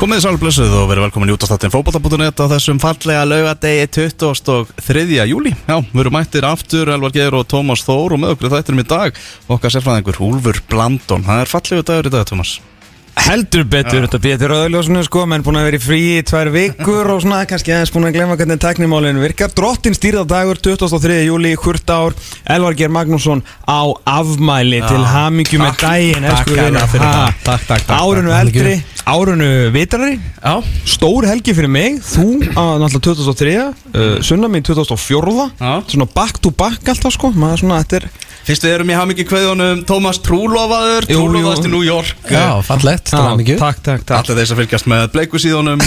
Komið þið sálum blessuð og verið velkomin í útastáttin fókbalta.net á þessum fallega laugadegi 23. júli. Já, við erum mættir aftur, Elvar Geir og Tómas Þór og með okkur þættinum í dag okkar sérfræðingur Úlfur Blandón. Það er fallegu dagur í dag, Tómas. Heldur betur, þetta betur öðljósinu sko, menn búin að vera í frí í tvær vikur og svona, kannski aðeins búin að glemma hvernig teknimálinu virkar. Drottin stýrða dagur, 23. júli, hvort ár, Elvar Geir Magnússon á afmæli til hamingju með daginn, Takk það. Takk, takk, takk. Árunu takk. eldri, árunu vitrari, stór helgi fyrir mig, þú að náttúrulega 2003, uh, sunna mín 2004, Já. svona back to back alltaf sko, maður svona, þetta er... Fyrst við erum í hamingi kveðunum Tómas Trúlofaður. Trúlofaðast í New York. Já, fallegt, það var mikið Takk, takk, takk. Allir þeir sem fylgjast með bleikusíðunum á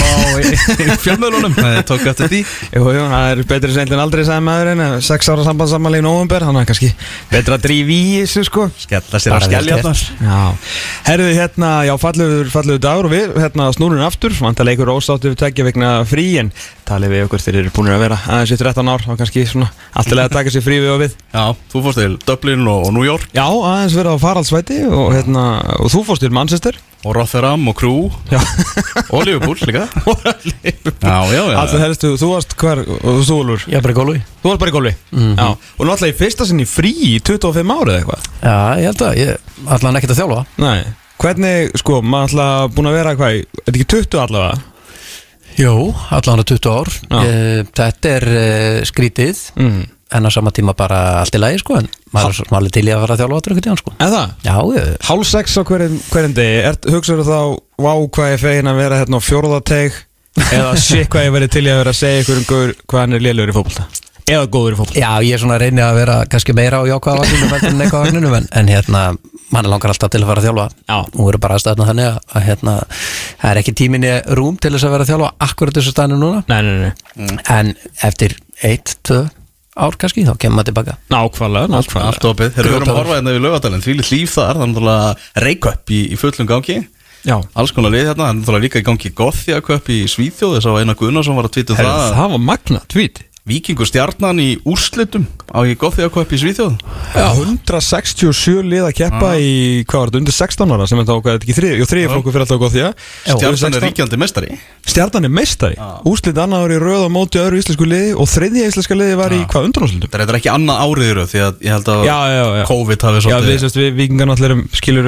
fjölmjölunum, það tók eftir því. Jú, jú, það er betri seint en aldrei sagði maðurinn eh, Sex ára sambandsamali í nóvumber Þannig að kannski betra að drífa í þessu sko Skella sér á Bara vel skelljarnar. Já, herðu hérna, já, fallegur dagur og við, hérna, snúrun aftur Vantarlega ykkur ósáttu við tekja vegna frí En talið við okkur þeir eru búin að vera aðeins í 13 ár Og kannski svona, alltilega að taka sér frí við og við Já, þú fórst til Dublin og, og New York. Já, aðeins vera á faraldsvæti og, hérna, og þú fórst til Manchester. Og Rotherham og Crew. Já, og Liverpool líka. Já, já, já. alltaf helstu, þú varst hver, og þú Úlfur? Ég er bara í gólfi Þú varst bara í golfi? Já, og náttúrulega í fyrsta sinni frí í 25 árið eitthvað? Já, ég held að, ég allan ekkert að þjálfa. Nei, hvernig, sko, maður alltaf búin að vera hvað, er þetta ekki 20 allavega? Jú, allan að 20 ár. Ég, Þetta er uh, skrítið. Mm. En á sama tíma bara allt í lagi, sko En maður er er til í að fara að þjálfa áttur tíðan, sko. En það? Já, ég, Hálf sex á hverjum, hverjum degi, er, hugsaðu þá, vá hvað ég fegin að vera hérna á fjórðateig? Eða shit hvað ég verið til í að vera að segja ykkur um góður, hvað hann er lélugur í fótbolta? Eða góður í fótbolta? Já, ég er svona að reyna að vera kannski meira á jákvæða vagninu en en, en hérna, mann langar alltaf til að fara að þjálfa. Já. Nú eru bara aðstæðna þannig að, að hérna, það er ekki tíminni rúm til þess að vera að þjálfa akkurat þessu staðinu núna. Nei, nei, nei, En eftir eitt, tvö ár kannski, þá kemur maður tilbaka. Nákvæmlega, nákvæmlega. Allt opið, þegar við erum að horfa hérna við lögadalinn því líf það er, það er náttúrulega reykjöp í, í fullum gangi. Já, alls konar lið hérna, það er náttúrulega líka í gangi Gothjaköp í Svíþjóð, þess að eina Gunnarsson var að tvita Herri, það, það var magna, tvít Víkingur stjarnan í úrslitum á í Gothjaköp í Svíþjóð. 167 lið að keppa í, hvað var þetta, undir 16 ára sem er þá, hvað er þetta ekki þrið, jú þriði flokku fyrir alltaf góð því að Stjarnan er ríkjandi mestari Stjarnan er meistari, úslit annar ári í röð á móti öðru íslensku liði og þriðja íslenska liði var í hvað undanáslutum? Það er ekki annað árið röð því að ég held að Já, já, já. COVID hafi Já, við, svolítið sérst, við vikingar náttúrulega erum, skilur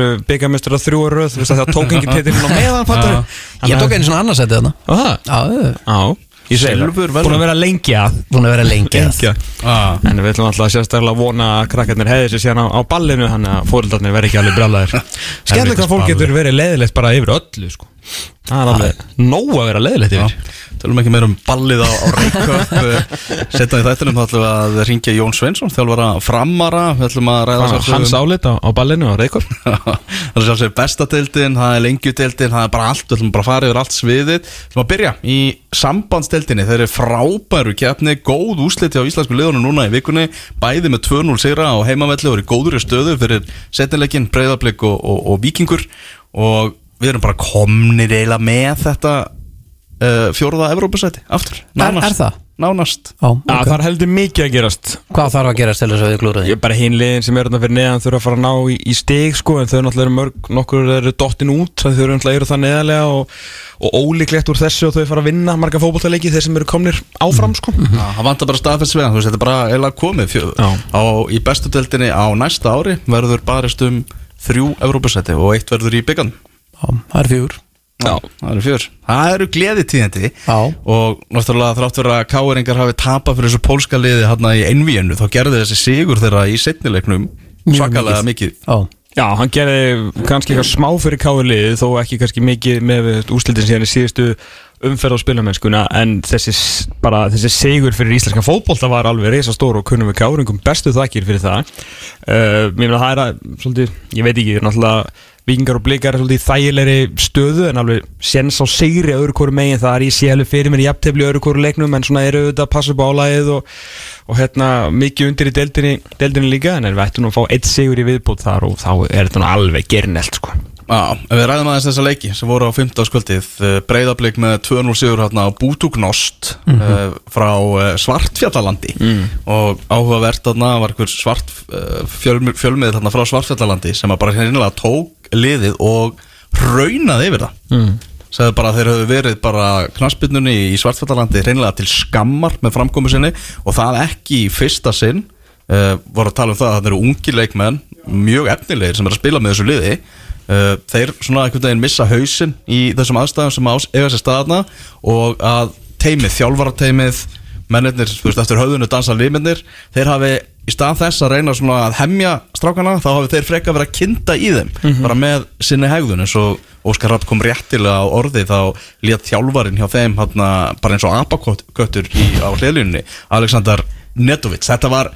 að að það verðlaun. Búin að vera lengi að búin að vera lengi að Lengi að ah. En við ætlum alltaf sérstaklega að vona að krakkarnir hefði sér síðan á, á ballinu Þannig að fóröldarnir verði ekki alveg brjálæðir Skemmtilegt hvað fólk getur verið leiðilegt bara yfir öllu sko. Það er alveg nóg að vera leiðilegt Já, yfir tölum ekki meira um ballið á, á Reykjöp Setna í þættinum þá ætlum við að ringja Jón Sveinsson þjálfara framara. Við ætlum að ræða sjálfsögðu Hans um- álit á, á ballinu og reykor Það er sjálfsögur bestadeildin, það er lengjudeildin Það er bara allt, við ætlum bara að fara yfir allt sviðið. Við ætlum að byrja í sambandsdeildinni. Þeir eru frábæru keppni, góð úsliti á íslensku liðunum núna í vikunni. Bæði með 2-0 sigra á heimavelli og eru í góður stöðu fyrir setnileikin, breyðablik og, og, og vikingur Og við erum bara komnir eiginlega með þetta uh, fjóruða Evrópusæti aftur Er- er það? Nánast Já, Já, ok. það er heldur mikið að gerast Hvað þarf að gerast til þess að við glúra því? Ég bara hinn liðin sem eru þarna fyrir neðan þurfa að fara að ná í, í stig sko en þau náttúrulega eru mörg, nokkur eru dottin út þau eru náttúrulega eru það neðarlega og, og ólíklegt úr þessu og þau fara að vinna marga fótbolltaleiki þeir sem eru komnir áfram sko Já, það vantar bara staðfest hann, þú veist, þetta er bara eiginlega komið fjö, Já. á, í bestu deildinni á næsta ári verður barist um þrjú Evrópusæti og eitt verður í byggan Já, það er fjúr Já, það eru fjör Það eru gleði tíðandi Já. og náttúrulega þrátt fyrir að káeringar hafi tapað fyrir þessu pólska liði hérna í einvíinu þá gerði þessi sigur þeirra í setnileiknum Mjög svakalega mikið, Já, Já, hann gerði kannski eitthvað smá fyrir káliðið þó ekki kannski mikið með úslitin síðan í síðustu umferð á spilamennskuna en þessi, bara, þessi sigur fyrir íslenska fótbolta var alveg reysa stór og kunnum við káringum bestu þakkir fyrir það. Uh, Mér meina það er að, svolítið, ég veit ekki, vikingar og blikar er svolítið í þægilegri stöðu en alveg sens á sigri öðru hverju megin. Það er ég sé alveg fyrir mér í jafntefli öðru hverju leiknum en svona eru auðvitað að passa upp á álægið og, og hérna mikið undir í deildinni, deildinni líka en við ættum nú að fá eitt sigur í viðbútt þar og þá er þetta nú alveg gerinelt sko. Já, ef við ræðum aðeins þessa leiki sem voru á 15. skvöldið breyðablík með 2-0 sigur hérna á Bútugnost uh, frá uh, Svartfjallalandi og áhugavert þarna var svart uh, fjölmið, þarna frá Svartfjallalandi sem að bara hérna tók liðið og raunaði yfir það. Sagði bara að þeir höfðu verið bara knaspirnunni í Svartfjallalandi reynilega til skammar með framkomu sinni og það ekki í fyrsta sinn uh, voru að tala um það að það eru ungi leikmenn mjög efnilegir sem er að spila með þessu liði. Uh, þeir svona einhvern veginn missa hausinn í þessum aðstæðum sem ás, eiga sér staðna og að teimið, þjálfarateimið mennirnir, þú veist, eftir höfðunu dansa líminnir, þeir hafi í stað þess að reyna svona að hemja strákana þá hafi þeir freka verið að kynna í þeim bara með sinni hegðun. Eins og Óskar Rapp kom réttilega á orði þá lét þjálfarin hjá þeim hana, bara eins og apaköttur á hliðlunni Alexander Netovic þetta var,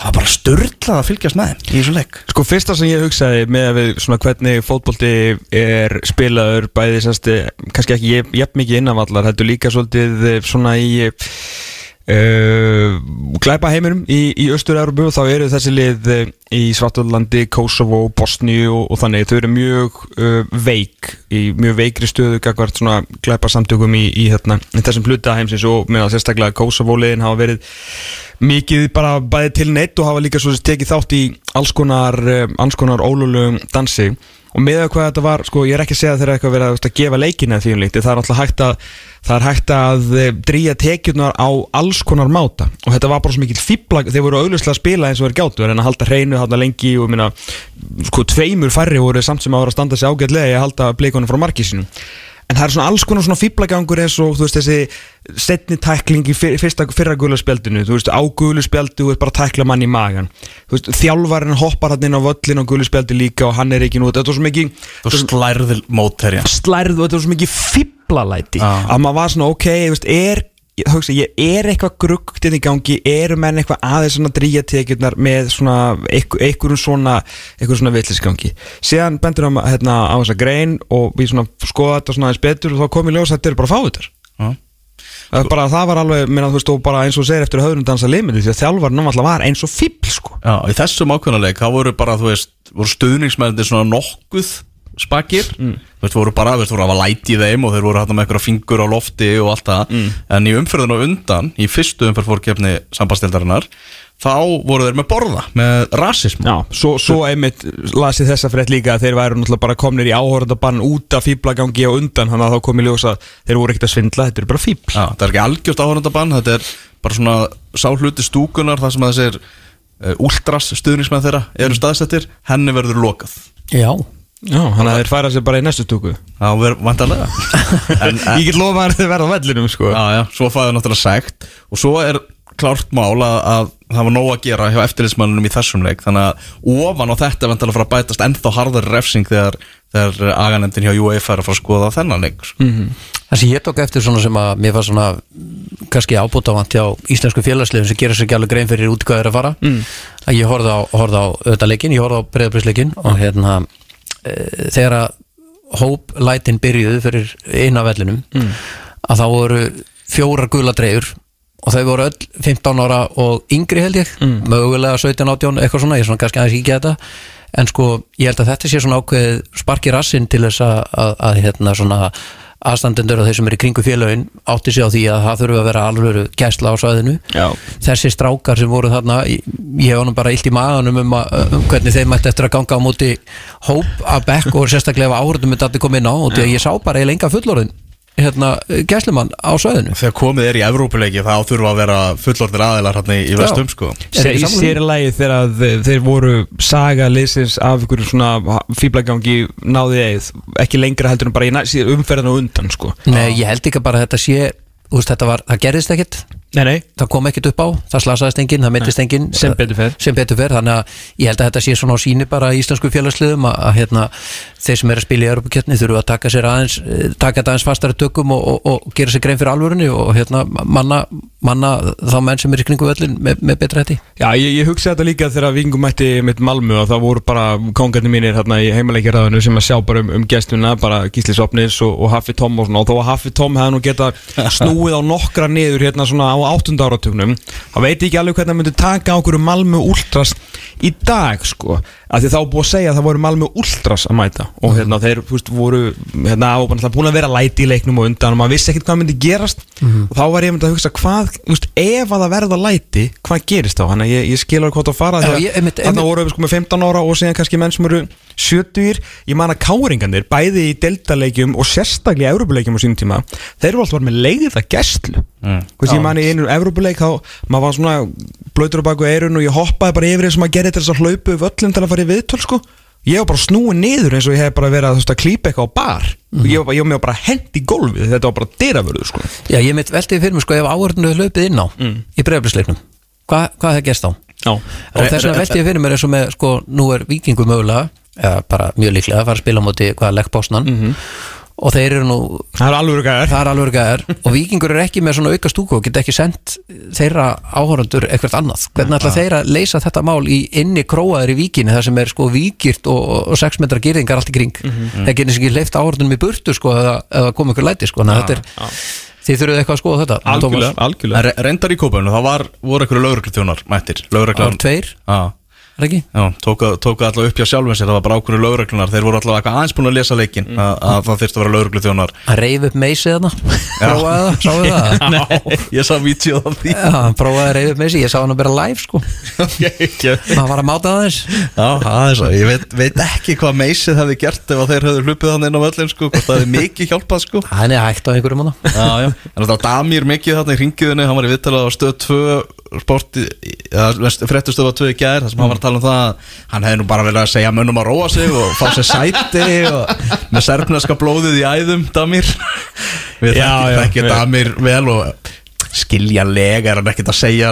var bara störtlað að fylgjast með þeim í þessu leik. Sko fyrsta sem ég hugsaði með að við svona hvernig fótbolti er spilaður bæði sérst, kannski ekki jafn mikið innanvallar, þetta líka svolítið eh, svona í uh, glæpa heiminum í, í Östur-Európu þá eru þessi lið eh, í Svartalandi, Kosovo, Bosníu og, og þannig þau eru mjög uh, veik í mjög veikri stöðu gagvart svona glæpa samtökum í, í, hérna, í þessum hluta heimsins og meðan sérstaklega Kosovo-liðin hafa verið mikið bara bæði til neitt og hafa líka svo tekið þátt í alls konar, alls konar ólulugum dansi og með að hvað þetta var, sko ég er ekki að segja að þeir eru eitthvað verið að, að gefa leikina því um líkt, það er alltaf hægt að það er hægt að eh, drýja tekjurnar á alls konar máta. Og þetta var bara svo mikil fýblag, þeir voru auðvitað að spila eins og þeir gáttu, en að halda hreinu, halda lengi og minna, sko tveimur færri voru samt sem að vera að standa sig ágætlega að halda bleikonum frá markísinu en það er svona alls konar svona fýblagangur eins og þú veist þessi setni tækling í fyr- fyrsta, fyrra guðlarspjaldinu þú veist á guðlarspjaldu þú veist bara tækla mann í magan þú veist þjálfarinn hoppar hann inn á völlin á guðlarspjaldi líka og hann er ekki nú þetta var svo mikið þú slærðil mótherja slærð og þetta var svo mikið fýblalæti Já. að maður var svona ok, veist, er ég, hugsa, ég er eitthvað gruggt inn í gangi eru menn eitthvað aðeins svona dríja tekjurnar með svona einhver- einhverjum svona svona villisgangi síðan bendur hann hérna, á þessa grein og við svona skoða þetta svona aðeins betur og þá kom í ljós að þetta eru bara fávitar. Það, er bara, það var alveg, minna, þú veist, og bara eins og segir eftir höfðunum dansa limiti því að þjálfarinn náttúrulega var eins og fíbl sko. Já, í þessum ákveðnuleik, þá voru bara, þú veist, voru stuðningsmennir svona nokkuð spakir, þú veist, voru bara, þú veist, voru að hafa læti í þeim og þeir voru hægt með eitthvað fingur á lofti og allt það, en í umferðinu á undan, í fyrstu umferð fórkefni sambastildarinnar, þá voru þeir með borða, með rasism. Já, svo, svo einmitt lasið þessa frétt líka að þeir væru náttúrulega bara komnir í áhórandabann út af fíblagangi og undan þannig að þá kom í ljós að þeir voru ekkert að svindla þetta er bara fíbl Já, það er ekki algjörst áhörundabann, þetta er bara svona sáhluti stúkunar, það sem að þessir uh, últras stuðningsmenn þeirra eru staðsettir, henni verður lokað. Já, Já, þannig að þeir færa sér bara í næstu stúku Já, verður vantarlega. Ég get lofa að þeir verða á vellinum sko Já, já, svo fæði náttúrulega segt og svo er klárt mál að, að það var nóg að gera hjá eftirlitsmannunum í þessum leik þannig að ofan á þetta vantilega að fara að bætast ennþá harðar refsing þegar, þegar aganendin hjá UEFA er að fara að skoða þennan leik sko. það sem ég tók eftir svona sem að mér var svona mm, kannski ábútavant hjá íslensku félagsliðum sem gera sér ekki alveg grein fyrir út hvað er að fara mm. að ég horfði á, horfði á auðvitað leikin, ég horfði á breyðabrisleikin og hérna þegar að hóplætin byrjuðu fyrir eina vellinum að þá voru fjórar gula dreifur og þau voru öll 15 ára og yngri held ég, mögulega 17, 18 eitthvað svona, ég er svona kannski aðeins ekki þetta. En sko ég held að þetta sé svona ákveð sparki rassinn til þess að, að, að hérna svona aðstandendur og þeir sem eru í kringu félögin átti sig á því að það þurfa að vera alvöru gæsla á svæðinu Já. þessi strákar sem voru þarna ég hef honum bara illt í maganum um, að, um hvernig þeim mætti eftir að ganga á móti hóp að bekk og sérstaklega myndi allir koma inn á og því að ég sá bara eiginlega enga fullorðin hérna, gæslumann á svæðinu. Þegar komið er í Evrópuleiki þá þurfa að vera fullorðir aðilar hérna í, í vestum sko. Í sammála því? sér lagi þegar að þeir- voru saga liðsins af ykkur svona fýblagangi náði eið ekki lengra heldur en bara á undan sko. Nei, ég held ekki bara að þetta sé þetta var, það gerðist ekkit Nei, nei, það kom ekkit upp á, það slasaðist enginn það meittist enginn sem betur sem betur fer, þannig að ég held að þetta sé svona á síni bara í íslensku félagsliðum að, að hérna, þeir sem er að spila í Europaketni þurfu að taka sér aðeins eh, taka þetta aðeins fastari tökum og, og, og gera sér grein fyrir alvörunni og hérna, manna, manna þá menn sem er í kringu völlin með, með betra hætti. Já, ég, ég hugsa þetta líka þegar vingum mætti mitt Malmö og það voru bara kongarnir mínir hérna í heimaleikjaraðinu sem að sjá bara um, um gestuna, bara Gísli Sopnis og, og Haffi Tom og svona. Og þó að Haffi Tom hefði nú geta snúið á nokkra niður hérna svona á áttunda áratugnum þá veit ég ekki alveg hvernig það myndi taka á okkur Malmö Ultras í dag sko, af því þá búið að segja að það voru Malmö Ultras að mæta. Og hérna þeir veist, voru hérna bara búin að vera læti í leiknum og undan og maður vissi ekkert hvað myndi gerast. Og þá var ég myndi að hugsa hvað, veist, ef að það verða læti hvað gerist þá, þannig að ég, ég skilur hvort að fara ég- að einmitt- voru sko með 15 ára og síðan kannski menn sem eru 70 ég man að káringarnir, bæði í deltaleikjum og sérstaklega í Európuleikjum á sínum tíma þeir eru alltaf með leiða gæstlu mm. ég man í einu Európuleik þá maður var svona blöytur á baku eirun og ég hoppaði bara yfir þess að maður gerði þess að hlaupu völlum til að fara í viðtöl sko. Ég var bara snúið niður eins og ég hef bara verið að, að klípa eitthvað á bar. Mhm. og ég var, bara- ég var með bara hend í gólfið. Þetta var bara dyravörðu sko. Já, ég mitt veltið fyrir mig sko ef áhörðinu hlaupið inn á í breyflisleiknum Hva, hvað hefði gerst á? Já, Og þess vegna veltið ég fyrir mér eins og með sko nú er vikingu mögulega eða bara mjög líklega að fara að spila á móti hvaða leggbósnan og þeir eru nú það er alveg gæðar það er alveg gæðar og vikingur er ekki með svona auka stúku og geta ekki sendt þeirra áhörundur eitthvað annað. Hvernig ætla þeir að leysa þetta mál í inni króaður í víkinni þar sem er sko víkirt og, og 6 metra gyrðingar allt í kring. Það getur ekki leift áhörundunum í burtu sko eða, eða koma ykkur læti sko. Þannig að þetta er, þið þurfuð eitthvað að skoða þetta algjörlega, algjörlega. Re- reyndar í kópaunu, það var, voru einhverju lögreglutjónar mættir. Það var tveir, Já, það ekki? já, tóka, tóka alltaf upp hjá sjálfum sér Það var bara ákveðinu lögreglunar Þeir voru alltaf aðeins búin að lesa leikin Mm. að, að það þyrfti að vera lögreglutjónar Hann reyf upp meysið þarna? Prófaði það, sáðu það? Já, ég sá vídeo af því. Já, hann prófaði að reyfa upp meysið, ég sá hann að bera live sko. Maður var að máta það þess Já, aðeins. Að ég veit, veit ekki hvað meysið hefði gert ef að þeir hefðu hlupið hann inn á völlin sko, það hefði mikið hjálpað sko. Hann er hægt á einhverjum það var Damir mikið þarna í ringiðunni, hann var í viðtalað á stöð 2 sporti, fréttustöð á 2 í gær, þar sem hann var að tala um það að hann hefði nú bara verið að segja mönnum að róa sig og fá sér sæti og með serfneska blóðið í æðum Damir. Við þekkjum við- Damir vel og skiljanlega er hann ekkert að segja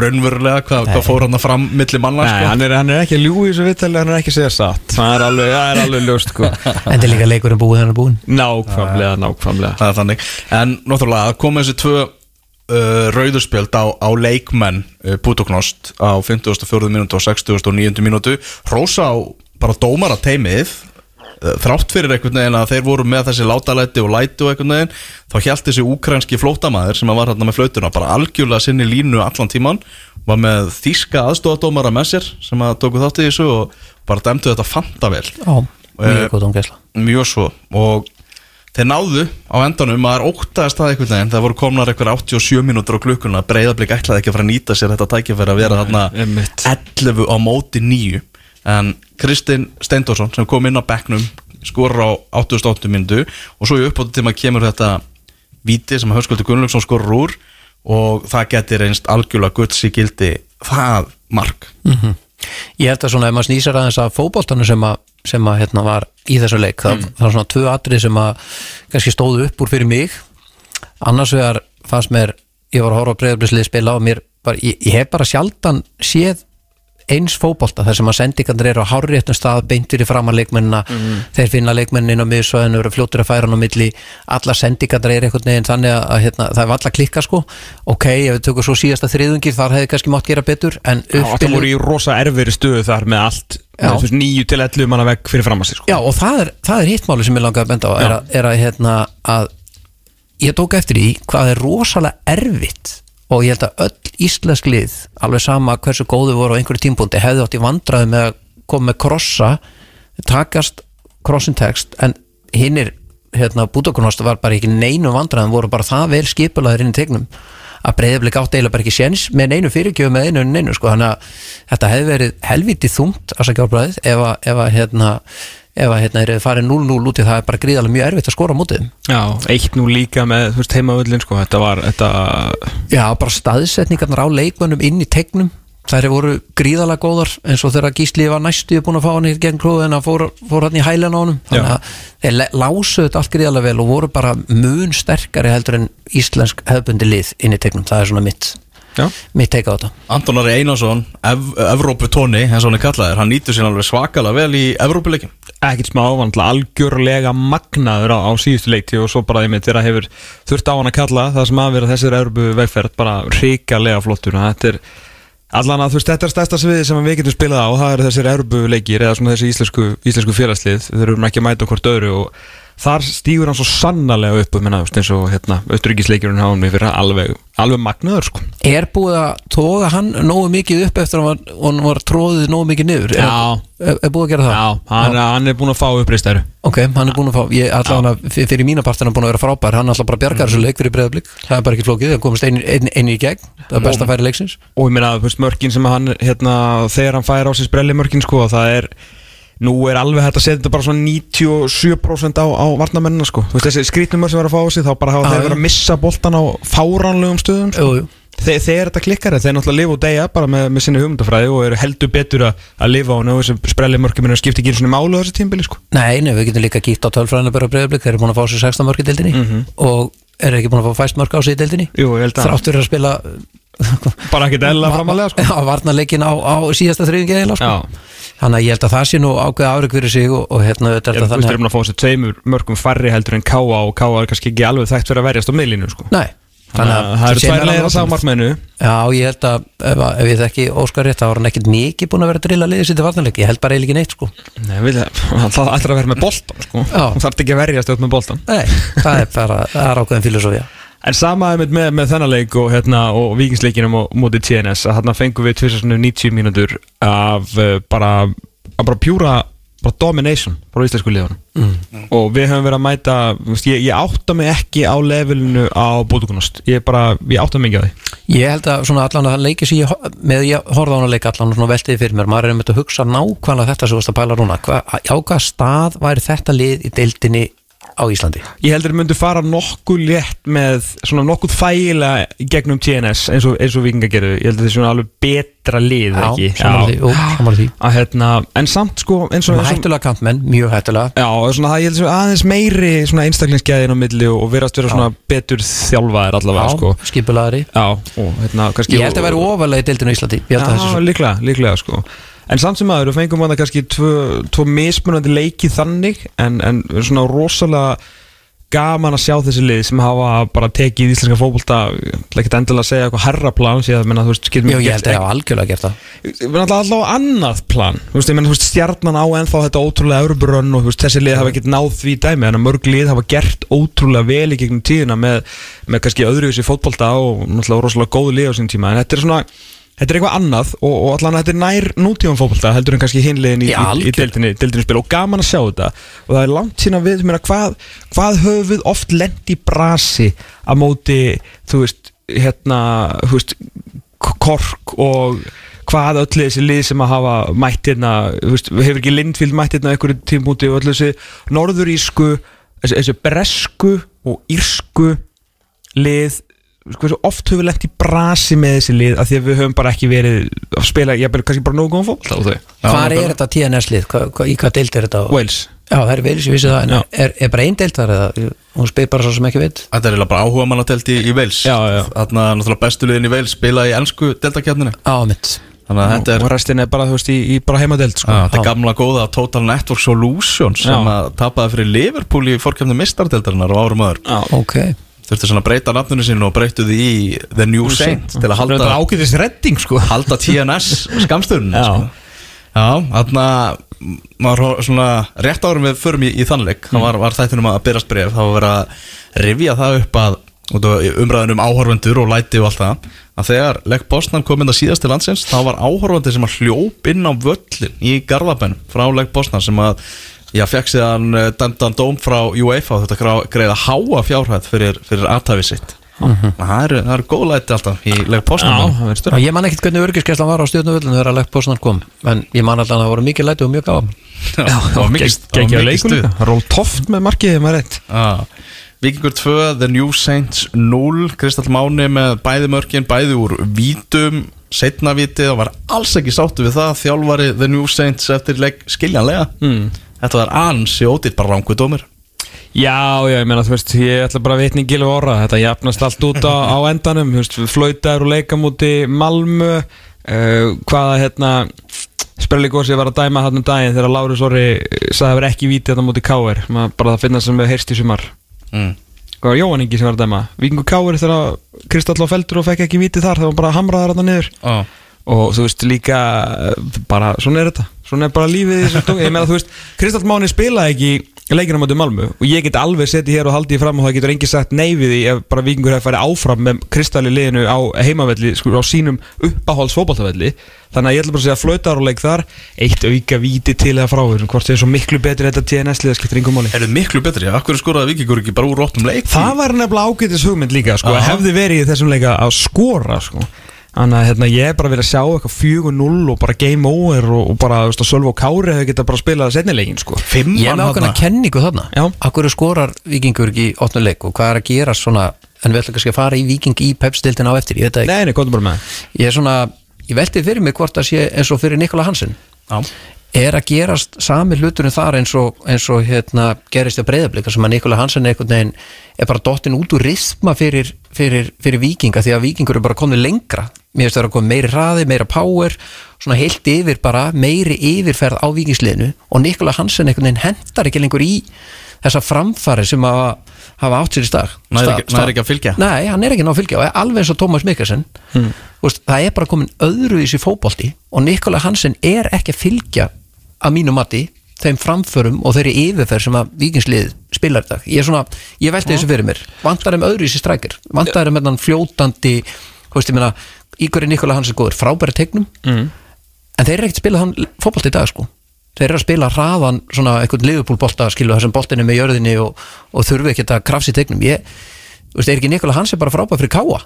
raunverulega hvað, hvað fór hann að fram milli manna Nei, sko. hann er, hann er ekki að ljúi í þessu viðtali hann er ekki að segja satt. Það er alveg, það er alveg ljóst sko. En það er líka leikurinn búið hann er búin nákvæmlega, nákvæmlega. Er en náttúrulega að koma þessi tvö uh, rauðurspjöld á, á leikmenn uh, Putoknost á 54. minútu og 69. minútu Rósa á bara dómara teimið uh, þrátt fyrir einhvern veginn að þeir voru með þessi látalæti og læti og einhvern veginn þá hjælt þessi úkrænski flótamaður sem var hérna með flautuna bara algjörlega sinni línu allan tíman var með þýska aðstofadómara með sér sem að tóku þátt í þessu og bara dæmdu þetta fanta vel já, mjög góð umgæsla mjög svo og þeir náðu á endanum maður óttaðist það einhvern veginn það voru komnar eitthvað 87 mínútur á klukkuna breyðablík ætlaði ekki að fara að nýta sér þetta tækifæri að vera þarna einmitt. 11 á móti 9 en Kristinn Steindorsson sem kom inn á bekknum skorur á 88 mínútu og svo í uppáttu tíma kemur þetta víti sem Hörsköldur Gunnlaugsson skorur úr og það geti reynst algjörlega gulls í gildi það mark ég held að svona ef maður snýsar aðeins að fótboltanu sem að, sem að hérna var í þessu leik það, Mm. það var svona tvö atrið sem að kannski stóðu upp úr fyrir mig annars vegar fannst mér ég var að horfa á breyðarblislið spila og mér bara, ég, ég hef bara sjaldan séð eins fótbolta þar sem að sendingandur eru á hárréttum stað beintir í fram að leikmennina þeir finna leikmennin á miðsvæðinu eru fljótur að færa hann á milli. Alla sendingandur eru einhvern veginn þannig að, að hérna, það er valla klikka sko. Ok, ef við tökum svo síðasta þriðungir þar hefði kannski mátt gera betur en Það uppspilið- voru í rosa erfiðri stöðu þar með allt 9 til 11 manna veg fyrir fram að sér sko. Já, og það er, það er hitt máli sem ég langaði að benda á er að, er að, hérna, að ég tók eftir því hvað er rosalega erfitt og ég held að öll íslensk lið alveg sama hversu góðu voru á einhverju tímpúndi hefði átt í vandræði með að koma með krossa takast krossin text en hinnir hérna, bútokurnost var bara ekki neinu vandræðum voru bara það vel skipulaður inn í tegnum að breyðablik átt eiginlega bara ekki séns með neinu fyrirgjöf með einu neinu sko. Þannig að þetta hefði verið helviti þungt að sagja ábræðið ef að hérna ef að hérna er farið 0-0 út í það er bara gríðarlega mjög erfitt að skora þeim. Já, eitt nú líka með, þú veist, heimavöllin sko, þetta var, þetta Já, bara staðsetningarnar á leikmönnum inn í tegnum þær voru gríðarlega góðar eins og þegar Gísli var næstu búin að fá hann í gegn klóðu en að fór, fór hann í hælan á honum. Þannig að þeir le- lásu þetta allt gríðarlega vel og voru bara mun sterkari heldur en íslensk hefbundi lið inn í tegnum, það er svona mitt mitt teika á þetta. Anton Ari Einarsson, ev Evrópu tóni eins og hann er kallaður, hann nýtur sér alveg svakalega vel í Evrópuleikin ekkert smá, var náttúrulega algjörlega magnaður á, á síðustu leikti og svo bara einmitt þegar hefur þurft á hann að kalla það sem að vera þessir Európu vegferð bara ríkalega flottur. Og þetta er allan að þú veist, þetta er stærsta sviði sem við getum spilað á og það eru þessir Európu leikir eða svona þessi íslensku, íslensku félagslið. Þeir eru ekki að mæta hvort öðru og þar stígur hann svo sannarlega upp þú veist, eins og hérna, hafa hann fyrir alveg, alveg magnaður sko. Er búið að toga hann nógu mikið upp eftir að hann var, hann var tróðið nógu mikið niður? Er, Já. er, er búið að gera það? Já, hann, hann er búin að fá uppreistæru Ok, hann er búin að fá, ég ætla hann að fyrir mína part er hann búin að vera frábær, hann ætla bara að bjarga þessu leik fyrir breyðablík, það er bara ekki flókið, það komist einn ein, ein í gegn, það er best að færi leiksins og ég meina, mörkin sem hann hérna, þegar hann fær á sprelli nú er alveg hægt að setja þetta bara svona 97% á, á varnamennina sko Þú veist þessi skrítnumör sem verður að fá á sig þá bara hafa Já, þeir já. verið að missa boltan á fáránlegum stöðum sko. Jú, jú. Þe, þegar þetta klikkar þeir náttúrulega lifa og deyja bara með, með sinni hugmyndafræði og eru heldur betur að, að lifa á og þessi sprellimörkjum er að skipta ekki einu svona málu á þessi tímbili sko Nei, nei, við getum líka kíkt á tölfræðinu bara breyðablík þeir eru búin að fá sér 16 mörg í deildinni Mhm. og eru ekki búin að fá fæst mörg á sig í deildinni Jú, þráttur að spila bara ekki della framalega sko á varnarleikin á, á síðasta þriðingi eða sko. Já, þannig að ég held að það sé nú ákveð árið fyrir sig og, og hérna þetta er þú veist þannig þeir eru búin að fá þessi tveimur mörgum færri heldur en Káa og Káa er kannski ekki alveg þekkt fyrir að verjast á miðlínu sko. Nei, Þannig að það eru tvær er að opnum. markmennu Já, ég held að ef, ef ég þekki Óskar rétt þá var hann ekkert mikið búin að vera að drilla liðið sitt í varnarleik ég held bara eiginlega neitt sko. Nei, við, það ætlar að vera með boltan sko. Þú þarf ekki að verjast upp með boltan Nei, það er bara, það er ákveðin filosófía En sama með, með, með þennan leik og, hérna, og vikingsleikinum og mótið TNS að hérna fengum við tvisar svona 90 mínútur af uh, bara, bara pjúra bara domination bara íslensku liðunum. Mm. og við höfum verið að mæta veist, ég, ég átta mig ekki á levelinu á bótugunast ég bara, ég átta mig ekki á því. Ég held að svona allan að leiki sem ég með ég horfði á hann að leika allan og veltiði fyrir mér maður er einmitt að hugsa nákvæmlega þetta sem þú varst að pæla Hva, á hvað stað væri þetta lið í deildinni á Íslandi? Ég heldur að myndu fara nokkuð létt með svona nokkuð í gegnum TNS eins og, eins og vikinga gerðu. Ég held að það er svona alveg betra lið ekki? samanlega því, jú, samanlega því. að hérna, en samt sko eins og, Svona eins og hættulega kantmenn, mjög hættulega. Já, og svona það ég held sem aðeins meiri svona einstaklingsgæðin á milli og, og verast vera svona betur þjálfaðir allavega sko. skipulaðari Já, og hérna kannski Ég held að vera ofalega í deildinu í Íslandi. Ég held að Já, þessi svo líklega, líklega sko En samt sem aður, við fengum að það kannski tvo, tvo mismunandi leiki þannig en, en svona rosalega gaman að sjá þessi lið sem hafa bara tekið íslenska fótbolta ekkert endilega að segja eitthvað herra plan síðan, þú veist, getum Jú, ég held að ég hafa algjörlega gert það. Við erum alltaf á annað plan þú veist, ég menn, þú veist, stjarnan á ennþá þetta ótrúlega Európa-rönn og þú veist, þessi lið hafa ekkert náð því dæmi en að mörg lið hafa gert ótrúlega vel í gegnum tíðina með, með kannski öðru þessi fótbolta og náttúrulega rosalega góðu lið á sín tíma. En þetta er svona, þetta er eitthvað annað og, og allan þetta er nær nútífum fótbolta heldur en kannski hinliðin í, í, í deildinni, deildinni spil. Og gaman að sjá þetta. Og það er langt sína við, meina, hvað, hvað höfum við oft lent í brasi að móti, þú veist, hérna, þú veist, kork og hvað öll þessi lið sem að hafa mætt hérna, þú veist, hefur ekki Lindfield mætt hérna einhverju tímúti og öll þessi norðurísku, þessi, þessi bresku og írsku lið svo oft höfum við lent í brasi með þessi lið af því að við höfum bara ekki verið að spila, ég kannski bara nógu góðan fólk á Hvar er þetta TNS-lið? Hva, hva, í hvað deild er þetta? Wales Já, það er Wales, ég vissi það En Já. er, er bara einn deild þar eða Hún spyr bara svo sem ekki veit Þetta er bara áhuga mannatelt í, í Wales Já, já. Þarna náttúrulega bestu liðin í Wales spila í ennsku deltakjarninu Á, mitt Þannig að þetta er og restin er bara, þú veist, í, í bara heimadelt sko. Þetta er gamla góða Total Network Solutions sem að tapaði fyrir Liverpool í fórkjöfni mistardeldarinnar og árum öður Já. Ok þurfti svona að breyta nafninu sínu og breytu því í The New Saint til að halda, ágætist redding sko halda TNS skamsturinn Já. sko. Já, þarna maður svona rétt árum við förum í, í þannleik mm. var, var þættinum að byrjast bref þá var verið að rifja það upp að út af umræðin um áhorfundur og læti og allt það að þegar Legg Bosnan kom inn að síðast til landsins þá var áhorfundur sem að hljóp inn á völlin í Garðabænum frá Legg Bosnan sem að Já, fekk síðan uh, dæmdan dóm frá UEFA þetta greiða háa fjárhæð fyrir, fyrir aðtæfið sitt. Það eru, það eru góð læti alltaf í leg Já, postnum það verður Já, Ég man ekkert hvernig örgiskeslan var á stjórnuvöldinu þegar bósnan kom En ég man alltaf að það voru mikið læti og mjög gáðum það var mikið stuð. Ról Toft með markið, maður rétt. Já. Víkingur 2, The New Saints 0 Kristall Máni með bæði mörkin bæði úr vítum setna vítið og var alls ekki sáttu við það. Þjálfari The New Saints eftir leik skiljanlega. Mm. Þetta var ansi ódýrt bara rangu dómur. Já, já, ég meina, þú veist, ég ætla bara að vitni í gilu orra. Þetta jafnast allt út á, á endanum Þú veist, flöytar og leikamúti Malmö. Uh, Hvaða, hérna Sperlíkósi var að dæma hann um daginn Þegar Lárus Orri sagði að það var ekki víti þetta múti Káir Bara það finna sem við heyrst í sumar. Mm. Hvað var Jóhann Ingi sem var að dæma? Víkingur Káir þegar Kristall á feldur og fekk ekki víti þar Það var bara hamraðar hann niður. Ah. Og þú veist líka eh, bara svona er þetta. Svona er bara lífið í þessu stók ég meina þú veist Kristall Máni spilaði ekki leikina motið Malmö. Og ég get alveg setið hér og haldið fram og það getur engi sagt nei við því ef bara vikingur hefði farið áfram með Kristall í liðinu á heimavelli sko á sínum uppáhalds fótballtavelli þannig að ég ætla bara að segja flautar og leik þar. Eitt auka víti til eða frá þér hvort er svo miklu betri þetta TNS liða skiptir yngum máli. Er þið miklu betri? Akkur skoraði Víkingur ekki bara úr róttum leik? Það var nefnilega ágætis hugmynd líka sko, hefði verið að. Þannig að hérna, ég er bara verið að sjá eitthvað 4-0 og bara game over og, og bara, að og Kári hefur getað bara spilað setnilegin, sko. Ég er með ákveðna kenningu þarna. Já. Akkur skorar vikingur ekki í opnu leik og hvað er að gera svona En við ætlum kannski að fara í viking í pepstildin á eftir Ég veit það ekki. Nei, nei, komdu bara með. Ég er svona, ég velti fyrir mig hvort það sé eins og fyrir Nikola Hansen. Já, Er að gerast sami hluturinn þar eins og, eins og hérna, gerist á breyðablika sem að Nikola Hansen einhvern veginn er bara dottin út úr risma fyrir, fyrir, fyrir vikinga því að vikingur er bara komið lengra mér finnst það að koma meiri hraði, meira power svona heilt yfir bara meiri yfirferð á vikingsliðinu og Nikola Hansen einhvern veginn hendar ekki lengur í þessa framfari sem að hafa átt sér í stað Nær Stað- ekki- ekki að fylgja. Nei, hann er ekki að fylgja og er alveg eins og Thomas Mikkelsen hmm. það er bara komin öðru í sér fótbolti og Nikola Hansen er ekki að fylgja að mínu mati þeim framförum og þeirri yfirferð sem að vikingslið spilar í dag. Ég, er svona, ég velti þessu fyrir mér. Vantar þeim öðru í sér strækir? Vantar þeim með hann fljótandi þú veist ég meina, í hverju Nikola Hansen góður frábæri tegnum mm. en þeir eru ekkert að spila hann fótbolti í dag sko. Þeir eru að spila hraðan svona einhvern liðupúlbolta skilu þessum boltinu með jörðinni og, og þurfi ekki að krafsi tegnum ég, þú veist, er ekki Nikola Hansen bara frábær fyrir káa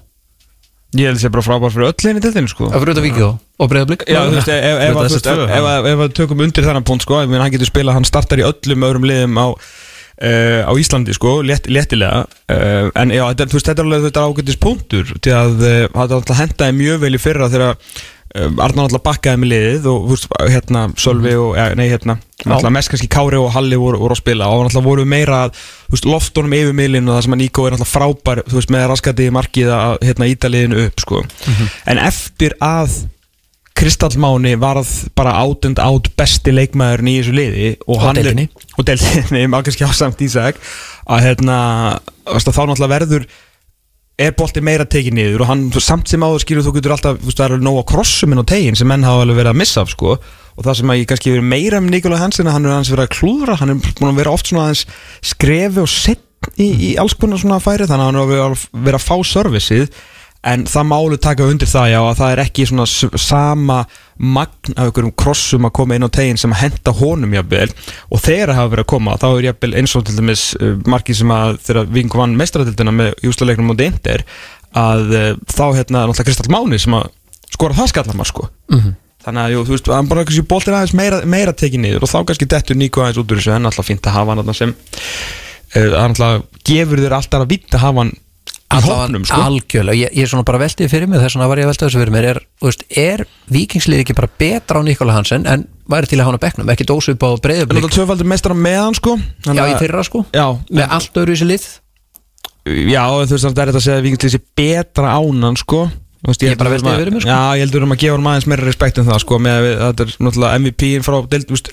Ég held að það sé bara frábær fyrir öll henni til þinn, sko. Að fyrir auðvitað vikið og breyðablík Já, þú veist, ef, ef tökum undir þennan punkt sko, ég meina, hann getur spilað, hann startar í öllum öðrum liðum á, uh, á Íslandi sko, létt, léttilega. Uh, en já, þetta, þú veist, þetta er alveg þetta ágættis punktur til að uh, það hendaði mjög vel í fyrra þegar uh, Arnar alltaf bakkaði með liðið og veist, hérna, Sölvi og, nei, hérna mest kannski Kári og Halli voru, voru að spila og alltaf voru meira veist, loftunum yfir miðlinu og það sem að Níko er alltaf frábær veist, með raskati í markið að, hérna, íta liðinu upp, sko, en eftir að Kristall Máni varð bara átund át besti leikmaðurinn í þessu liði og, Og deildinni. og deildinni, maður kannski á samt Ísak að hérna, þá náttúrulega verður er bolti meira tekið niður og hann samt sem áður skilur þú getur alltaf, þú veist, það er alveg nóg að krossum inn á tegin sem menn hafa alveg verið að missa af sko. Og það sem að ég kannski verið meira með Nikola Hansen að hann er hans verið að klúðra, hann er búin að vera oft svona aðeins skrefi og sett í, í alls konar svona færi þannig að hann er að vera að fá servicið en það málu taka undir það já að það er ekki svona sama magn af einhverjum krossum að koma inn á tegin sem að henda honum jafnvel. Og þegar það hafa verið að koma þá er jafnvel eins og til dæmis uh, margir sem að þegar Ving vann meistaradildina með jústaleiknum mútið Inder að uh, þá hérna náttúrulega Kristall Máni sem að skora það skallamar sko. Mhm. þannig að jú, þú veist, hann bara kannski boltin aðeins meira, meira tekið niður og þá kannski dettur Níko aðeins út úr þessu. En alltaf fínt að hafa hann þarna sem uh, hann alltaf gefur þér alltaf að vita hafa hann í hópnum sko. algjörlega, ég, ég er svona bara veltið fyrir mig þess vegna var ég að velta þessu fyrir mér. Er, þú veist, er vikingslið ekki bara betra á Nikola Hansen en væri til að hafa hann á bekknum, ekki dósu upp á En breyðablík þetta tvöfaldur meistar með hann sko. Já, í fyrra sko, Já, með allt öðru í sér lið. Já, þú veist það er þetta að segja að Víkingslið sé betra ánan sko. Þú veist, Ég bara velti að- yfir mér, sko. Já, ég heldur um að gefa hann aðeins meira respekt en það sko með að þetta er náttúrulega MVP-in frá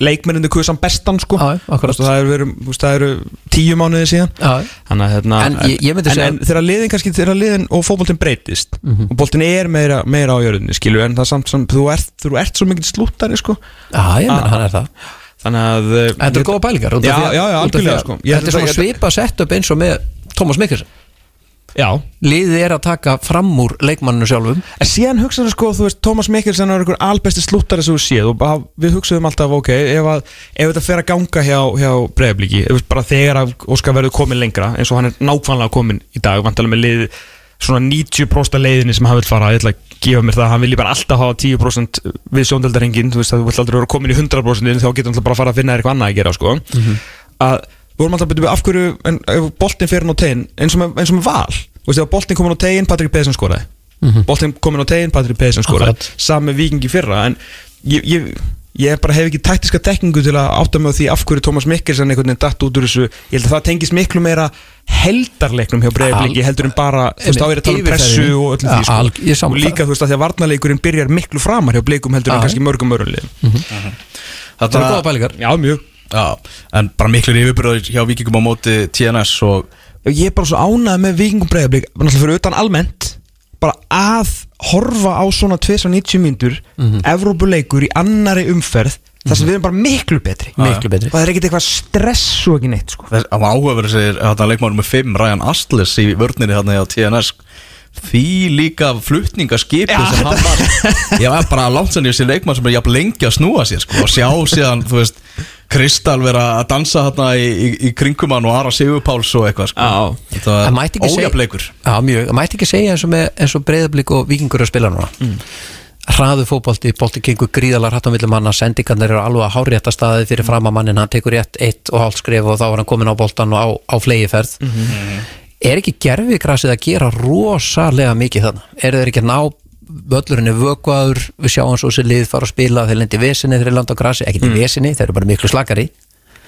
leikmenninu kuðsan bestan sko. Þú veist, það eru verið, veist, það eru tíu mánuði síðan já, Þannig að hérna En ég- ég en, segja- en þegar liðin kannski, þegar liðin og fótboltinn breytist Mhm. og boltinn er meira, meira á jörðinni skilju en það er samt sem þú ert, þú ert svo mikið slúttari sko já, ég menn Ah. hann er það Þannig að Þetta er ég- góða af Já, já, algjörlega, sko. Ég Þetta er svona svipa sett upp eins og með Thomas Mikkelsen Já, Liðið er að taka fram úr leikmanninu sjálfum. En síðan hugsaðu sko, þú veist, Tómas Mikkelsen er einhver albesti slúttari sem þú séð og við hugsaðum alltaf, ok, ef, að, ef þetta fer að ganga hjá, hjá breyðabliki, bara þegar að Óskar verður komin lengra, eins og hann er nákvæmlega komin í dag, vantalega með lið svona 90% af leiðinni sem hann vil fara, ég ætla að gefa mér það, hann vil bara alltaf hafa 10% við sjóndeldarengin, þú veist, að þú vill aldrei vera komin í 100% þá getur hann bara að fara að finna eitthvað annað að gera, sko, að við vorum alltaf að byrja af hverju, en ef boltinn fer hann á tegin, eins og með, eins og með val, þú veist, ef boltinn komin á tegin, Patrik Pedersen skoraði. Boltinn komin á tegin, Patrik Pedersen skoraði. Akkurat. sami vikingi fyrra en ég, ég, ég bara hef ekki taktiska tekningu til að átta mig á því af hverju Tómas Mikkelsen einhvern veginn datt út úr þessu. Ég held að það tengist miklu meira heldarleiknum hjá breyðabliki Al- heldur en bara þú veist, þá er ég að tala um pressu og öllu því sko. al- ég og sammála. líka þú veist að því að varnarleikurinn byrjar miklu framar hjá blikum heldur en kannski mörgum örunliðum Þetta er góða pælingar. Já, mjög en bara miklu yfirbyrður hjá vikingum á móti TNS og ég er bara svo ánægð með vikingum breyðablík náttúrulega fyrir utan almennt bara að horfa á svona 290 mínútur mm Evrópuleikur í annari umferð þar sem við erum bara miklu betri. Miklu betri. og það er ekkert eitthvað stress og ekki neitt sko. þess að áhugaverður segir að leikmáður með 5 Ryan Astles í vörninni þarna hjá TNS því líka flutningaskipi Já, sem hann var. Ég var bara langt sann í þessi leikmann sem er jafn lengi að snúa sér sko, og sjá síðan þú veist Kristal vera að dansa þarna í, í, í kringum hann og Ara Sigurpáls og eitthvað sko. Já. Þetta Það var mætti ekki segja- ójafleikur Já, mjög, það mætti ekki segja eins og, með, eins og breyðablík og vikingur að spila núna mm. hraðu fótbolti, bolti gengur gríðalar hatt á millum manna, sendingarnir eru alveg að hárétta staði fyrir fram að mannin, hann tekur rétt eitt og hálft skrif og þá var hann komin á boltan og á, á flegiferð er ekki gerfigrasið að gera rosalega mikið þannig, er þeir ekki að ná völlurinn er vökuaður við sjáum svo sér lið fara að spila þeir lendi vesinni þeir landa á grasi, ekki til mm. vesinni þeir eru bara miklu slakari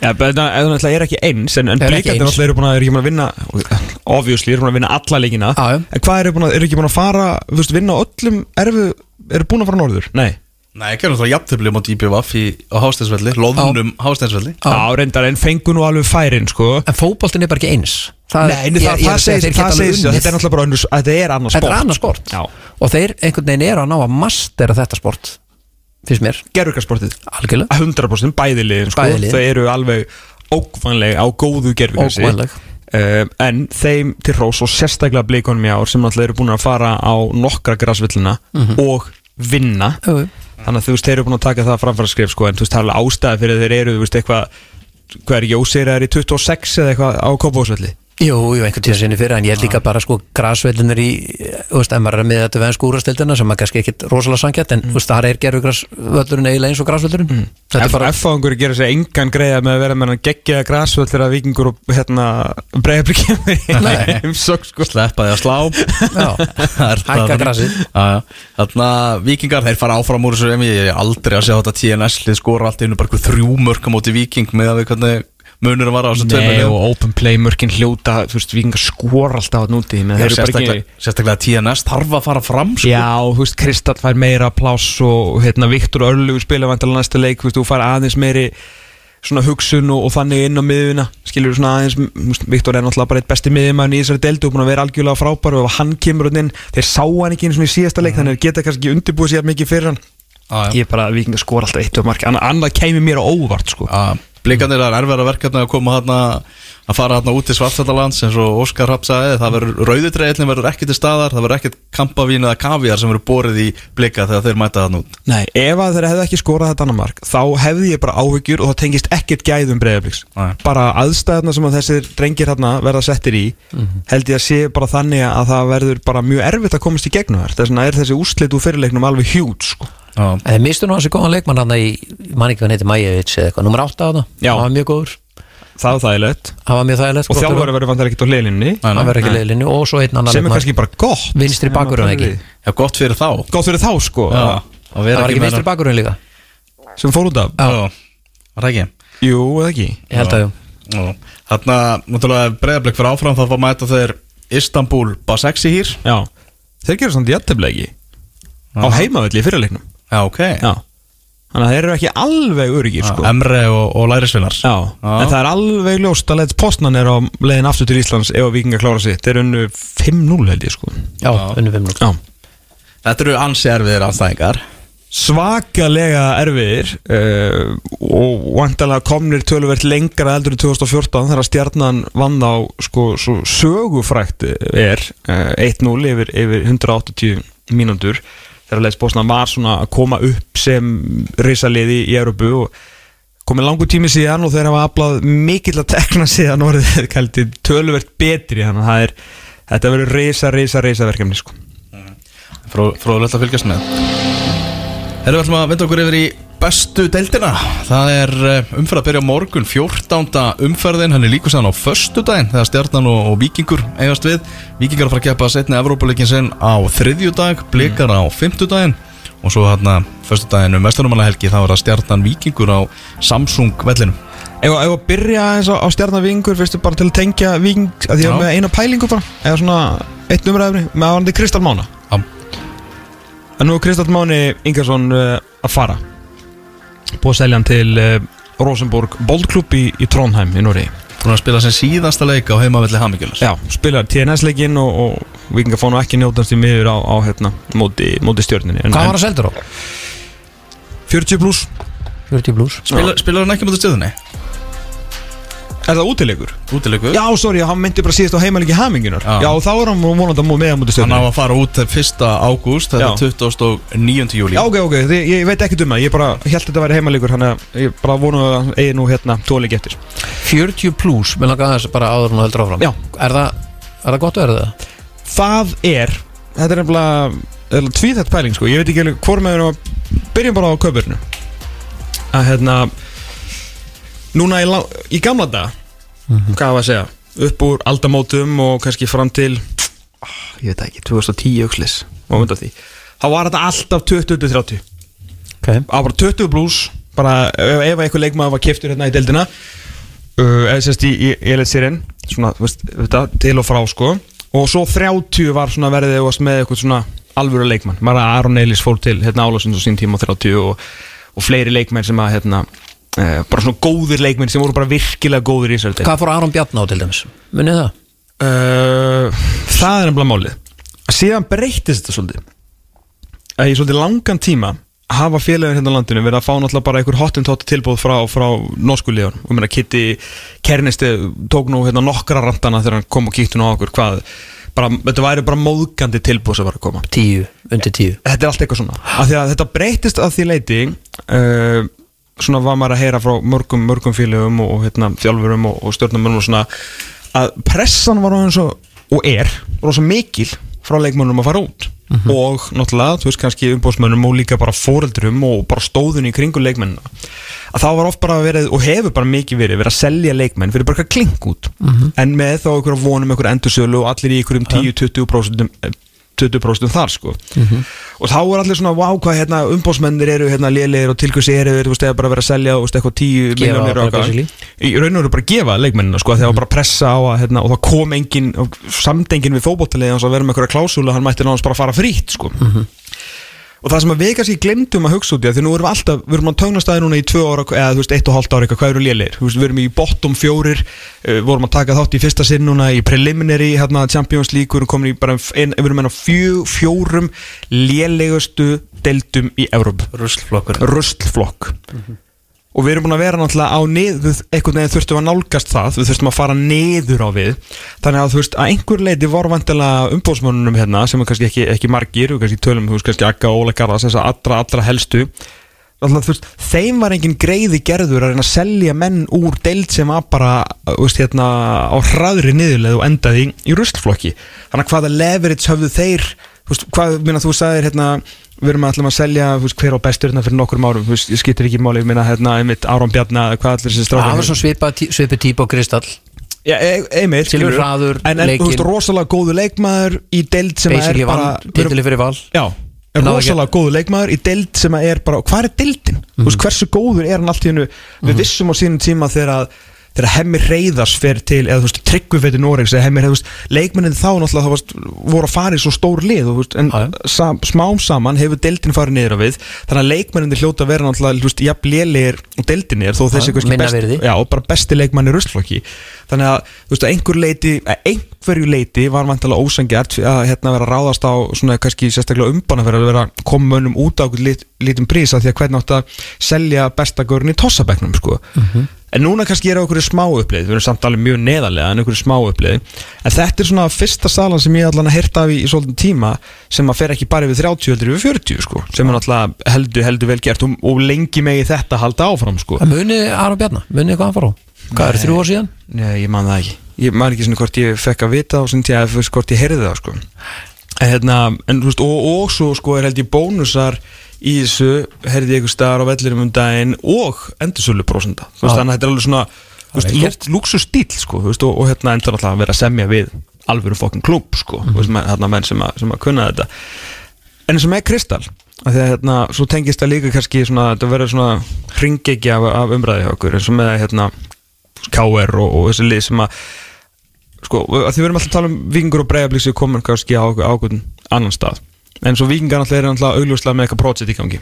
Já, það náttúrulega er ekki eins en, en er eins. náttúrulega eru búin að, eru ekki búin að vinna obviously eru búin að vinna alla leikina Já, já. en hvað eru búin að, eru ekki búin að fara veist, vinna öllum erfu eru búin að fara norður? Nei Nei, ekki náttúrulega jafntöfli mot IPVF í, á Hásteinsvelli, loðnum Hásteinsvelli Já. Reyndar, en fengu nú alveg færin, sko en fótboltin er bara ekki eins það, Nei, ég- það, ég er það segir unnið. þetta er náttúrulega bara önnur, þetta er annars þetta sport. er annað sport. Já, og þeir einhvern veginn eru að ná að mastera þetta sport finnst mér, algjörlega. 100% bæði liðin, sko. Bæði liðin. þau eru alveg ókvanleg á góðu gerfugarsi Ógnvænleg. um, en þeim til hrós og sérstaklega bleikonum í ár sem náttúrulega eru búin að fara á nokkra grasvillina og vinna. Jú, jú. þannig að þú veist, þeir eru búin að taka það framfæra skrif sko, en þú veist, það er alveg ástæði fyrir þeir eru þú veist, eitthvað, hvað er Jósir er í 26 eða eitthvað á Kópavósvelli Jú, jú, einhvern tíðan sinni fyrir en ég held líka bara sko grasvellinir í, þú veist, ef maður er með þetta vensk úrastildina sem er kannski ekkit rosalega sangjart en þú veist, það er gerur grasvöllurinn eiginlega eins og grasvöllurinn. Þetta er bara, F-fáðungur gera sér engan greiða með að vera með hann geggjaða grasvöll þegar vikingur og hérna í heimsókn sko. Sleppa því að slá. Já, Það er bara hækka þannig. Já, já. Þarna vikingar, þeir fara áfram úr þessu Ég er aldrei að sjá þetta TNS-lið skora allt einu bara þrjú mörk á móti viking með að við hvernig munur var á þessu Nei, tveimur og open play mörkin hljóta þú veist, vikingar skor alltaf að núti sérstaklega, sérstaklega TNS þarf að fara fram sko. Já, þú veist, Kristall fær meira pláss og hérna, Viktor Örlugur spila vantilega næsta leik, þú veist, þú fær aðeins meiri svona hugsun og, og þannig inn á miðuna skilur svona aðeins, Viktor er náttúrulega bara eitt besti miðjumæðin í þessari deldu og búin að vera algjörlega frábær og hann kemur inn, þeir sá hann ekki eins og í síðasta leik, þannig að geta kannski ekki undirbúið sér mikið fyrir hann. Já, já. Ég er bara að vikingar skor alltaf eitt og Anna, annað kæmi mér á óvart sko. Já, Blikarnir er erfæra verkefni að koma hana að fara hérna út til Svartfjallalands eins og Óskar Rapp sagði, það verður rauðutreillin verður ekki til staðar, það verður ekkert kampavín eða kaviar sem verður borið í blika þegar þeir mæta þarna út. Nei, ef að þeir hefðu ekki skorað þetta annar mark þá hefði ég bara áhyggjur og það tengist ekkert gæðum breyðabliks Nei. bara aðstæðna sem að þessir drengir hérna verða settir í held ég að sé bara þannig að það verður bara mjög erfitt að komast í gegnum þær. Þess þeir mistu nú hansi góðan leikmann hann í, ég man ekki hvað hann heiti Majevits eða eitthvað, nummer 8 á það hann var mjög góður, það var mjög þægilegt og þjálfari verður vantar ekkert á nei. hann verður ekki leiðlinni og svo einn annan sem er kannski bara gott. Vinstri bakvörður, ekki? já gott fyrir þá. Gott fyrir þá sko. Já, að það var ekki vinstri bakurinn líka? Sem fór út af? Var það ekki? Jú, eða ekki? Ég held að jú. Já. Þarna, náttúrulega breyðablik fyrir áfram þá fá mæta þeir Istanbul Basaksi hýr já. Þeir gera samt jætteflegi á heimavelli í fyrirleiknum Já, ok. Já. Þannig að þeir eru ekki alveg öryggir sko. Emre og, og Lærisvinnar Já, en það er alveg ljóst að leiðis postnan er á leiðin aftur til Íslands ef að vikingar klára sitt, þeir eru unnu 5-0 held ég sko. Já, unnum 5 Já. Þetta eru ansi erfiðir anstæðingar Svakalega erfiðir uh, og vantalega komnir töluvert lengra eldur í 2014 þegar stjarnan vann á sko, svo sögufrækt er uh, 1-0 yfir, yfir 180 mínútur þegar leiðis postnan var svona að koma upp sem risaliði í Európu og komið langur tími síðan og þeir hafa aflað mikill að tekna síðan og orðið kælti töluvert betri þannig að það er, þetta verður risa, risa, risa verkefni sko. Fró, Fróðulegt að fylgjast með Erum við ætlum að vinda okkur yfir í bestu deildina. Það er eh, umferð að byrja morgun 14. umferðin, hann er líka sann á föstudaginn þegar stjarnan og, og vikingur eigast við. Vikingar að fara að keppa setni Evrópuleikin sinn á þriðjudag, blikar á fimmtudaginn. Og svo hérna föstudaginn um vestunumannahelgi þá er það stjarnan vikingur á Samsung vellinum. Ef ef að byrja eins á, á stjarnavingur fyrstu bara til að tengja ving að því að með eina pælingu bara eða svona eitt umræðumni með aðvandi Kristall Mána. Já. en nú er Kristall Máni Ingersson uh, að fara búið að selja hann til uh, Rosenborg Boldklub í, í Trondheim í Nóri Búin að spila sem síðasta leik á heimavelli Hamingjölas Já, spilar TNS-leikinn og, og vikingar fá nú ekki njótast í miður á, á hérna, móti, móti stjörninni en, hvað var en að seldur á? 40 pluss 40 blues Spila, Spilar hann ekki mútið stöðunni? Er það útilegur? útilegur Já, sorry, hann myndi bara síðast á heimalíki hamingunar Já. Já, þá er hann vonandi að með að múti Hann á stjórnum að fara út 1. ágúst Þetta er 29. júli Já, ok, ok, þið, ég veit ekki um það Ég bara held þetta að vera heimalíkur Þannig að ég bara vonu að eigi nú hérna tóleik eftir 40 plus, mér langar aðeins bara áður þú heldur áfram Já. Er það, er það gott að vera það? Það er Þetta er nefnilega tvíþætt pæling sko Ég veit ekki alveg hvort með að Byrjum bara á kaupurinu Að hérna Núna í, lá- í gamla dag Hvað var að segja? Upp úr aldamótum og kannski fram til ah, Ég veit ekki, 2010 aukslis Og undan því. Þá var þetta alltaf 20-30 Ok, á bara 20 blús bara ef, ef eitthvað leikmaður var keftur hérna í deildina uh, eða sérst í, elitsýrin svona, þú veist, þetta, til og frá sko. Og svo 30 var svona verðið með eitthvað svona alvöru leikmann. Bara Aron Eilis fór til hérna Álasund og sín tíma á 30 og, og fleiri leikmenn sem að hérna uh, bara svona góðir leikmenn sem voru bara virkilega góðir í þessari deild. Hvað fór Aron Bjarn á til dæmis? Munið það? uh, það er nefnilega málið. Síðan breytist þetta svolítið. Að í svolítið langan tíma hafa félagur hérna á landinu verið að fá náttúrulega bara einhver hottentott tilbúð frá, frá norsku liðan og mér að Kitty Kernisti tók nú hérna nokkra randana þegar hann kom og kíkti nú á okkur. Hvað bara, þetta væri bara móðgandi tilbúð sem var að koma. 10, undir 10 þetta er allt eitthvað svona. Þetta breytist að því leiti uh, svona var maður að heyra frá mörgum, mörgum félögum og, og hérna, þjálfurum og, og stjórnumönum og svona að pressan var eins og, og er rosa mikil frá leikmönnum að fara út. Og náttúrulega, þú veist kannski umbóðsmönnum og líka bara fóreldrum og bara stóðun í kringu leikmennina. Að þá var oft bara verið og hefur bara mikið verið verið að selja leikmenn fyrir bara eitthvað klink út. En með þá einhverja vonum einhverja endursölu og allir í einhverjum 10-20% 20% þar sko. Og þá er allir svona, wow hvað hérna umbóðsmennir eru hérna lélegir og tilkvæmst eru þú veist, eða bara verið að selja veist, eitthvað 10 Gefa miljónir bara og eitthvað. í raun og veru bara að gefa leikmennina sko, þegar bara að pressa á að hérna, og það kom engin, samdengin við fótboltalið að vera með einhverja klásúlu, hann mætti náttúrulega bara fara frýtt sko og það sem við kannski glemdum að hugsa út í að því nú erum við alltaf, við erum á tögnastæði núna í tvö ára eða þú veist, eitt og hálft ára eitthvað, hvað eru veist, við erum í bottom fjórir uh, vorum að taka þátt í fyrsta sinn núna í preliminary hérna Champions League, við erum komin í bara ein, við erum enn á fjó, fjórum lélegustu deildum í Evróp Ruslflokkur ruslflokk og við erum búin að vera náttúrulega á niður einhvern veginn þurftum að nálgast það við þurftum að fara niður á við. Þannig að þú veist að einhver leiti voru vantilega umbóðsmönnunum hérna sem er kannski ekki, ekki margir og kannski tölum þú veist kannski Akka og Óla Garðas þess að allra allra helstu. Alltaf, veist, þeim var engin greiði gerður að reyna að selja menn úr deild sem var bara þú veist, hérna, á hraðri niðurleið og endaði í, í ruslflokki þannig að hvaða leverage höfðu þeir hvað, minna, þú sagðir hérna, við erum alltaf að selja veist, hver á bestur hérna fyrir nokkur árum veist, ég skiptir ekki máli, minna, hérna, einmitt Áron Bjarnar, hvað allir þessi Það strákar var svona svipað tí- svipið típ og kristall. Já, e- einmitt, Silfur hraður, en, en veist, leikinn. rosalega góðu leikmaður í deild sem er bara titili fyrir val. Já, Náði rosalega góður leikmaður í deild sem er bara, hvað er deildin? Þú veist, hversu góður er hann allt í hennu Við vissum á sínum tíma þegar að þegar hemmi reyðars fer til eða þú veist, tryggvifeiti Noregs eða hemmi reyðars leikmennin þá náttúrulega þá varst, voru að fara í svo stór lið og, þú veist, en sam, smám saman hefur deildin farið niður á við þannig að leikmennin hljóta að vera náttúrulega þú veist, jafn lélegir og deildin er þó þessi best, já, bara besti leikmann í ruslflokki þannig að þú veist, að einhver leiti að einhverju leiti var vantilega ósangjart að hérna vera ráðast á svona kannski sérstaklega umbana fyrir að vera koma mönnum út á lit, litum prísa því að hvernig átt að selja bestagörn í tossabeknum sko. En núna kannski er okkur smá upplið við erum samt alveg mjög neðarlega en okkur smá upplið en þetta er svona fyrsta salan sem ég allan að heyrta af í, í svolítið tíma sem að fer ekki bara yfir 30 heldur yfir 40 sko, sem er náttúrulega heldur, heldur vel gert og, og lengi megi þetta halda áfram sko. Það muni Aron Bjarnar, muni hvað hann fór á Hvað er þrjú ár síðan? Nei, ég man það ekki Ég man ekki svona hvort ég fekk að vita og svona hvort ég heyrði það sko. en, hérna, en, veist, og, og svo sko er held ég bónusar í þessu heyrði ég einhver staðar á vellirum um daginn og endursölu prósenda Já. þannig að þetta er alveg svona veist, lúk- lúksustíl sko, veist, og, og hérna endur alltaf að vera að semja við alvöru fokkin klúb sko, mm menn, hérna menn sem að, sem að kunna þetta. En eins og með Kristall að því að hérna, svo tengist það líka kannski svona, þetta verður svona hringegi af, af umræði hjá okkur eins og með hérna KR og, og þessi lið sem að sko, að því við erum alltaf að tala um vikingur og breyðablík sem komin kannski á ákveðin annan stað en svo vikingar alltaf er alltaf augljóslega með eitthvað projekt í gangi.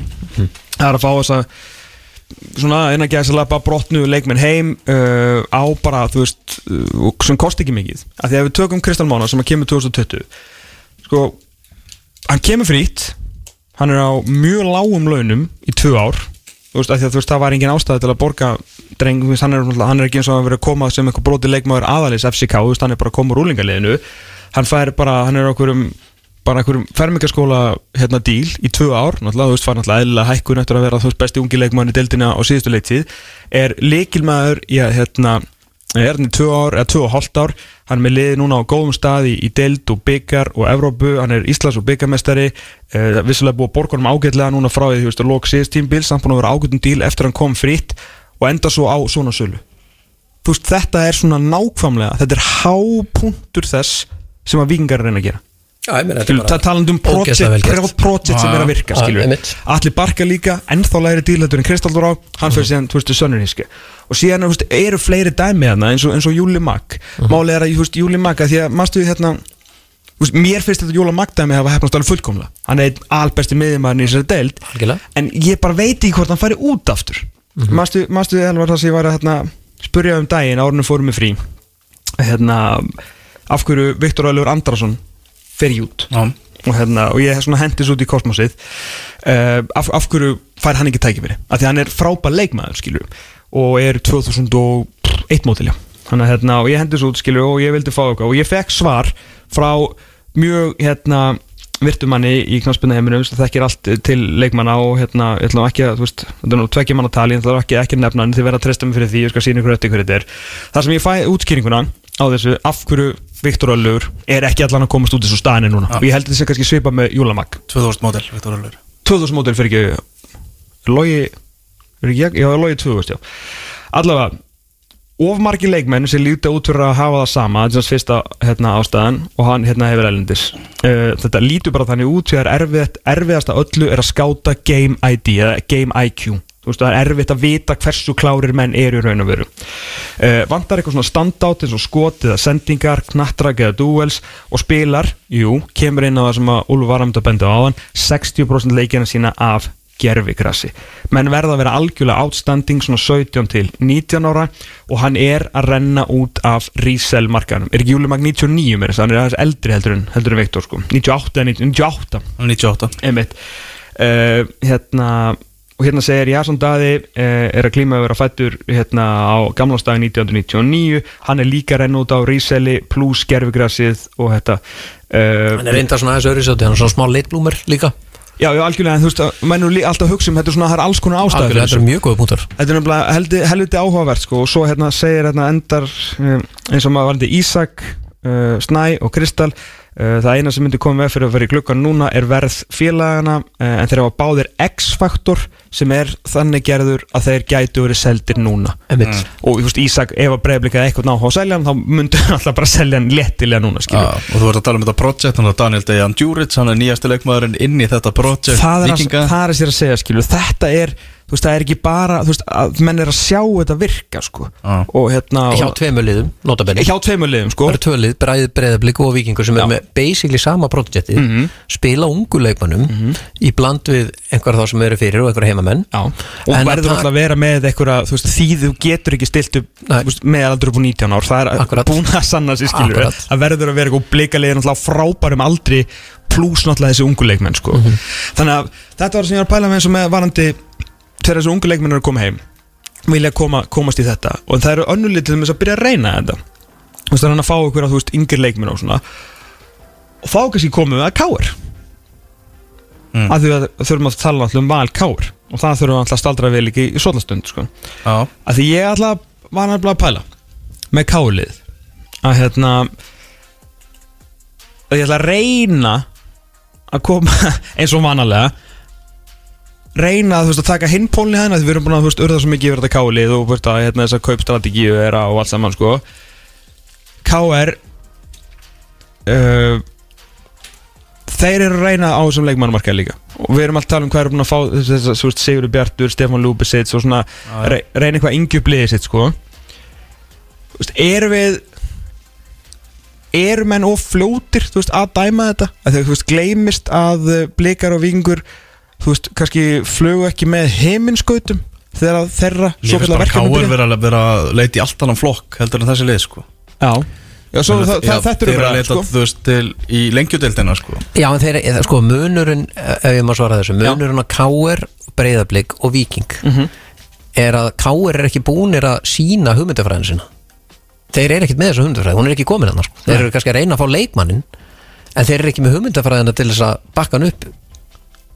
Það er að fá þess að svona eina gæðis að lappa brotnu leikmenn heim uh, á bara þú veist uh, sem kosti ekki mikið. Að því að við tökum Kristall Mána sem að kemur 2020 sko hann kemur frýtt hann er á mjög lágum launum í tvö ár. Þú veist, af því að þú veist, það var engin ástæði til að borga dreng, veist, hann er, náttúrulega- hann er ekki eins og að vera að koma sem eitthvað broti leikmaður aðalis FCK, þú veist, hann er bara að koma úr úlingaliðinu hann fær bara, hann er okkur um bara einhverjum fermingaskóla hérna díl í tvö ár, náttúrulega, þú veist, fær náttúrulega eðlilega hækkun eftir að vera, þú veist, besti ungi leikmaður í deildina á síðustu leiktið, er leikilmaður í að, hérna, er hann í tvö ár, eða tvö og hálft ár hann er með liði núna á góðum stað í, deild og byggar og Evrópu, hann er Íslands og byggarmestari uh, vissulega búið honum ágætlega núna frá því, þú veist, að lók síðust tímbil samt búin að vera ágættum díl eftir hann kom fritt og enda svo á svona sölu. Þú veist, þetta er svona nákvæmlega þetta er hápunktur þess sem að vikingar reyna að gera Það bara talandi um project sem er að virka. Allir Barka líka, ennþá læri dílætur en Kristaldur á, hann fyrir síðan, þú veist, Sönnuríski og síðan, eru fleiri dæmi hérna eins og, eins og Júli Mag Málið er að, Júli Mag, að því að, mástu við hérna mér finnst þetta Júli Mag dæmi hafa hefnast alveg fullkomlega. Hann er einn albesti miðjumæðin í þessari deild. Algjörlega. en ég bara veit ekki hvort hann færi út aftur. Mástu, mástu við alveg það sem ég var að hérna, spurja um daginn, árunum fórum við frí? Hérna, af hverju Viktor Ölfur Andrason fer í út. Já. og, hérna, og ég hendis út í kosmosið. Uh, af, af hverju fær hann ekki tækifæri? Af því hann er frábær leikmaður skilur og er 2001 mótilja þannig að hérna, og ég hendis út skilur og ég vildi fá eitthvað. Og ég fekk svar frá mjög hérna virtumanni í knarspinna heiminum sem þekkir allt til leikmanna og hérna, ég ætla ekki að, þú veist, þetta er nú tveggja manna tali, ég ætla ekki, ekki að nefna hann, þið verða að treysta mig fyrir því, ég skal sína ykkur ötti hverju þetta er. Það sem ég fæ útskýringuna á þessu, af hverju Viktor Öllur er ekki allan að komast út þessu staðinni núna. Og ég held að þetta sé kannski svipa með Júlamag 2000 módel, Viktor Öllur. 2000 mótil fyrir ekki Logi, er ekki ég? Já, Logi 2000, já. Allavega, of margi leikmenn sem líta út fyrir að hafa það sama þetta er þess fyrsta hérna, ástæðan og hann hérna hefur elendis uh, þetta lítur bara þannig út því að erfiðast, erfiðast að öllu er að skáta game ID eða game IQ þú veist það er erfitt að vita hversu klárir menn eru í raun og veru uh, vantar eitthvað svona standout eins og skot eða sendingar, knattrak eða duels og spilar, jú, kemur inn á það sem að Úlfur var að mynda að benda á áðan 60% leikina sína af gerfigrassi. Menn verða að vera algjörlega outstanding svona 17 til 19 ára og hann er að renna út af resell markanum. Er ekki Júlimag 99 með þess að hann er aðeins eldri heldur en, heldur en Viktor sko. 98 eða 98, 98 einmitt. Uh, hérna, og hérna segir Jason Daði uh, er að klíma að vera fættur hérna á gamlanstagi 1999 hann er líka að renna út á reselli pluss gerfigrassið og þetta. Uh, Hann er reynda svona aðeins öðru sátti, hann er svona smá litblúmer líka. Já, já, algjörlega, en þú veist, að menn eru lí- alltaf hugsa um þetta er svona, það er alls konar ástæður Algjörlega, þetta er mjög góða punktar. Þetta er heldi, helviti áhugavert sko og svo hérna segir hérna endar um, eins og maður varandi Ísak uh, Snæ og Kristal það eina sem myndi koma með fyrir að vera í glukkan núna er verð félagana uh, en þeir hafa báðir X-faktor sem er þannig gerður að þeir gætu verið seldir núna. Einmitt. og þú veist Ísak, ef að breyflikaði eitthvað náha á seljan þá myndi hann alltaf bara selja hann lettilega núna skilur og þú ert að tala um þetta project hann er Daniel Dejan Djuric, hann er nýjasti leikmaðurinn inn í þetta project það er, að, það er að sér að segja skilu þetta er, þú veist, það er ekki bara þú veist, að menn er að sjá þetta virka sko. Já. og hérna Hjá og, tveimur liðum, notabenni hjá tveimur liðum sko. Það eru tvö lið, bræðið breyðablík og vikingur sem Já. er með basically sama projektið Mhm. spila ungu leikmannum í bland við einhver þá sem eru fyrir og einhver heimamenn Já, og En að verður alltaf að vera með einhverja, þú veist, því þú getur ekki stilt upp Nei. þú veist, með aldur upp á 19 ár það er Akkurat. búin að sanna sig skilur Akkurat. það verður að vera eitthvað aldri pluss náttúrulega þessi ungu leikmenn sko. Mhm. þannig að þetta var það sem ég var að pæla með eins og með varandi þegar þessi ungu leikmenn eru að koma heim vilja koma, komast í þetta. Og það eru önnulítið til þess að byrja að reyna þetta. Þú veist, hann að fá ykkur að þú veist yngir leikmenn og svona. Og þá kannski komum við að káir Mm. að því að þurfum að tala alltaf um val káir og það þurfum alltaf að staldra vel ekki í svolastund sko. Að því ég alltaf var nefnilega að pæla með kálið að hérna að ég ætla að reyna að koma eins og vanalega reyna veist, að taka hinpólni hérna því við erum búin að urða svo mikið þetta kálið og veist, að hérna, þess að kaupstrategíu er og allt saman sko. KR uh, þeir eru að reyna á þessum leikmannumarkaði líka. Og við erum alltaf að tala um hvað eru búin að fá þess að Sigurður Bjartur, Stefán Lúbisits og svona já. re reyna eitthvað yngjubliðið sitt sko. Erum við eru menn of fljótir þú veist, að dæma þetta? Að veist, gleymist að uh, blikar og vingur þú veist, kannski flugu ekki með heiminskautum þegar þeirra Ég finnst bara verkefni Káur byrja. vera að vera að leita í allt annan flokk heldur en þessi lið sko. Já, já svo, það, Já, það, þetta þeir eru eru að bara leita sko. þú veist til í lengjudeldina sko. Já, en þeir, eða, sko, munurinn ef ég má svara þessu, munurinn að K.R. Breiðablík og Víking er að Káir er ekki búnir að sína hugmyndafræðin sinna þeir eru ekkert með þessu hugmyndafræði, hún er ekki komin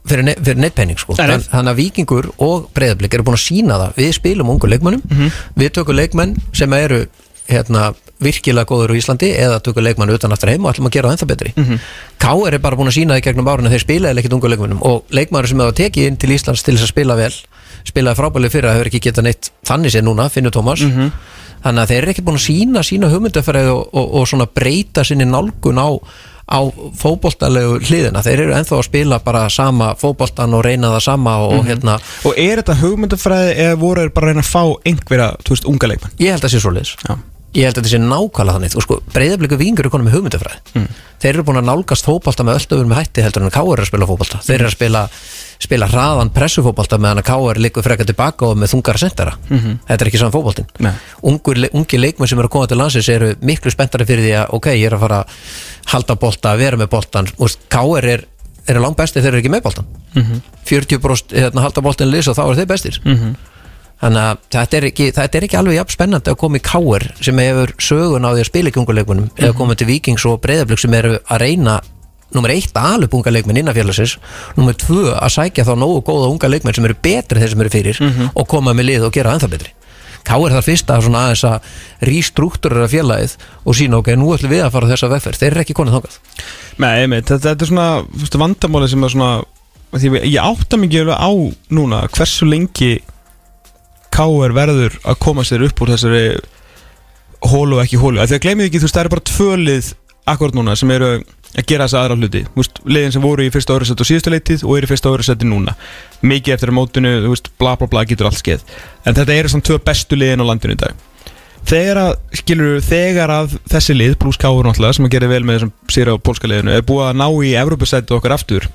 fyrir, ne fyrir nettpenning sko. Þann- þannig að Víkingur og Breiðablík eru búin að sína það. Við spilum ungu leikmannum við tökum leikmenn sem eru hérna, virkilega góður á Íslandi eða tökum leikmann utan aftur heim og ætlum að gera það ennþá betri. Mm -hmm. K.R. er bara búin að sína það í gegnum árinu þeir spilaði ekkert ungu leikmannum og leikmannur sem hafa tekið inn til Íslands til þess að spila vel spilaði frábæli fyrir að hefur ekki getað neitt þannig sér núna, Finnur Tómas. Þannig að þeir eru ekki búin að sína sína hugmyndafæri og, og, og svona breyta sinni nálgun á á fótboltalegu hliðina þeir eru ennþá að spila bara sama fótboltan og reyna það sama og hérna Og er þetta hugmyndafræði eða voru bara að reyna að fá einhverja, þú veist, unga leikmann? ég held að það sé svoleiðis Já. ég held að þetta sé nákvæmlega þannig og sko, breyðabliku vingur er konum með hugmyndafræði Mm. þeir eru búin að nálgast fótbolta með öll öfur með hætti heldur en Káur að spila fótbolta þeir eru að spila, spila hraðan pressufótbolta meðan að Káur likur frekar tilbaka og með þungara sendara þetta er ekki saman le- ungi leikmenn sem eru að koma til landsins eru miklu spenntari fyrir því að ok, ég er að fara að halda bolta, vera með boltan Káur er, er langt besti þeir eru ekki með boltan 40% hérna, halda boltin lis og þá eru þeir bestir. Þannig að þetta er, ekki, þetta er ekki alveg jafn spennandi að koma í káir sem hefur sögun á því að spila ekki ungarleikmunum eða koma til Víkings og Breiðablík sem eru að reyna nummer eitt að alveg unga leikmenn innanfélagsins. Nummer tvö að sækja þá nógu góða unga leikmenn sem eru betri þeir sem eru fyrir og koma með lið og gera það ennþá betri. Káir þar fyrst að svona aðeins að rístruktúrera félagið og sína ok, nú ætlum við að fara þessa vegferð. Þeir eru ekki konið þangað. Nei, einmitt, þetta, þetta er svona vandamáli sem er svona því ég, átta mikið alveg á núna hversu lengi K.R. verður að koma sér upp úr þessari hólu og ekki hólu að því að gleymið ekki, þú veist, það eru bara tvölið akkurat núna sem eru að gera þessa aðra hluti. Veist, liðin sem voru í fyrsta ára sett og síðustu leitið og eru í fyrsta ára seti núna. Mikið eftir mótinu, veist, bla bla bla getur allt skeið. En þetta eru svona tvö bestu liðin á landinu í dag. Þegar að, skilur þegar að þessi lið, pluss Káur náttúrulega sem að gera vel með þessum sér á pólska liðinu er búið að ná í Evrópusættu okkar aftur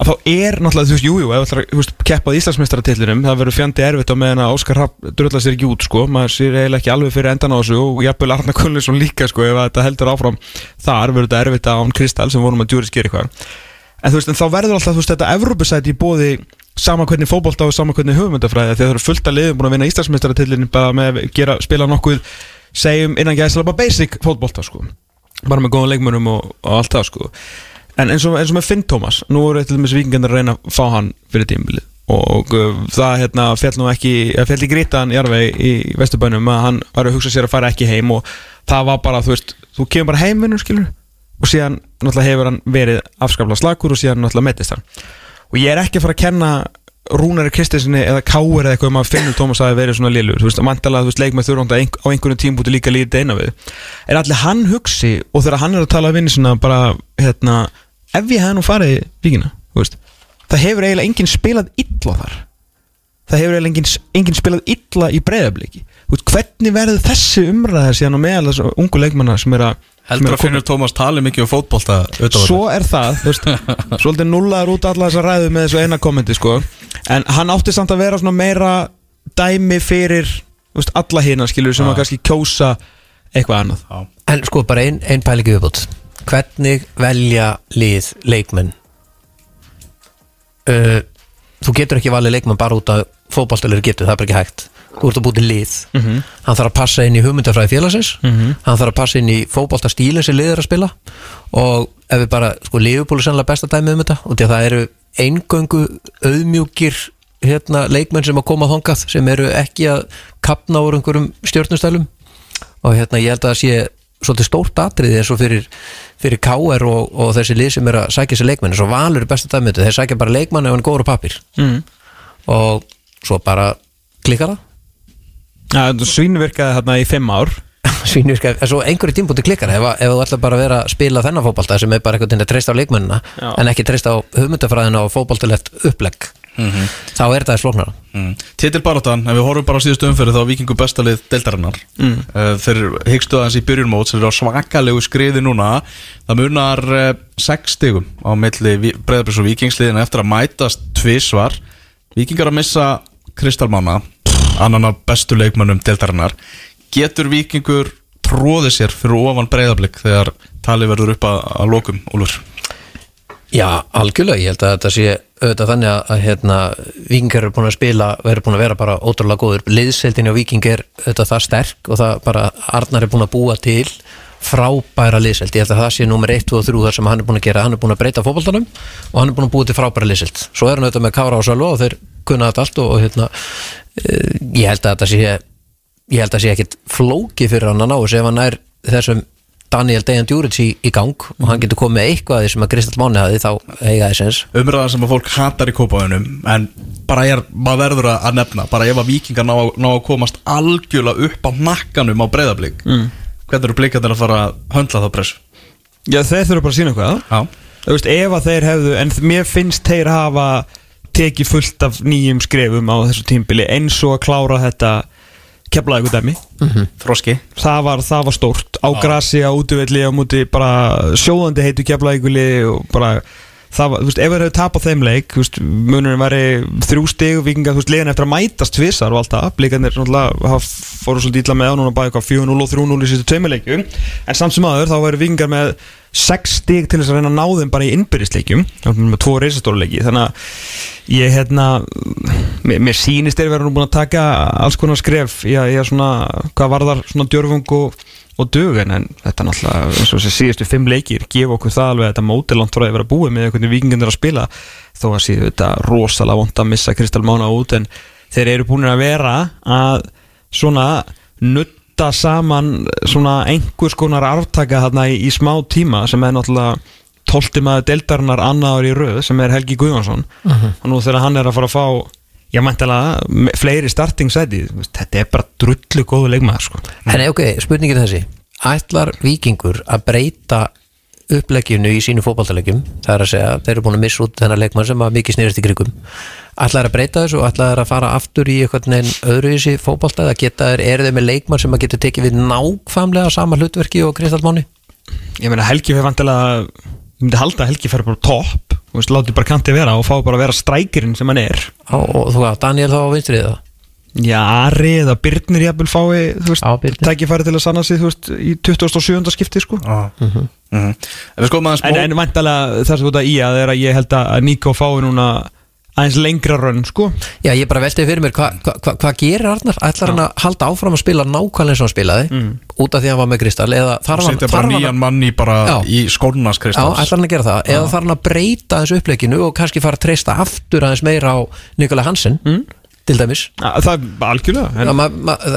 að þá er náttúrulega, þú veist, jújú, jú, ef það er keppað Íslandsmeistaratitlinum, það verður fjandi erfitt á meðan að Óskar Rapp drölla sér ekki út, sko. Maður sér eiginlega ekki alveg fyrir endan á þessu og jafnvel Arna Kullinsson líka, sko, ef þetta heldur áfram þar verður þetta erfitt án Kristall sem vorum að djúri sker eitthvað. En þú veist, en þá verður alltaf, þú veist, þetta Evrópusæti í bóði sama hvernig fótbolta og sama hvernig hugmyndafræði að það eru fullt að liðum búin að vinna Íslandsmeistaratillin bara með gera, spila nokkuð segjum innan gæðslega bara basic fótbolta sko. Bara með góðan leikmönum og, og allt það sko en eins og, eins og með Finn Thomas nú eru til dæmis vikingarnir að reyna að fá hann fyrir tímbilið og uh, það hérna fjall nú ekki, fjall í grítan jarveg í Vesturbænum að hann var að hugsa sér að fara ekki heim og það var bara, þú veist, þú kemur bara heim vinnur skilur og síðan náttúrulega hefur hann verið afskaplega slakur og síðan náttúrulega mettist hann. Og ég er ekki að fara að kenna Rúnari Kristinsinni eða Káur eða eitthvað um að Finnur Tómas hafi verið svona lillur þú veist, vantalega, þú veist, leikmæð þurfandi á einhvern tímbúti líka lítið eina við. Er allir hann hugsi og þegar hann er að tala að vinni svona bara, hérna ef ég hef nú farið í víkina, þú veist það hefur eiginlega enginn spilað illa þar. Það hefur eiginlega enginn, enginn spilað illa í breyðabliki hvernig verður þessi umræða síðan á meðal þessu ungu leikmanna sem er að Heldur að Finnur Tómas tali mikið um fótbolta Svo er það, veist, svolítið nullaður út alla þessa ræðu með þessu eina kommenti sko. en hann átti samt að vera meira dæmi fyrir veist, alla hina skilur sem að kannski kjósa eitthvað annað. Já. En sko bara ein, ein pælingi viðbútt Hvernig velja lið leikmenn? Uh, Þú getur ekki valið leikmenn bara út af getur, það er bara ekki hægt Þú ert að búti lið. Hann þarf að passa inn í hugmyndafræði félagsins. Hann þarf að passa inn í fótballstastíli sem lið er að spila. Og ef við bara, sko, Liverpool er sannlega besta dæmi um þetta og því að það eru eingöngu auðmjúkir hérna, leikmenn sem að koma þangað sem eru ekki að kapna úr einhverjum stjórnustælum og hérna ég held að það sé svolítið stórt atriði eins og fyrir, fyrir KR og, og þessi lið sem er að sækja sér leikmenn. Eins og Valur er besta dæmið þeir sækja bara leikmann ef hann góður á pappir mm. og svo bara klikkar það Svínvirkaði þarna í fimm ár. Skæf, en svo einhverju tímpúti klikkar ef, ef þú ætlar bara að vera að spila þennan fótbalta sem er bara einhvern veginn að treysta á leikmennina Já. en ekki treysta á hugmyndafræðina og fótbaltilegt upplegg þá er það slóknara Mm. Titilbaráttan, ef við horfum bara á síðustu umferði þá er vikingu bestalið deildarinnar. Mm. Þeir hyggstu aðeins í byrjunmót sem eru á svakalegu skriði núna. Það munar uh, sex stigum á milli breyðarbris og vikingsliðina eftir að mætast tvisvar. Vikingar að missa Kristalmanna annan af bestu leikmönnum deildarinnar. Getur vikingur tróðið sér fyrir ofan breyðarblik þegar talið verður upp að, að lokum, Úlfur? Já, algjörlega, ég held að þetta sé auðvitað þannig að, hérna, vikingar eru búin að spila, eru búin að vera bara ótrúlega góður, liðseldin á viking er auðvitað það sterk og það bara Arnar er búin að búa til frábæra liðseld, ég held að það sé nummer 1 og 3 þar sem hann er búin að gera, hann er búin að breyta fótboltanum og hann er búin að búa til frábæra liðseld svo er hann auðvitað með Kára og Sölva og þeir kunna þetta allt og, og hérna ég held að þetta sé ég held að sé ekkit flóki fyrir hann að ná þessu ef hann er þessum Daniel Dejan Djuric í, í gang og hann getur komið með eitthvað sem að Kristall Máni hafi þá eiga þessins umræðan sem að fólk hatar í kópaðunum en bara er, maður verður að að nefna bara ef að vikingar ná, ná að komast algjörlega upp á nakkanum á breyðablík mm. hvernig eru blíkarnir að fara að höndla þá pressu? Já, þeir þurfa bara að sína eitthvað Já, Þú veist, ef að þeir hefðu En mér finnst þeir hafa tekið fullt af nýjum skrefum á þessu tímbili eins og að klára þetta keflaði ykkur dæmi þroski. Það var, það var stórt. Á grasi, á útivelli á múti bara sjóðandi heitu keflaði ykkur og bara það var, þú veist, ef þeir hefðu tapað þeim leik þú veist, munurinn væri þrjú stig vikingar, þú veist, legin eftir að mætast tvisar og allt það, blikarnir náttúrulega fóru svolítið illa með á núna bæði eitthvað 4-0 og 3-0 í sístu tveimuleikjum en samt sem aður þá væri vikingar með 6 stig til þess að reyna að ná þeim bara í innbyrðisleikjum, með tvo reysastóruleiki þannig að ég hérna mér, mér sýnist þeir vera nú búin að taka alls konar skref að, í að svona, hvað varðar svona djörfung og, og dögun en þetta náttúrulega eins og þessi síðustu fimm leikir gefa okkur það alveg að þetta mótilant frá að vera búið með hvernig vikingarnir er að spila. Þó að síðu þetta rosalega vond að missa Kristal Mána út en þeir eru búin að vera að svona nutta saman svona einhvers konar arftaka þarna í, í smá tíma sem er náttúrulega tólti maður deildarinnar annaður í röð sem er Helgi Guðjónsson. Og nú þegar hann er að fara að fá Já, mæntilega, fleiri startingsæti Þetta er bara drullu góðu leikmaður sko. En ok, spurningin er þessi Ætlar vikingur að breyta uppleggjunu í sínu fótballtalegjum það er að segja, þeir eru búin að missa út þennan leikmann sem að mikið snýrist í krigum Ætlar að breyta þessu og ætlar að fara aftur í eitthvað neginn öðru í þessi fótballta eða geta þeir, eru þeir með leikmann sem að getur tekið við nákvæmlega sama hlutverki og Kristall Máni? Ég meina Helgi fyrir vantilega Ég myndi halda Helgi fyrir bara topp Þú veist, látið bara kanti vera og fá bara að vera strækirinn sem hann er. Og, og þú veist, Daniel þá á vinstrið það Já, Ari eða Birnir jafnvel fái Þú veist, tækifæri til að sanna sig Þú veist, í 27. skipti sko. Já. Mm En við skoðum aðeins En, mó- en vantilega það sem þú ert að í að er að ég held að Nico fái núna aðeins lengra rönn sko. Já, ég bara veltið fyrir mér, hvað hva, hva, hva gerir Arnar? Ætlar hann að halda áfram að spila nákvæmlega eins og hann spilaði út af því að hann var með Kristall eða þarf hann, setja bara hann nýjan mann í bara Já. í skónars Já, Kristjáns ætlar hann að gera það eða þarf hann að breyta þessu uppleginu og kannski fara að treysta aftur aðeins meira á Nikola Hansen til dæmis. Ja, Það er algjörlega Já, en,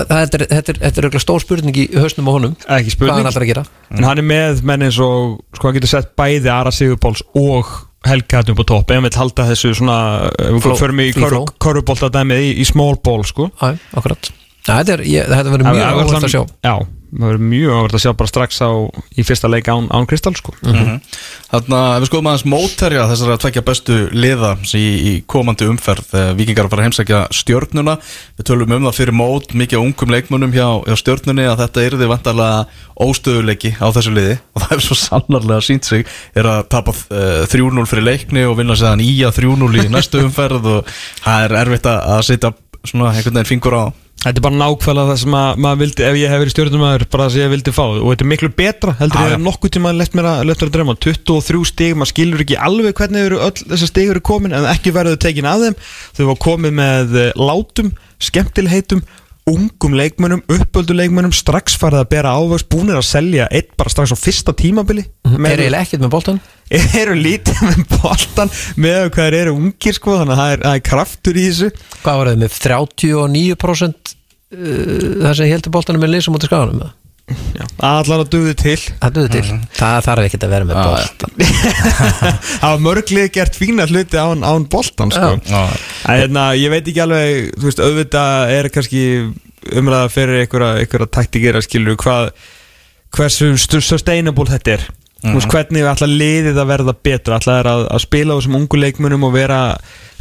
þetta er, örugglega stór spurning í hausnum á honum Ekki hann spurning gera. En hann er með menn eins og sko hann getur sett bæði Ara Sigurpáls og Helga Hattum på topp hann vil halda þessu svona við förum í korfubólta dæmið í, í small ball sko. Já, akkurat. Já, Þetta, er, ég, þetta verður mjög áhvert að sjá. Já, það verður mjög áhvert að sjá bara strax á í fyrsta leik án, án Kristall sko. Þannig að við skoðum aðeins mótherja þessar að tvekja bestu liða í, í komandi umferð þegar vikingar að fara að heimsækja stjörnuna. Við tölum um það fyrir mót mikið ungum leikmönnum hjá, hjá stjörnunni að þetta yrði vantarlega óstöðuleiki á þessu liði. Og það er svo sannarlega sínt sig er að tapa uh, 3-0 fyrir leikni og vinna séðan í að 3-0 í næstu umferð og það er erfitt að að setja svona einhvern veginn fingur á Þetta er bara nákvæmlega það sem að maður vildi ef ég hef verið stjórnumæður, bara það sem ég vildi fá. Og þetta er miklu betra, heldur ég já. að nokkuð tíma lett mér að, lett mér að dröma 23 stig, maður skilur ekki alveg hvernig eru öll þessar stig eru komin en ekki verður tekin af þeim, þau var komið með eh, látum, skemmtilheitum ungum leikmönnum, uppöldu leikmönnum strax farið að bera ávöxt búnir að selja eitt bara strax á fyrsta tímabili. Er eiginlega ekkert með boltan eru lítið með boltan með hvað eru ungir sko þannig að það er, það er kraftur í þessu. Hvað var það með 39% uh, það sem heldur boltanum með leysum út í skaganum eða? Já, allar að duði til. Það duður til, það þarf ekkert að vera með boltan Það var mörglið gert fína hluti án, án boltan sko. Já. En, hérna, Ég veit ekki alveg Þú veist, auðvitað er kannski umræða fyrir einhverja, taktikera skilur hvað hversu sustainable þetta er Þú veist, hvernig við ætla liðið að verða betra ætla er að, að spila á þessum ungu leikmunum og vera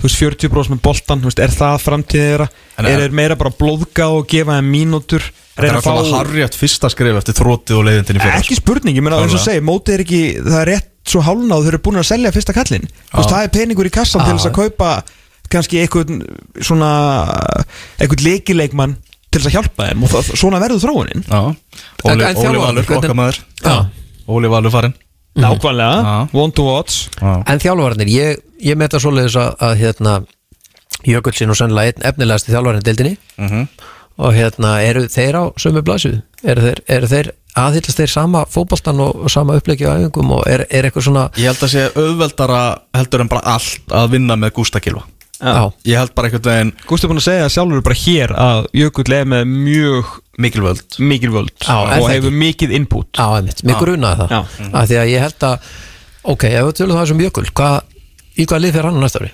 þú veist, 40% með boltan þú veist, er það framtíðið þeirra? Er er- þeir meira bara blóðgá og gefa þeim mínútur? Þetta er að alltaf fá harriðat fyrsta skrif eftir þrótið og leiðindin í fyrir ekki spurning, ég meina eins og segi mótið er ekki, það er rétt svo hálna og þau eru búin að selja fyrsta kallin það er peningur í kassan til þess að kaupa kannski einhvern svona einhvern leikileikmann til þess að hjálpa þeim og það, svona verður þróunin. Óli, Valur, okkar maður Óli Valur farinn Nákvæmlega, Já. one to watch En þjálfarnir, ég, ég meta svoleiðis að, að hérna, Jökulsinn og sennilega einn efnilegasti þjálfarnir deildinni Mhm. og hérna, eru þeir á sömu blasu? Eru þeir, eru þeir aðhyllast þeir sama fótboltan og, og sama uppleggi á æfingum og er, er eitthvað svona Ég held að sé auðveldara heldur en bara allt að vinna með Gústa Kilva Já, Ég held bara einhvern veginn Gústi er búin að segja sjálfur bara hér að Jökull er með mjög mikilvöld mikil völd. Já, er og það hefur mikið input. Já, einmitt, mér grunaði það. Já. að Því að ég held að, ok, ef við tölum það sem Jökul hvað, í hvað lið fyrir hann á næsta ári?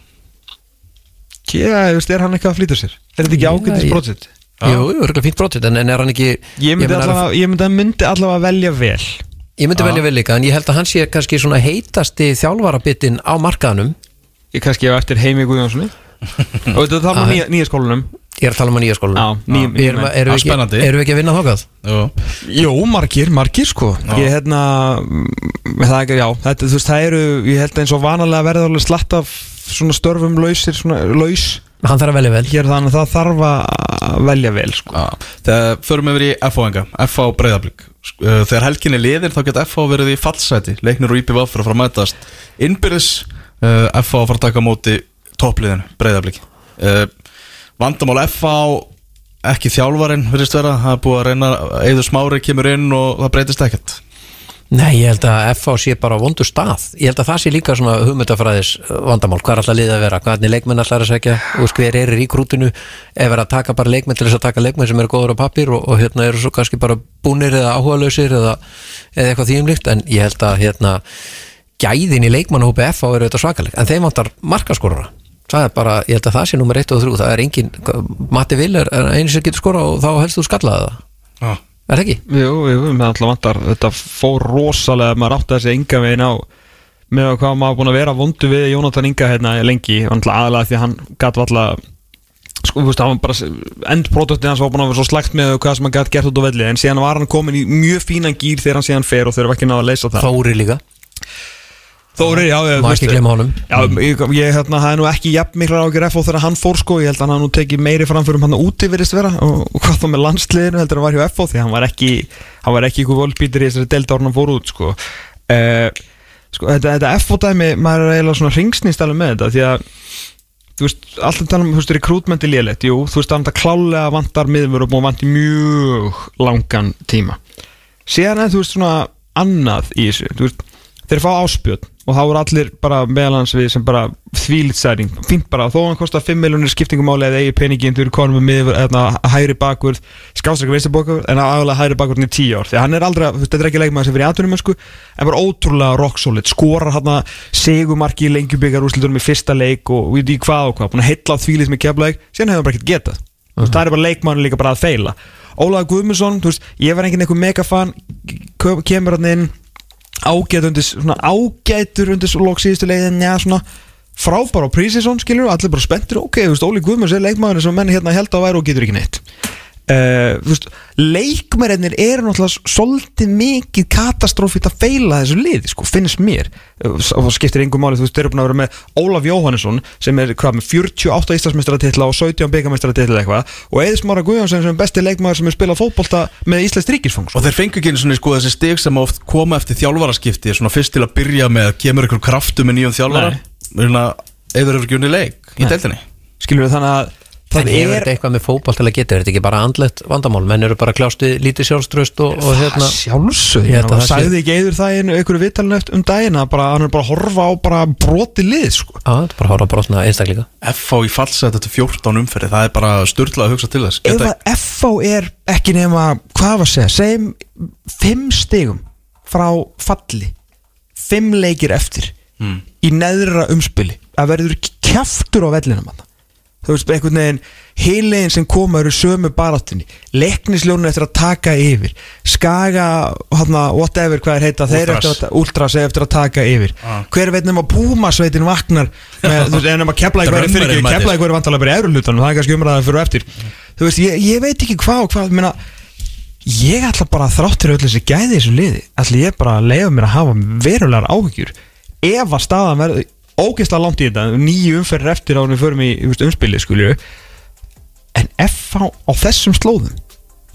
Já, þú veist, er hann eitthvað að flýta sér? Er þetta ekki Já, ágættis ég- brotið? Jú, jú, örgulega fínt brotið, en, en er hann ekki Ég myndi, meina, allavega, ég myndi, myndi allavega velja vel. Ég myndi velja vel líka, en ég held að hann sé kannski svona heitasti þjálfarabittin á markaðanum Ég kannski á eftir Heimi Guðjónssoni Og þetta þarf nýja, nýja skólanum. Ég er að tala um nýja skólan Já, nýjum Við erum, erum, Já, við ekki, spennandi. erum við ekki að vinna? Jú. Jó, margir, margir sko. Ég hérna mm, það, er ekki- já, þetta, þú veist, það eru Ég held eins og vanalega verða alveg slatt af Svona störfum lausir, svona laus. Hann þarf að velja vel. Hér þannig að það þarf að velja vel sko. Já. Þegar förum yfir í FH-enga FH breyðablík Þegar helginni liðir þá geta FH verið í fallseti Leiknir og IPV fyrir að fara að mætast. Innbyrðis FH að fara að taka móti toppliðinu breyðablík uh, Vandamál FH ekki þjálfarinn virðist vera það er búið að reyna Eður Smári kemur inn og það breytist ekkert. Nei, ég held að FH sé bara á vondu stað. Ég held að það sé líka svona hugmyndafræðis vandamál. Hvað er alltaf liðið að vera, hvernig leikmenn alltaf er að segja og hver er í krútinu ef er að taka bara leikmenn til þess að taka leikmenn sem eru góður á pappir og, og hérna eru svo kannski bara búnir eða áhugalausir eða, eða eitthvað þýjumlíkt en ég held að hérna gæðin í leikmannahópi FH eru þetta svakaleg en þeim vantar markaskorara það er bara, ég held að það sé nummer 1 og 3 það er engin, Matti Vill er einu sem getur skora og þá helst þú skallaði það Já. er það ekki? Jú, jú, með alltaf vantar Þetta fór rosalega, maður átti þessi enga veginn á með að hvað maður búin að vera vondu við Jónatan Inga hérna lengi aðalega því að hann gat valla sko, þú veist, hann var bara endproduktið hans var búin að vera svo slægt með hvað sem hann gæti gert út á velli en síðan var hann komin í mjög fínan gýr þegar hann síðan fer og þeir eru ekki náða að leysa það Þóri líka, Þóri, já, ég, má ekki glemma honum. Já, ég, ég hérna, það er nú ekki jafn miklar ágjur FO þegar hann fór sko, ég held að hann nú tekið meiri framförum hann úti virðist vera og, og hvað þá með landsliðinu heldur að var hjá FO því hann var ekki, hann var ekki ykkur volbítur í þessari delta orðan hann fór út sko. Uh, sko þetta, þetta FO dæmi, maður er eiginlega svona ringsnýst alveg með þetta því að þú veist, alltaf tala um, þú veist, rekrútmenti lélegt, jú, þú veist, það klálega vantar miður og búin vanti mjög langan tíma. Síðan er þú veist svona annað í þessu, þú veist þeir fá áspjöld og þá voru allir bara meðalans við sem bara þvílitt særing. Fínt bara, þó hann kostar 5 miljonir skiptingumáli eða eigi peningin, þú eru konum með eða hæri bakvörð, skástaklega veistir bókavörð en aðalega hæri bakvörðin í 10 ár. Því hann er aldrei, þetta er ekki leikmaður sem fyrir aðtunum en bara ótrúlega rock solid. Skorar hann að segumarki í lengjubikar úrslitunum í fyrsta leik og við í hvað og hvað, búin að heilla þvílitt með keflaug síðan hefur hann bara ekkert getað. Þú veist, það er bara leikmaður líka bara að feila. Ólaður Guðmundsson, þú veist, ég var enginn eitthvað megafan kemur hann inn ágæt undir, svona ágætur undir svo lók síðustu leiðin, já svona frábár á Prísisson, skilur, allir bara spenntir ok, þú veist, Óli Guðmunds er leikmaður sem menn hérna held að væri og getur ekki neitt uh, veist, leikmæriðnir eru náttúrulega svolítið mikið katastrófið að feila þessu liði, sko, finnst mér. Og það skiptir engum máli, þú veist, þeir eru búin að vera með Ólaf Jóhannesson, sem er hvað með 48 Íslandsmeistaratitla og 17 byggameistaratitla eitthvað, og Eðis Mára Guðjónsson sem er besti leikmaður sem er spilað fólkbólta með Íslands ríkisfang, Og þeir fengu ekki einu svona sko þessi stig sem oft koma eftir þjálfaraskipti Svona fyrst til að byrja með kemur ykkur kraftu með nýjum þjálfara? Þannig að eður eru ekki unni leik í Nei. deildinni? Skilur við þannig að Það það hefur er þetta eitthvað með fótball til að geta, er þetta ekki bara andlegt vandamál, menn eru bara kljást við lítið sjálfströst og, og hérna, sjálfsög það sagði ekki eður það í einu einhverju vitalinu eftir um daginn að bara, hann er bara að horfa á bara broti lið sko. á, þetta er bara að hóra brotna einstakleika. FH í fallset eftir 14 umferði Það er bara styrla að hugsa til þess ef að FH er ekki nema hvað var að segja, segjum fimm stigum frá falli fimm leikir eftir Mm. í neðra umspili að verður kjaftur á vellinum hann þú veist, einhvern veginn heilegin sem koma eru sömu baráttunni. Leiknisljónu eftir að taka yfir. Skaga, hana, whatever hvað er heita, þeir Últras. eftir að últras eftir að taka yfir. Ah. hver veit nema Púmasveitin vaknar með, þú veist, en nema kepla eitthvað fyrir ekki, kepla eitthvað vantalega bara í eurulutanum, það er kannski umræðan fyrir og eftir. Þú veist, ég, ég veit ekki hvað og hvað meina, ég ætla bara að þráttur öll þessi gæði í þessu liði, ætla ég bara að leiða mér að hafa verulegar áhyggjur. Ef að staðan verður ógeðslega langt í þetta, nýju umferðir eftir á við förum í umspilið skilju en FH á þessum slóðum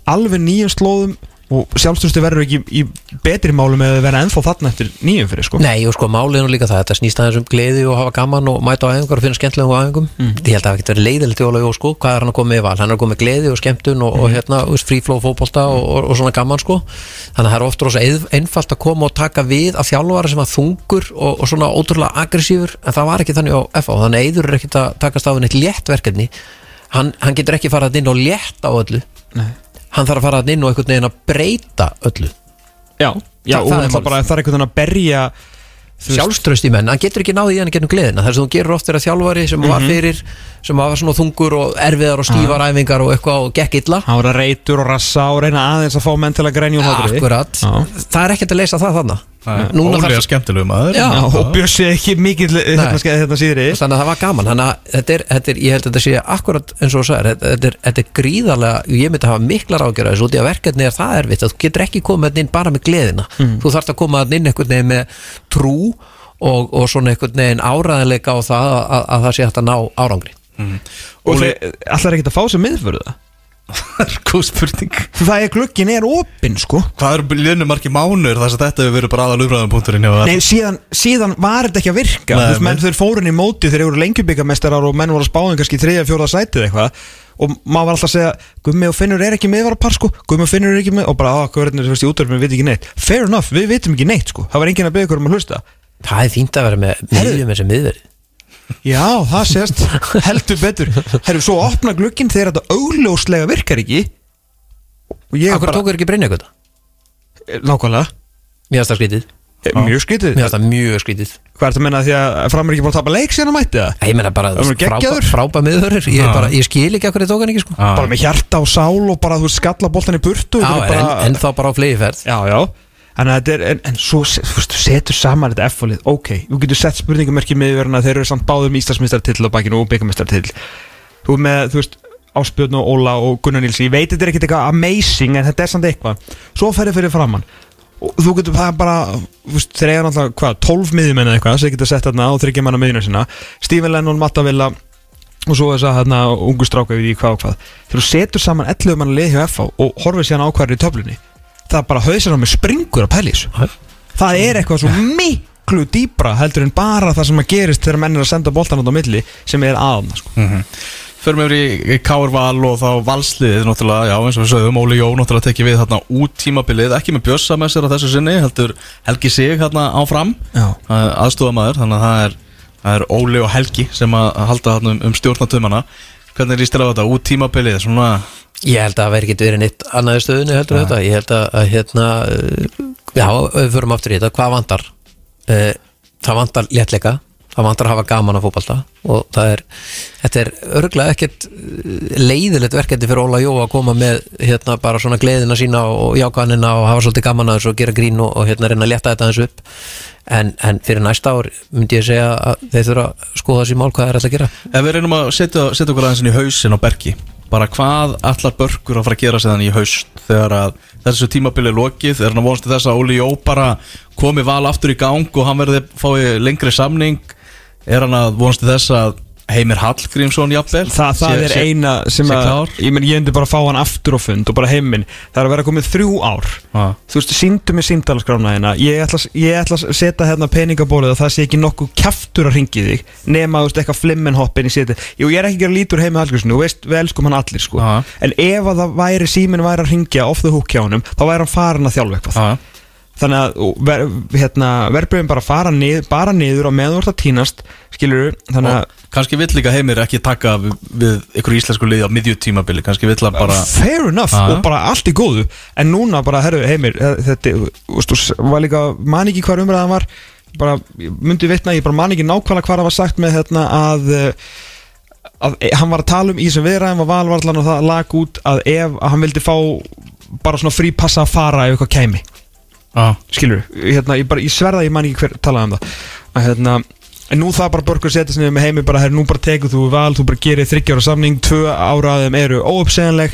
alveg nýjum slóðum og sjálfströsti verður ekki í betri málu með að vera ennþá þarna eftir nýjum fyrir sko. Nei, og sko málið nú líka það, þetta snýst aðeins um gleði og hafa gaman og mæta á æfingar og finna skemmtilegum á æfingum. Ég held að það geti verið leiðilegt í Óla Jó sko, hvað er hann að koma með í val? Hann er að koma með gleði og skemmtun og, og hérna, þú veist, frífló fótbolta og, og, og svona gaman sko. Þannig að það er oft rosa einfalt að koma og taka við af þjálfara sem að þungur og, og svona ótrúlega aggressífur en það var ekki þannig á FA þannig að Eiður er ekkit að takast á henni eitt létt verkefni. Hann, hann getur ekki farað inn og létt á öllu. Nei. Hann þarf að fara inn og einhvern veginn að breyta öllu. Já, já Það- það er bara, það er einhvern veginn að berja sjálfströst í menn, hann getur ekki náði í hann gennum gleðina. Þar sem þú gerur oft þeirra þjálfari sem var fyrir sem var svona þungur og erfiðar og stífar æfingar og eitthvað og gekk illa. Hann var að reytur og rassa og reyna aðeins að fá menn til að grænja um akkurat, Já. það er ekkert að leysa það þannig Ólega skemmtilegu maður. Já. Og Bjössi ekki mikill hérna, skeið- hérna síðri. Þannig að það var gaman. Þannig að þetta er, þetta er, ég held að þetta sé akkurat eins og þú sagðir, þetta, er, þetta er gríðarlega ég myndi hafa miklar ágjörða þessu. Út í að verkefni er það erfitt. Að þú getur ekki komið þarna inn bara með gleðina. Þú þarft að koma þarna inn einhvern veginn með trú og, og svona einhvern veginn áræðanleika á það að, að, að það sé hægt að ná árangri. Og þeir allar ekkert að fá sem miðförðu það Það er góð spurning. Það er glukkin er opinn sko. Hvað eru liðnum margir mánuður þar sem þetta hefur verið bara aðal umræðum punkturinn Nei, síðan, síðan var þetta ekki að virka. Nei, Þú veist, menn þeir fórun í móti þegar þeir eru lengjubíkamestarar og menn voru að spáðin kannski 3-4 sætið eitthvað. Og maður var alltaf að segja Gummi og Finnur er ekki miðvara par sko. Gummi og Finnur er ekki með og bara að hvað verður þessi útverfum við veit ekki neitt. Fair enough, við vitum ekki neitt sko. Það var enginn að beða ykkur um að hlusta. Það er fínt að vera með miðjum þessi miðverði Já, það sést. Heldur betur. Herru, svo opna glukkin þegar þetta augljóslega virkar ekki. Og ég Akkur bara tókur ekki breyna eitthvað Nákvæmlega, Mér finnst það skrítið. Eh, mjög skrítið. Mér finnst það mjög skrítið. Hvað er þetta að menna því að framar ekki búin að tapa leik síðan að mætti það? Ég meina bara Það var frábær geggjaður. frábær miðverður ég, er bara- ég skil ekki akkur þið tók hann ekki sko. Bara með hjarta og sál og bara þú veist skalla boltan í burtu Já, þetta er en, bara, en þá bara á flegiferð já, já Þannig að þetta er, en, svo setur saman þetta F-fólið, ok, þú getur sett spurningamerki með verðan að þeir eru samt báðum Íslandsmeistartill á bakinu og byggamestartill Þú með, þú veist, Áspjörn og Óla og Gunnar Nílsi, ég veit þetta er ekkert eitthvað amazing en þetta er samt eitthvað. Svo ferði fyrir framann og þú getur bara, þú veist, þeir eiga náttúrulega, hvað, 12 miðjumenn eða eitthvað, sem geta sett þarna og þryggja manna miðjuna sinna Stephen Lennon, Matta Villa og svo þess að hérna ungu stráka við í hvað og hvað. Þegar þú setur saman 11 manna lið hjá FH og horfið síðan ákvæður í töflunni það bara hausinn á mig springur að pæli þessu. Það er eitthvað svo miklu dýbra heldur en bara það sem að gerist þegar menn er að senda boltan á milli sem er aðna sko. Förum yfir í, í Káur Val og þá valsliðið náttúrulega, já eins og við sögum, Óli Jó náttúrulega tekið við þarna út tímabilið, ekki með Bjössa með sér á þessu sinni, heldur Helgi Sig þarna áfram, aðstofamæður, þannig að það er, það er Óli og Helgi sem að halda þarna um, um stjórnatumana. Hvernig líst þér á þetta? Út tímabilið, svona, Ég held að það verði ekki verið neitt annaði stöðunni heldur þetta. Ég held að, að hérna uh, Já, við förum aftur í þetta, hvað vantar? Uh, Það vantar léttleika Það vantar að hafa gaman að fótbalta Og það er, þetta er örglega ekkert uh, leiðilegt verkefni fyrir Óla Jó að koma með hérna bara svona gleðina sína og jákvæðanina og hafa svolítið gaman að þessu og gera grín og, og hérna reyna að létta þetta aðeins upp. En, en fyrir næsta ár myndi ég segja að þeir þurfa að skoða þessi mál hvað er alltaf að gera. Ef við reynum að setja, setja okkur aðeins inn í hausin á Bergi, bara hvað allar börkur að fara að gera sig þannig í haust þegar að þessu tímabilið er lokið, er hann að vonast til þess að Óli Jó bara komi val aftur í gang og hann verði fái lengri samning, er hann að vonast til þess að Heimir Hallgrímsson jafnvel Þa, það sé- er eina sem sé að klár? ég, men, ég endi bara að fá hann aftur á fund og bara heiminn það er að vera komið þrjú ár Já. þú veist, síndu mig símdalaskrána hérna ég ætla, ég ætla að setja hérna peningabólið og það sé ekki nokkuð kjaftur að ringi þig nema, þú veist, eitthvað flimmenhoppin í seti Jú, ég er ekki að gera lítur heim með Hallgrímsson þú veist, við elskum hann allir, sko Já. en ef að það væri síminn væri að ringja off the hook hjá honum, þá væri hann farin að þjálfa eitthvað Já. Þannig að ver, hérna, verbreyfum bara fara niður, bara niður og ert að tínast skilur þannig að kannski vill líka Heimir ekki taka við, við ykkur íslensku liði á miðjutímabili kannski vill hann bara fair enough Já. og bara allt í góðu en núna bara, herru, heimir eh, þetta, þú var líka, man ekki hvar umræðan var bara, myndi vitna, ég bara man ekki nákvæmlega hvar það var sagt með hérna að eh, að eh, hann var að tala um í sem viðræðum var valvarlan og það lag út að ef að hann vildi fá bara svona frí passa að fara ef eitthvað kæmi Já. skilur, hérna, ég, bara, ég sverða ég man ekki hver talaði um það. Að hérna En nú það bara börgur setja sig niður með heimi bara, herr, nú bara tekur þú val, þú bara gerir þryggjára samning, tvö ára af þeim eru óuppsegjanleg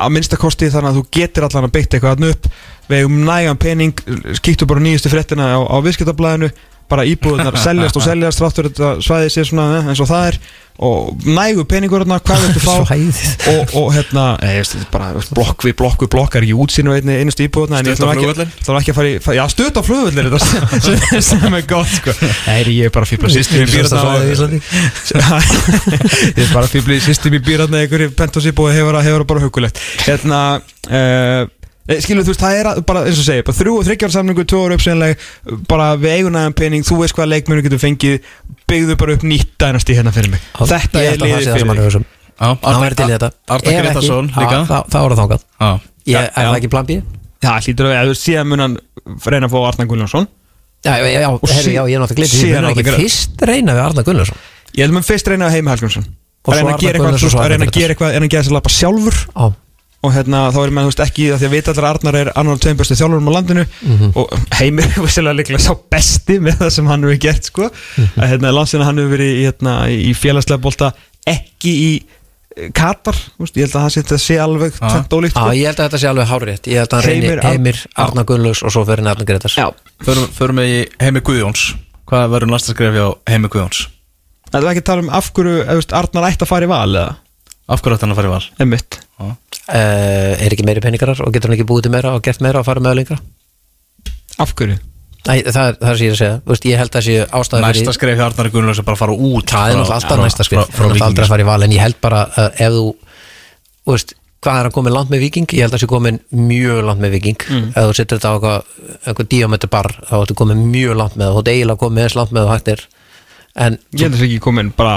að minnsta kosti þannig að þú getur allan að bytta eitthvað þarna upp. Við um nægan pening, skýttu bara nýjustu fréttina á, á viðskiptablaðinu bara íbúðunar seljast og seljast þráttur þetta svæði sé svona eh, eins og það er. Og nægu peningur hérna, hvað viltu fá? Og, og hérna, er bara blokk við blokk við blokk er ekki útsýn og einni einustu íbúðuna en ég ætlum ekki, ekki að fara í fa- já, flugvöldin þetta sem- er gott sko. Nei, ég er bara fíbla sýstum í í Íslandi. ég er bara fíbla sýstum í býrna einhverju og hefur, hefur bara hugulegt hérna uh, Skilu, þú veist, það er að- bara, eins og segja, bara þrjú og þryggjar samningu, tvö ára uppsynleg, bara við eigunæðan pening, þú veist hvað leikmennu getur fengið, byggðu bara upp nýtt dænasti hérna fyrir mig. Þetta Ég er að það liðið það fyrir er mig. hugsa um. Væri til í þetta ekki, Gretarsson líka þá- Þá það þangað Já, Ég er það ekki plan B? Já, hlýtur að við, síðan mun hann reyna að fá Arna Gullarsson. Já, já, já, Og herri, já, ég er náttúrulega síðan Gunnar- fyrst reyna við Arna Gunnarsson Ég held mun fyrst reyna að heima Helgjónsson. Að reyna að gera eitthvað, að reyna að gera en að lappa sjálfur. Já, og hérna þá er maður ekki að því að vita allir að Arnar er annar af tveim bestu þjálfurum á landinu Mhm. og Heimir er vissilega líklega sá besti með það sem hann hefur gert sko Mhm. að hérna landsina hann hefur verið í, hérna, í félagslega bolta ekki í eh, Katar, þú veist, ég held að það sé, þetta sé alveg Já. tvent ólíkt Já, sko. ég held að þetta sé alveg hárétt Ég held að hann Heimir reynir Heimir, Já. Arna Gunnlaugs og svo fyrir Arna Gretars Já. förum, við í Heimi Guðjóns Hvað verður næsta skref hjá Heimi Guðjóns? Það er ekki að tala um af hverju ef, þú veist, Arnar ætti að fara í val eða Af hverju ætti hann að fara í val? Emmitt Já. uh, Er ekki meiri peningarar og getur hann ekki búið til meira og gert meira og farið með lengra Af hverju? Nei, það er það sem ég er að segja Þú veist, Ég held að sé ástæða Næsta skref hjá Arnari Gunnlaugs er bara að fara út Það er náttúrulega alltaf næsta frá Það er aldrei Víkingi. að fara í val En ég held bara að ef þú veist, Hvað er hann komið langt með Viking? Ég held að sé komið mjög langt með Viking Mm. Ef þú setur þetta á eitthvað, eitthvað díameter bar þá ertu komið mjög langt með það Þú ert eiginlega komið eins langt með það og hægt er En, Ég held að það sé ekki komin bara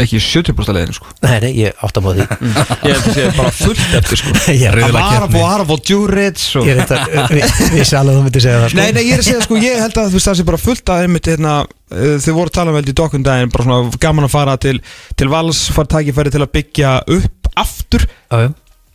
ekki 70% leiðinu sko. Nei, nei, ég átt að bóða því. Ég held að það sé bara fullt eftir sko. Ég er að fá að fá Djurits og Ég er þetta, við vissi alveg að þú myndir segja það sko. Nei, nei, ég er að segja sko, ég held að þú veist það sé bara fullt að einmitt hérna, uh, þau voru að tala um veldi í dokkundaginn, bara svona gaman að fara til, til vals, fara tækifæri til að byggja upp aftur, Já, já.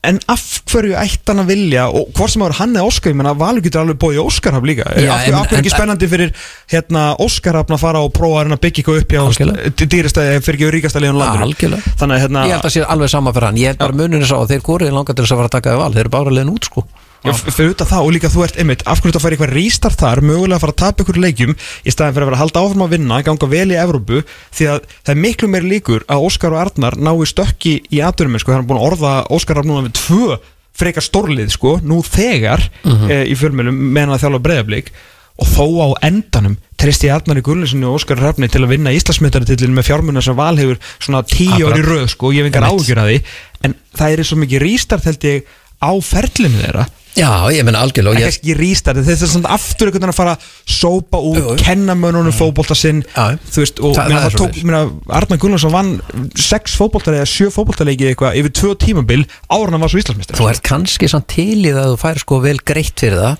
En af hverju ætti hann að vilja, og hvort sem það var hann eða Óskar, ég menna Valur getur alveg bóið Óskarhaf líka, Já, af ekki en- spennandi fyrir hérna Óskarhafn að fara og prófa að byggja eitthvað upp hjá dýrastæði, fyrir ekki ríkasta liðan landinu, þannig að hérna, Ég held að sé alveg sama fyrir hann. Ég held bara muninu sá að þeir góriði langar til þess að fara að taka við val. Þeir eru bara leiðin út sko Já, fyrir utan það og líka þú ert einmitt af hverju þetta fær eitthvað rístart þar, mögulega að fara að tapa ykkur leikjum í staðin fyrir að vera að halda áfram að vinna ganga vel í Evrópu, því að það er miklu meir líkur að Óskar og Arnar nái stökki í aðdurum, sko, það er búin að orða Óskar Arnar núna við tvö frekar stórlið, sko, nú þegar e, í fjölmjölum meðan að þjálfa breyðablík og þó á endanum tristi Arnar í Gullinsinni og Óskar Rafni til að vinna Íslandsmyndaritillin með fjármunna sem val hefur svona tíu ári röð, sko, ég hef engar Einmitt. ágjur að því. En það er svo mikið rístart held ég á ferlinu þeirra Já, ég menna algjörlega og ekki ég, ekki rístart þetta er svona aftur einhvern veginn að fara að sópa jú. kenna mönnunum fótbolta sinn Já. þú veist, og Það- það, það er það tók, svoleiðis. meina, Arnar Gunnarsson vann sex fótboltar eða sjö fótboltarleiki eitthvað yfir tvö tímabil en hann var svo Íslandsmeistar þú ert kannski samt til í það að þú fær sko vel greitt fyrir það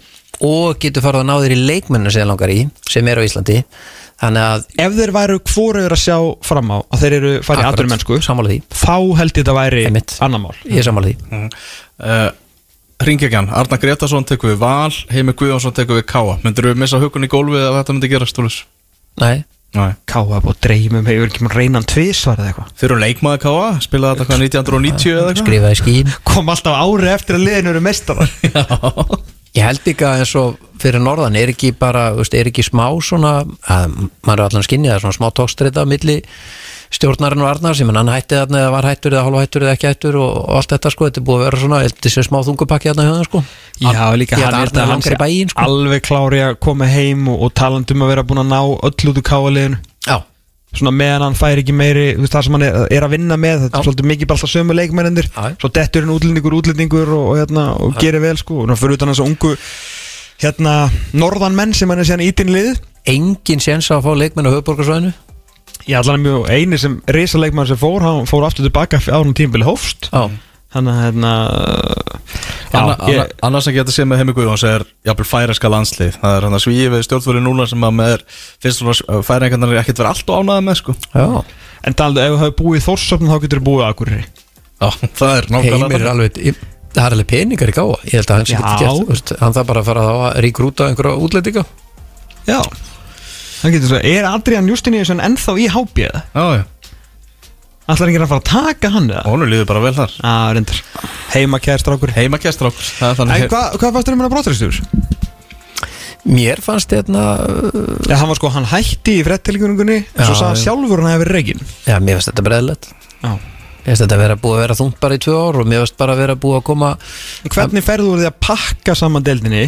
og getur farið að ná þér í leikmennu sem langar í, sem er á Íslandi Þannig að ef þeir væru hvoruður að sjá fram á að þeir eru farið í aðdurum mennsku Sammála því, þá held ég þetta væri Einmitt. annar mál ég er sammála því uh, Ringekjan, Arna Gretarsson tekur við Val Heimi Guðjónsson tekur við Káa Myndur við missa hukun í gólfið að þetta myndi gerast Túlus? Nei, Nei. Káa búið dreymum hefur ekki maður reynan tvisvar eða eitthvað? Þeir eru leikmaður Káa, spilaði þetta hvað 1990 eða eitthvað? Skrifaði skín. Kom alltaf ári eftir að liðinu eru mestarar Ég held líka eins og fyrir norðan er ekki bara, veist, er ekki smá svona, að maður er allan að skinja það svona smá tókstreita á milli stjórnarinn og Arnar sem hann hætti þarna eða var hættur eða hálfa hættur eða ekki hættur og, og allt þetta sko, þetta er búið að vera svona ég þessi smá þungupakki þarna hjá það sko. Já, líka Ég hann er þetta langar í bæinn, sko. alveg klári að koma heim og, og talandum að vera búin að ná öll út úr káaliðinu Já, svona meðan hann fær ekki meiri þú veist, það sem hann er, er að vinna með þetta er svolítið mikið bara alltaf sömu leikmennir Já. svo dettur hann útlendingur, útlendingur og, og, hérna, og gerir vel sko. Og fyrir utan að ungu hérna, norðan menn sem hann er síðan ítin lið. Engin séns að fá leikmenn á höfuborgarsvæðinu ég allan er mjög eini sem risa leikmann sem fór hann fór aftur tilbaka árun tímbili hófst Já, þannig að hérna Anna, já, ég, anna, annars sem geta séð með Heimi Guðjóns er jafnvel færeska landslið það er hann að svíði við stjórnfóri núna sem að með er finnst svona færingarnar er ekkert verið allt og ánæða með sko. Já. En talandi ef þú hefur búið í Þórsöfn þá getur þú búið að Akureyri. Já, það er nákvæmlega það er alveg peningar í gáa ég held að hann sé Já. geti gert, hann þarf bara að fara að rík rúta einhverja útlendinga. Já. hann getur svo, er Adrian Justiniusson ennþá í hábí eða? Já, já, Ætlar ekki að fara að taka hann eða? og honum líður bara vel þar. Já, reyndar. Heima kæðist rákur Heima kæstrákur, það er En þannig hvað hva fannst þér um hennar brottræstur? Mér fannst hérna uh, Já, hann var sko, hann hætti í frettilgjöningunni en svo hann já. sjálfur hann hefur reygin Já, mér finnst þetta breðilegt Já. Mér finnst þetta að vera búið að vera þungt bara í tvö ár og mér finnst bara að vera búið að koma Hvernig ferðu úr því að pakka saman deildinni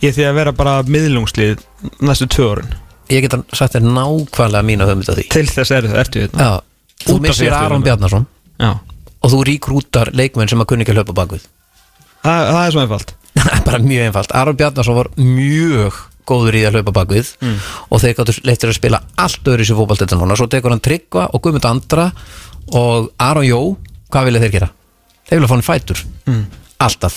í því að vera bara miðlungslið næstu tvö orðin Ég get sagt þér nákvæmlega mína höfum þetta því. Til þess er ertu þetta Já, þú Út af missir síðasta Aron tímabili. Bjarnason. Já, og þú ríkrútar leikmenn sem að kunni ekki að hlaupa bakvið það, það er svo einfalt. Bara mjög einfalt, Aron Bjarnason var mjög góður í að hlaupa bakvið Mm. og þeir gáttu leittir að spila allt öðru sér fótbalt þetta núna, svo tekur hann Tryggva og Guðmund Andra og Aron Jó. Hvað vilja þeir gera? Þeir vilja fá hann fætur. Mm. alltaf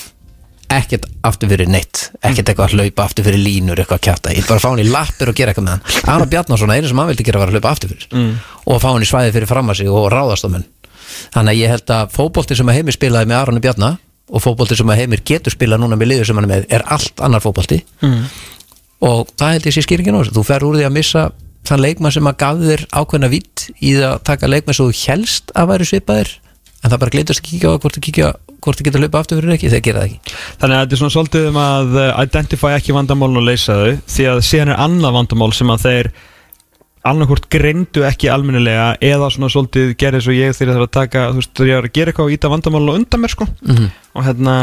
ekkert aftur fyrir neitt ekkert eitthvað að hlaupa aftur fyrir línur eitthvað að kjáta, ég vil bara fá hann í lappir og gera eitthvað með hann. Aron Bjarnason er einu sem hann vildi gera var að hlaupa aftur fyrir. Mm. og að fá hann í svæði fyrir fram að sig og ráðast á menn. Þannig að ég held að fótbolti sem að heimir spilaði með Aronni Bjarna og fótbolti sem að heimir getur spilað núna með liður sem hann er með er allt annar fótbolti. Mm. og það held ég sé skýringin á þessu. Þú fer úr því að missa þann leikmann sem að gaf þér ákveðna vitt í það að taka leikmann þú helst að væri svipaðir en það bara gleytast að kíkja á hvort þú kíkja hvort þú getur hlaupa aftur fyrir ekki, þeir gera það ekki. Þannig að þetta er svona svolítið um að uh, identify ekki vandamálun og leysa þau því að síðan er annað vandamál sem að þeir annarkvort greindu ekki almennilega eða svona svolítið gerði svo ég þegar það er að taka þú veist, þegar ég er að gera eitthvað og íta vandamálun og undan mér sko. Mm og hérna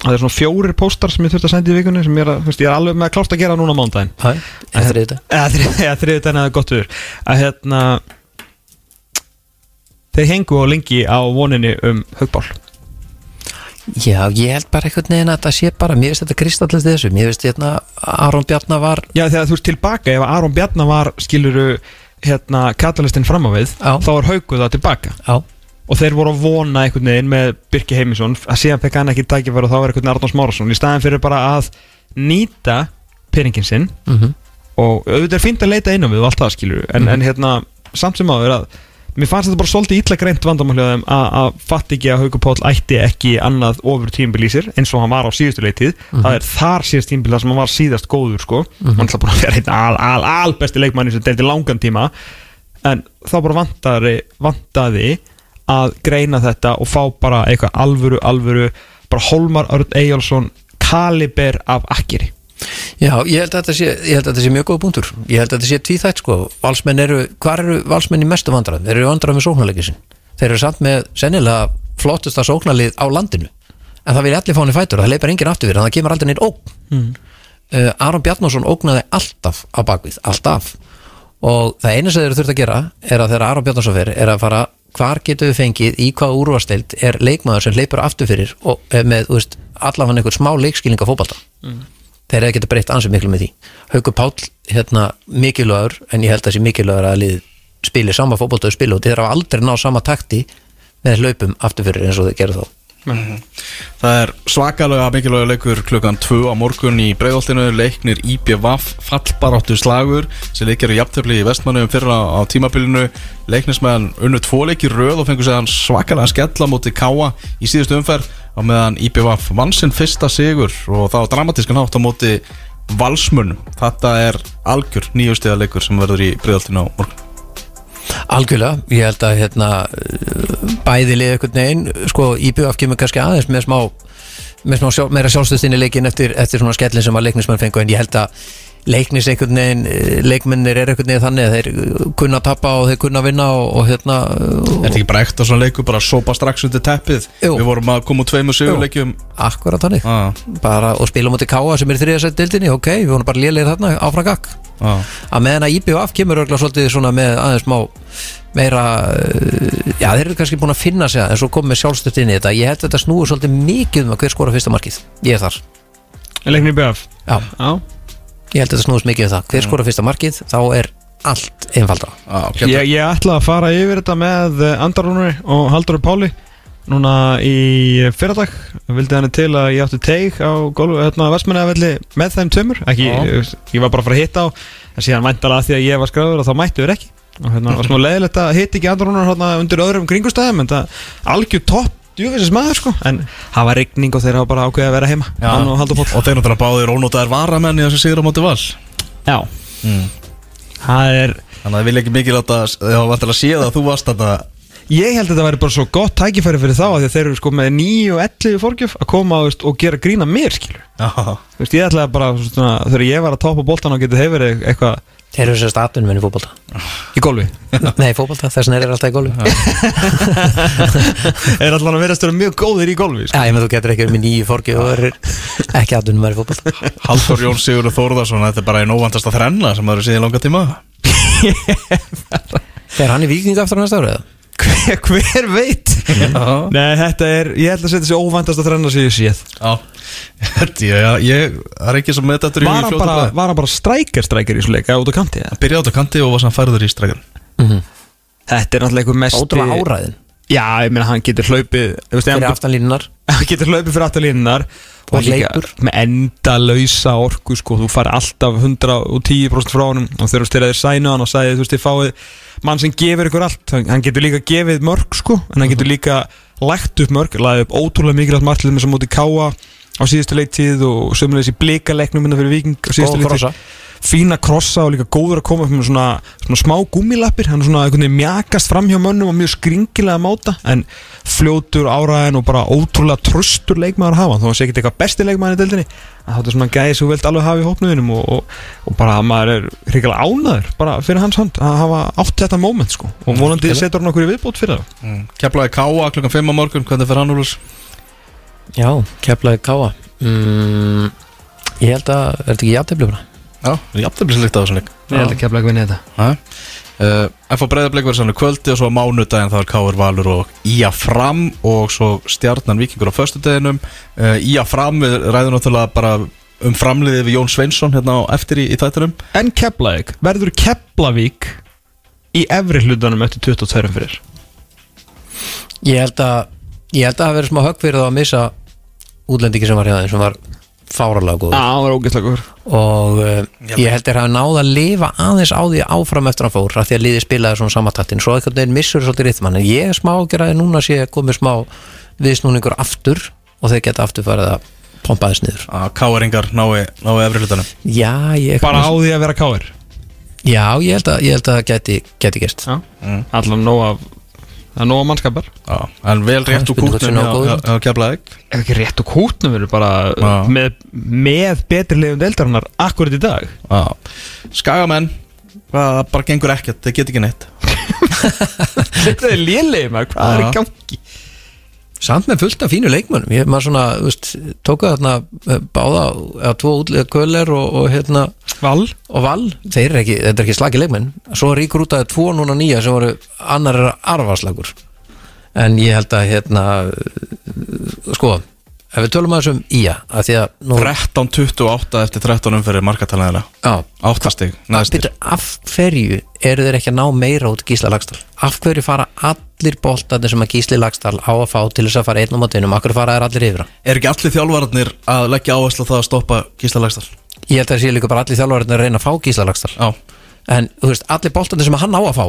það er svona fjórir póstar sem ég þurfti að senda í vikunni sem ég er, að, veist, ég er alveg með að klárt að gera núna á eftir þetta eða þrið- eða þriðið daginn eða gott viður. Að hérna þeir hengu á lengi á voninni um högbál Já, ég held bara einhvern veginn að þetta sé bara mér finnst þetta kristallist þessu, mér finnst hérna Aron Bjarna var Já þegar þú ert tilbaka ef Aron Bjarnar var skiluru hérna katalistinn fram á við Já. þá var hauguð það tilbaka. Á, og þeir voru að vona einhvern veginn með Birki Heimisson að síðan fekk hann ekki tækifæri og þá var einhvern veginn Arnóns Márasson í staðin fyrir bara að nýta peningin sinn mm og auðvitað er fínt að leita inn á við og allt það skilur en, en hérna samt sem áður að mér fannst þetta bara svolítið illa greint vandamáljöðum að, fatt ekki að Haukur Páll ætti ekki annað ofur tímbil í sér eins og hann var á síðustu leitið það er þar síðast tímbil þar sem hann var síðast góður sko. Hann ætla bara að vera einn al, al, al besti leikmanni sem deildi langan tíma. En þá bara vantaði, vantaði að greina þetta og fá bara eitthvað alvöru, alvöru bara Holmar Örn Eyjálsson kaliber af akkeri Já, ég held að þetta sé, ég held að þetta sé mjög góð punktur. Ég held að þetta sé tvíþætt sko. Valsmenn eru, hvar eru valsmenn í mestu vandræðum? Þeir eru vandræðum með sóknarleikisin Þeir eru samt með sennilega flottusta sóknarlið á landinu. En það vil allir fá hann í fætur Það leipar enginn aftur fyrir, það kemur aldrei neitt ógn. Mm. uh, Aron Bjarnason ógnaði alltaf á bakvið, alltaf. Og það eina sem þeir þurft að gera Er að þegar Aron Bjarnason fer Er að fara, hvar getum við fengið Í hvaða úrvasteild er leikmaður sem leipur aftur fyrir Og með, veist, allavega einhver smá leikskilning af fótbalta þeir hefði getað breytt ansið miklu með því. Haukur Páll, hérna, mikilvægur en ég held að sé mikilvægur að lið spili sama fótbolta og spila og þeir hafa aldrei náð sama takti með hlaupum aftur fyrir eins og þeir gerðu þá. Það er svakalega mikilvægur leikur klukkan 2 á morgun í breiðoltinu leiknir IBVF fallbaráttu slagur sem leikir í jafntöfli í vestmannu fyrra á tímabilinu. Leiknismæðan unnu tvo leiki röð og fengur séðan svakalega skella móti Káa í síðustu umferð á meðan IBVF vann sinn fyrsta sigur og það var dramatískan hátt á móti valsmunum þetta er algjör nýjustiða leikur sem verður í breiðoltinu á morgun. Algjörlega, ég held að hérna, bæði lið einhvern veginn sko IBF kemur kannski aðeins með smá, með smá sjálf, meira sjálfstöðstinni leikin eftir, eftir svona skellin sem að leiknismenn fengu en ég held að leiknis einhvern veginn uh, leikmennir er einhvern veginn þannig að þeir uh, kunna tappa og þeir kunna vinna og, og hérna Er þetta ekki bara ekta svona leikur bara að sópa strax undir teppið? Jú. Við vorum að koma úr tveimur sigurleikjum. Akkurat þannig. Ah, bara og spila mútið Káa sem er þriðasætt dildinni ok, við vorum bara lélegir þarna áfram gakk ah. að meðan að IBF kemur örgulega svolítið svona með aðeins má meira uh, já þeir eru kannski búin að finna sig að en svo komið sjálfstöld inn í þetta. Ég held að þetta snúi svolítið mikið um að hver skora fyrsta markið. Ég er þar, Leiknir BF já, Já ég held að þetta snúist mikið um það. Hver skora fyrsta markið, þá er allt einfaldra Ah, Ég, ég ætla að fara yfir þetta með Andarúnur og Halldóri Páli núna í fyrradag. Vildi hann til að ég átti teig á hérna, vestmennavelli með þeim tömur ekki, ég, ég var bara að fara að hitta á en síðan væntalega að því að ég var skráður og þá mættu þér ekki. Og hérna var svona leðilegt að hitta ekki Andarúnur hérna, undir öðrum kringustæðum en það algjör topp djúfisins maður sko. En það var rigning og þeir hafa bara ákveðið að vera heima Já. hann og Halldór Páll. Og þeir náttúrulega báðir ónótaðir varamenn í þessu sigur á móti val. Já, mm. það er Þannig að það vil ekki mikið láta Þegar var vantilega að sé það að þú varst þarna. Ég held að þetta væri bara svo gott tækifæri fyrir þá að þeir eru sko með 9 og 11 fórgjöf að koma veist, og gera grína mér skilur Já, Þú veist, Ég ætlaði bara svona, þegar ég var að toppa boltan og getið hefur eitthvað Þeir eru sérst atvinnum í fótbolta? Í golfi? Nei, fótbolta, þess vegna er þeir alltaf í golfi. Er allan að vera stöður mjög góðir í golfi sko. Já, ég með þú getur ekki verið með nýju fórki og þeir eru ekki atvinnum í fótbolta. Haldur Jón Sigurður Þórðarsson Þetta er bara einn óvandasta þrenna sem það eru síðan langa tíma. Þegar hann í viking aftur á næsta ári eða? Hver, hver veit? Já, Nei, þetta er, ég held að setja sér óvæntast að þrenna sig í séð. Já. Þetta, ég, ég, er ekki sem með þetta Var hann bara, var hann bara strækir strækir í svo leika út á kanti eða? Byrjaði át á kanti og var samt færður í strækjan Þetta er náttúrulega einhver mest Ótrúlega áræðin Já, ég meina hann getur hlaupið þú veist, Fyrir hann- aftanlínunar hann getur hlaupið fyrir aftalínunar Og hleypur. með enda lausa orku sko, þú fari alltaf 110% frá honum og þegar þú styrir þér sænu hann og sagði þú veist þið fáið mann sem gefur ykkur allt hann getur líka gefið mörg sko en hann getur líka lægt upp mörg lagði upp ótrúlega mikilvægt margt með sem móti káa á síðustu leiktíð og sömulegis í blika-leiknum minna fyrir viking á síðustu krossa. Fína krossa og líka góður að koma upp með svona, svona smá gúmilappir hann er svona einhvern veginn mjakast fram hjá mönnum og mjög skringilega máta en fljótur áræðin og bara ótrúlega tröstur leikmaður að hafa þó að sé ekki eitthvað besti leikmaður í deildinni að þetta er svona gæði sem þú vilt alveg hafa í hópnuðinum og, og, og bara að maður er hrigalega ánæður bara fyrir hans hand að hafa átt þetta moment sko og vonandi setur hann okkur í viðbót fyrir það mm. Keflaði Káa klukkan 5 á morgun Hvernig fer hann úr þess? Já, keflaði káa mm, Ég held að, er þetta ekki játefli bara? Já, jafnablisleikt á þessum leik. Ég held að kemla ekki vinni þetta. Uh, F.A. Breiðablik verður sannu kvöldi og svo á mánudaginn þá er Káur Valur og Ía Fram og svo Stjarnan Víkingur á föstudeginum. Uh, Ía Fram við ræðum náttúrulega bara um framliðið við Jón Sveinsson hérna á eftir í, í tættunum en Keflavík, verður Keflavík í efri hlutunum eftir 22 fyrir Ég held að Ég held að það verið smá högg fyrir það að missa útlendingi sem var þeim sem var fáralega góður. Já, það var ógeðslega góður. Og uh, ég held að þeir hafi náð að lifa aðeins á því áfram eftir að hann fór af því að liði spilaði svona samantaktin svo einhvern veginn missur svolítið rithman en ég er smá að gera að núna sé komið smá viðsnúningur aftur og þeir geta aftur farið að pompa þess niður. Að Káuringar nái, nái efri hlutanum. Já, ég, bara á því að vera káir já, ég held að, ég held að það geti, geti gerst. Já, allan nóg af það er nóg af mannskapar. Já, en vel rétt úr kútnum ef ekki rétt og kútnum verður bara Já. með, með betri liðum deildarinnar akkurat í dag. Já. Skagamenn það bara gengur ekkert, það get ekki neitt. Þetta er maður, hvað er í gangi Samt með fullt af fínu leikmönnum. Ég maður svona, þú veist, tóku þarna eh, báða, eða tvo útlega köller og, og hérna, Val. Og Val. Þeir eru ekki, þetta er ekki slagi leikmenn. Svo ríkur út að tvo núna nýja sem voru annar er arfarslagur en ég held að hérna uh, sko, ef við tölum að þessum ía, að því að nú, 13-28 eftir 13 umferðir markatalega já, Áttastig, af hverju eru þeir ekki að ná meira út Gísla Lagstall? Af hverju fara allir boltarnir sem að Gísli Lagstall á að fá til þess að fara einn á? Af hverju fara þeir allir yfir hann? Er ekki allir þjálfararnir að leggja áherslu á það að stoppa Gísla Lægstall? Ég held að það sé líka bara allir þjálfarnir að reyna að fá Gísla Lagstall En þú veist, allir boltarnir sem hann á að fá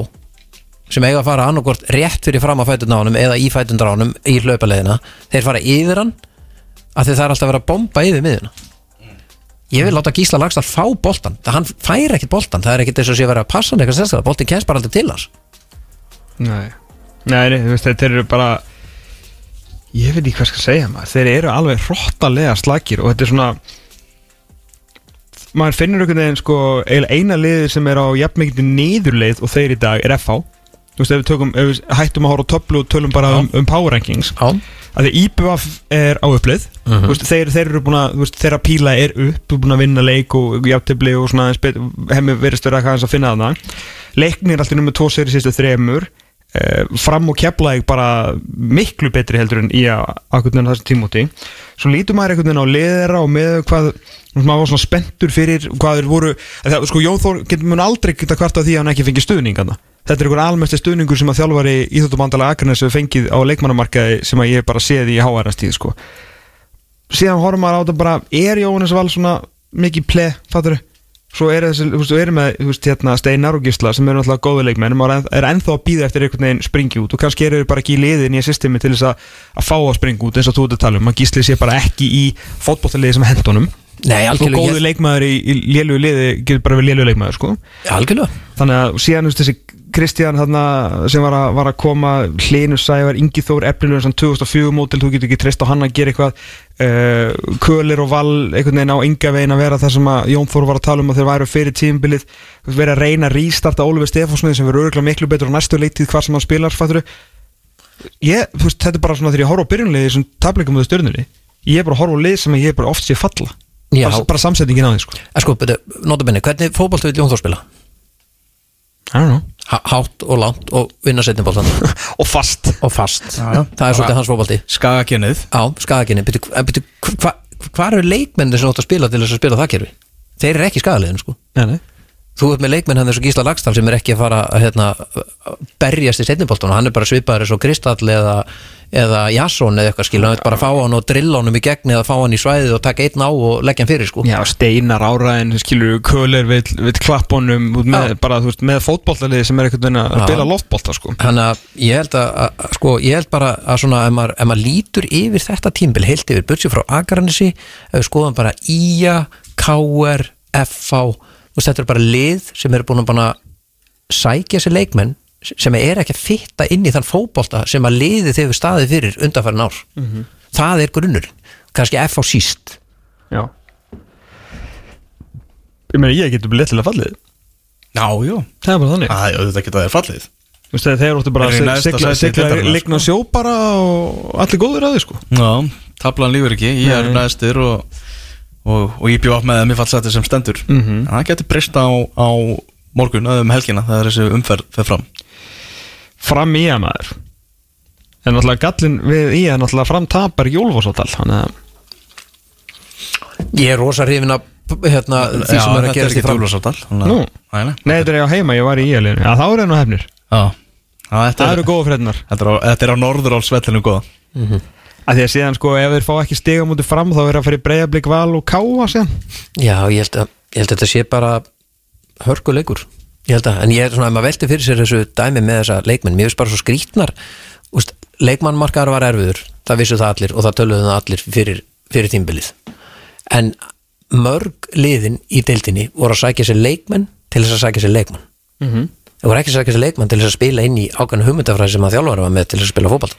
sem eiga að fara annarkort rétt fyrir fram að fætundra ánum eða í fætundra ánum í hlaupaleiðina, þeir fara yfir hann því það er alltaf að vera að bomba yfir miðuna Ég vil láta Gísla Lagstall fá boltan það hann fær ekkert boltan, það er ekkert þess að sé að vera að passa hann eitthvað sérstaklega, boltin kemst bara aldrei til hans. Nei, nei, nei veist, þeir eru bara Ég veit ekki hvað skal segja maður. Þeir eru alveg hróttalega slakir Og þetta er svona Maður finnur einhvern veginn sko Eina liðið sem er á jafnmikið niðurleið Og þeir í dag er FH Þú veist, ef við, tökum, ef við hættum að horfa á töflu og tölum bara um, um power rankings Já, að því IBF er á uppleið Mhm. veist, þeir, þeir eru búin að, þú veist, þeirra píla er upp þú er búin að vinna leik og játtöfli og svona, hefði verið störa að finna þarna. Leiknir alltaf 2 sér í sístu þremur. Eh, fram og kepla bara miklu betri heldur en í að akkur nefnir þessum tímóti. Svo lítur maður einhvern veginn á liðera og með hvað maður var svona spenntur fyrir hvað þeir voru það, sko Jón Þór getur mun aldrei geta hvart af því að hann ekki fengið stuðningana þetta er einhver almesti stuðningur sem að þjálfari íþjóttumandala Akarnes hefur fengið á leikmannamarkaði sem að ég bara séð í HR-ast tíð sko. Síðan horfum maður á þetta bara er Jóhannes Val svona mikið ple fattur svo er erum með veist, hérna, Steinar og Gísla sem eru náttúrulega góðu leikmenn maður er- ennþá að býða eftir einhvern veginn springi út og kannski eru þeir bara ekki í liðin í systemi til þess að, að fá að springa út eins og þú ert að tala um Gísli sé bara ekki í fótbollaliði sem hendunum Nei, og algjörlega góðu leikmaður í, í lélugu liði getur bara verið lélugu leikmaður sko. Ég, Algjörlega. Þannig að síðan þú veist, þessi Kristján þarna, sem var að, var að koma Hlinu Sævar, Ingi Þór, Eflilegur 2004 mótil, þú getur ekki treyst á hann að gera eitthvað uh, Kölir og Val einhvern veginn á enga veginn að vera það sem að Jón Þór var að tala um að þeir væru fyrir tímbilið verið að reyna að rístarta Ólfur Stefánsmið sem verður örgulega miklu betur á næstu leiktíð hvar sem hann spilar fatturu. ég, þú veist, þetta er bara svona þegar ég horfa á byrjunlið í þessum tableikum með stjörnunni ég er bara að horfa á lið sem ég er bara oft sé falla Já. bara, bara samsetningin á því sko. Sko, betur, notabenni, hvernig fótbolta vil Jón Þór spila? I don't know Há- Hátt og langt og vinna setniboltan og fast og fast Já, já. Það er svolítið hans fótbolti Skagakennið Já, skagakinni Hvað hva, hva eru leikmenni sem átt að spila til þess að spila það kerfi? Þeir eru ekki skagaliðin sko nei, nei. Þú ert með leikmenn hann þessu Gísla Lagstall sem er ekki að fara að hérna, berjast í setniboltan hann er bara svipaður eins og Kristall eða, eða Jasson eða eitthvað skil hann er bara fá hann og drilla honum í gegn eða fá hann í svæðið og taka einn á og leggja hann fyrir sko Já, Steinar Áraðin, skilur Köler við, við klappunum með, bara, þú veist, með fótboltalið sem er einhvern veginn að Já. spila loftbolta sko. Þannig að ég held að, sko, ég held bara að svona ef maður, ef maður lítur yfir þetta tímbil heilt yfir, burtsið frá við skoðum bara KR FH, þú veist, þetta er bara lið sem eru búin að sækja sér leikmenn sem er ekki að fitta inn í þann fótbolta sem að liði þegar staðið fyrir undanfærin ár. Það er grunnur, kannski FH síst. Já. Ég meina, ég getur bara léttilega fallið. Já, já. Það er bara þannig. Það ekki að það er fallið þeir áttu bara að deildarinnar, ligna sjó bara og allir góður að því sko. Já, tablan lífur ekki. Ég er næstur og, og, og ég bjóð með þeim í fallsæti sem stendur. Mhm. En það getur breyst á, á morgun eða um helgina þegar þessi umferð fer fram Fram í að maður En náttúrulega gallin við í að náttúrulega fram tapar jólfásátal Þannig að ég er rosa hrifin af hérna, því sem er að gerast í fram djúlvarsátal Nú. Nei, Nei, þetta er ég á heima, ég var í íaliðinu Já, þá er það nú hefnir. Já, Já, þetta Það er, eru góða frednar þetta er á, þetta er á norðurálsvellinu góða. Að Því að síðan sko, ef þeir fá ekki stiga mútið fram Þá er að fara í breyðablík val og káa síðan. Já, ég held að, ég held að þetta sé bara hörkuleikur ég held að, en ég er svona, ef maður velti fyrir sér þessu dæmi með þessa leikmenn, mér finnst bara svo skrítnar úst, leikmannmarkaður var erfiður það vissu það allir og það töluðu það allir fyrir, fyrir tímbilið en mörg liðin í deildinni voru að sækja sér leikmenn til þess að sækja sér leikmann. Mm -hmm. það voru ekki að sækja sér leikmann til þess að spila inn í ákveðna hugmyndafræði sem að þjálfara var með til þess að spila fótball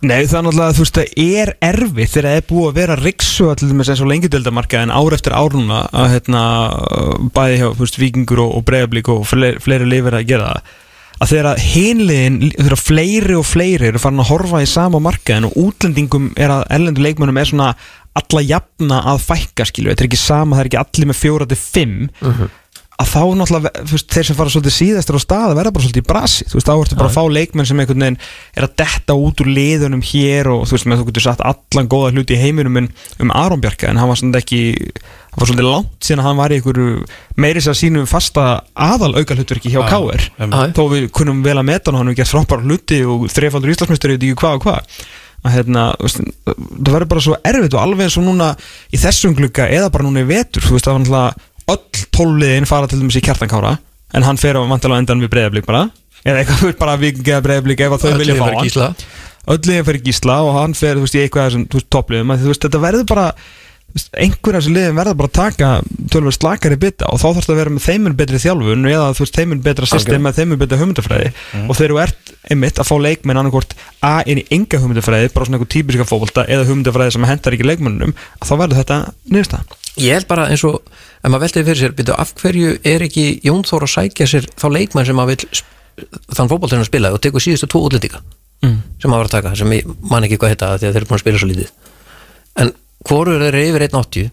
Nei, það er náttúrulega, þú veist, það er erfitt þegar það er búið að vera riksu allir með eins og lengjadöldamarka en ár eftir ár núna að hérna, bæði hjá, veist, vikingur og, og breyðablík og fleiri, fleiri lifir að gera það að þegar hinliðin, þegar fleiri og fleiri eru farin að horfa í sama markaðin og útlendingum er að erlendu leikmönnum er svona alla jafna að fækka skilju, þetta er ekki sama, það er ekki allir með fjóra til fimm að þá náttúrulega, þú veist, þeir sem fara svolítið síðastur á stað að verða bara svolítið í brasi. Þú veist, þá ertu bara að fá leikmenn sem einhvern veginn er að detta út úr liðunum hér og þú veist, með þú getur sagt allan góða hluti í heiminum um, um Aron Bjarka en hann var svona ekki, hann var svolítið langt síðan að hann var í einhverju meiri sér sínum fasta aðal auka hlutverki hjá KR þó við kunum vel að meta hann og hann hefur gert frábæra hluti og hvað að hérna, það verður bara svo erfitt og alveg eins og núna í þessum glugga eða bara núna í vetur, þú veist, það var náttúrulega öll tóliðin fara til dæmis í kjartankára en hann fer á vantilega endan við breyðablík bara. Eða eitthvað bara vikingi eða breyðablík ef að þau vilja fá í hann. Gísla. öll liðin fyrir gísla og hann fer þú veist, í eitthvað þessum toppliðum. Að þú veist, þetta verður bara þú veist, einhver af þessum liðin verður bara að taka tölver slakari bita og þá þarfst að vera með þeimur betri þjálfun eða þú veist, þeimur betra system eða þeimur betra hugmyndafræði. Og þegar þú ert einmitt að fá leikmenn annarkort A inn í enga hugmyndafræði bara svona einhver típiska fótbolta eða hugmyndafræði sem hendar ekki leikmennunum að þá verður þetta niðurstaðan Ég held bara eins og, ef maður veltið fyrir sér byrju, af hverju er ekki Jón Þór að sækja sér þá leikmenn sem maður vil þann fótboltinu að spila og tekur síðustu tvo útlendinga mm. sem maður var að taka, sem ég man ekki hvað heita því að þeir eru búin að spila svo lítið. En hvoru er þeir yfir 1.80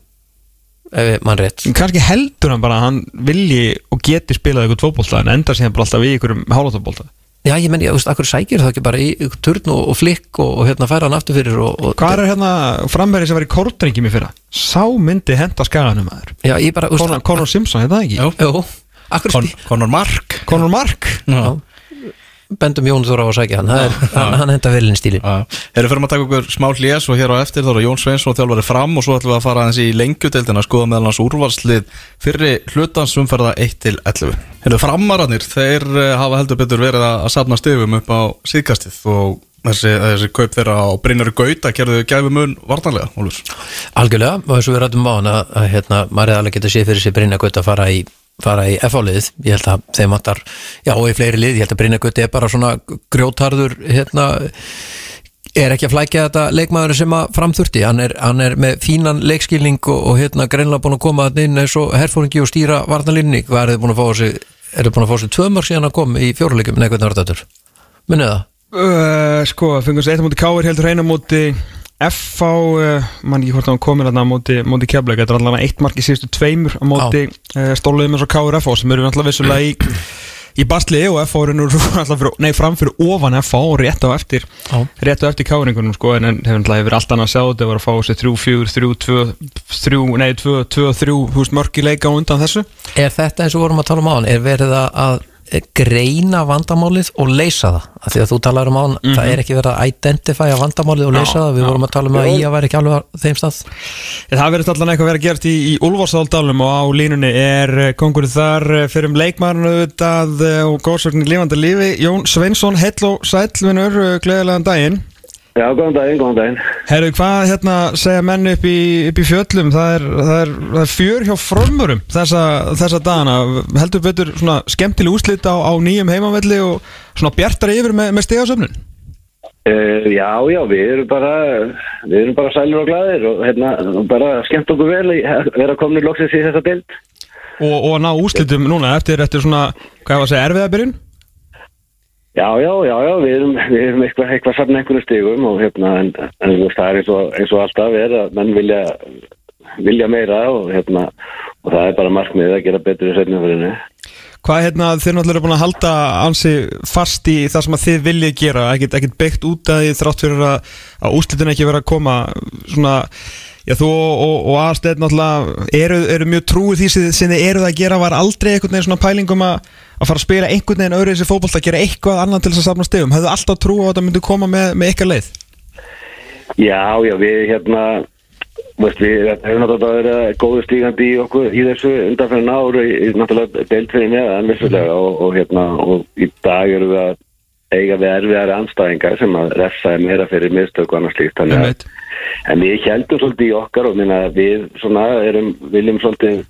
ef mann rétt. Kannski heldur hann bara að hann vilji og geti spilað eitthvað fótbolta en endar síðan bara alltaf í einhverjum hálóttabólta Já, ég menn, ég veist, akkur sækir það ekki bara í turn og, og flikk og, og hérna færa hann aftur fyrir og, og Hvað er hérna framverið sem var í Kortringjum í fyrra? Sá myndi henda skaganum maður Já, ég bara, Conor, Conor Simpson, þetta ekki? Jú. Conor Mark Conor Mark Já. Bendum Jón Þór á að sækja hann, það er, hann, hann henda velin stíli Erum fyrir að taka okkur smá hlés og hér á eftir þá er Jón Sveinsson þjálfari fram og svo ætlum við að fara aðeins í lengjudeildina að skoða meðal hans úrvalslið fyrri hlutans umferða 1 til 11 Erum framararnir, þeir eh, hafa heldur betur verið að safna stegum upp á síðkastið og þessi, þessi kaup þeirra á Brynjar Gauta gerðu gæfi mun vartanlega, Ólfur. Algjörlega, og þess að við rættum á hann að, hérna, maður hefði alveg getað séð fyrir sig Brynja Gutt að fara í, fara í FH-liðið ég held að þeim vantar, já og í fleiri lið. Ég held að Brynja Gutt er bara svona grjótarður hérna er ekki að flækja þetta leikmaður sem að framþurti, hann er, hann er með fínan leikskilning og, og hérna greinlega búin að koma að inn eins og herfóringi og stýra varnalínni, hvað er þið búin að fá þessi er þið búin að fá þessi tvö mörg síðan að koma í fjóruleikum, nei hvernig var þetta Munnið það? Uh, sko, við eitt móti Káir heldur einu á móti FH, uh, mann ekki hvort það var komin að móti, móti Keflaug, þetta er allavega eitt mark í síðustu tveimur á móti uh, stóluðum eins og Káir FH sem eru alltaf vissulega í í Bastli og FH eru nú framfyrir ofan FH og rétt á eftir Já. rétt á eftir káringunum sko en hefur alltaf annað að sjá þetta var að fá þessi 3, 4, 3, 2 3, nei 2, 2, 3 húst mörg í leika og undan þessu. Er þetta eins og vorum að tala um á hann, er verið að, að greina vandamálið og leysa það. Af því að þú talar um á hann, það er ekki verið að identifæja vandamálið og leysa það, við vorum að tala um að í að vera ekki alveg á þeim stað. Það verður allan eitthvað að vera gert í, í Ulfarsáldalum og á línunni er eh, kongurinn þar eh, fyrir um leikmarnu auðvitað eh, og góðsvögnin lífandi lífi. Jón Sveinsson, hell og sælvinur gleðilegan daginn Já, góðan daginn, góðan daginn. Herru, hvað hérna segja menn upp í, upp í fjöllum það er, það, er, það er fjör hjá frömmurum þessa, þessa dagana heldur betur svona skemmtileg úslit á, á nýjum heimavelli og svona bjartari yfir með, með stegasöfnun Uh, já, já, við erum bara, við erum bara sælur og glæðir og hérna, bara skemmt okkur vel að vera komin í loksins í þessa bild. og, og ná úslitum núna eftir, eftir svona, hvað var að segja, erfiðabyrjun Já, já, já, já, við erum, við erum eitthvað, eitthvað safna einhvern stigum og hérna, en, en það er eins og, eins og alltaf er að menn vilja, vilja meira og hérna, og það er bara markmiðið að gera betur í setnumfyrinni. Hvað hérna, þið náttúrulega eru búin að halda ansi fast í það sem að þið viljið gera ekkert, ekkert byggt út að því þrátt fyrir að, að úslitin ekki vera að koma svona, já þú og, og, og aðstæð náttúrulega eru, eru mjög trúið því sem, þið eruð að gera. Var aldrei einhvern veginn svona pælingum að, að fara að spila einhvern veginn öðru þessi fótbolt að gera eitthvað annan til þess að safna stegum, hefðu alltaf trú á að þetta myndi koma með, með eitthvað leið? Já, já, við hérna, veist, við hefum náttúrulega verið góðu stígandi í okkur í þessu undanferðin áru, í, náttúrulega deilt fyrir neðan, vissulega, og, og hérna, og í dag erum við að eiga við erfiðari anstæðingar sem að refsaði meira fyrir mistök og annars þannig að, en við heldum svolítið í okkar og minna við svona erum, viljum svolítið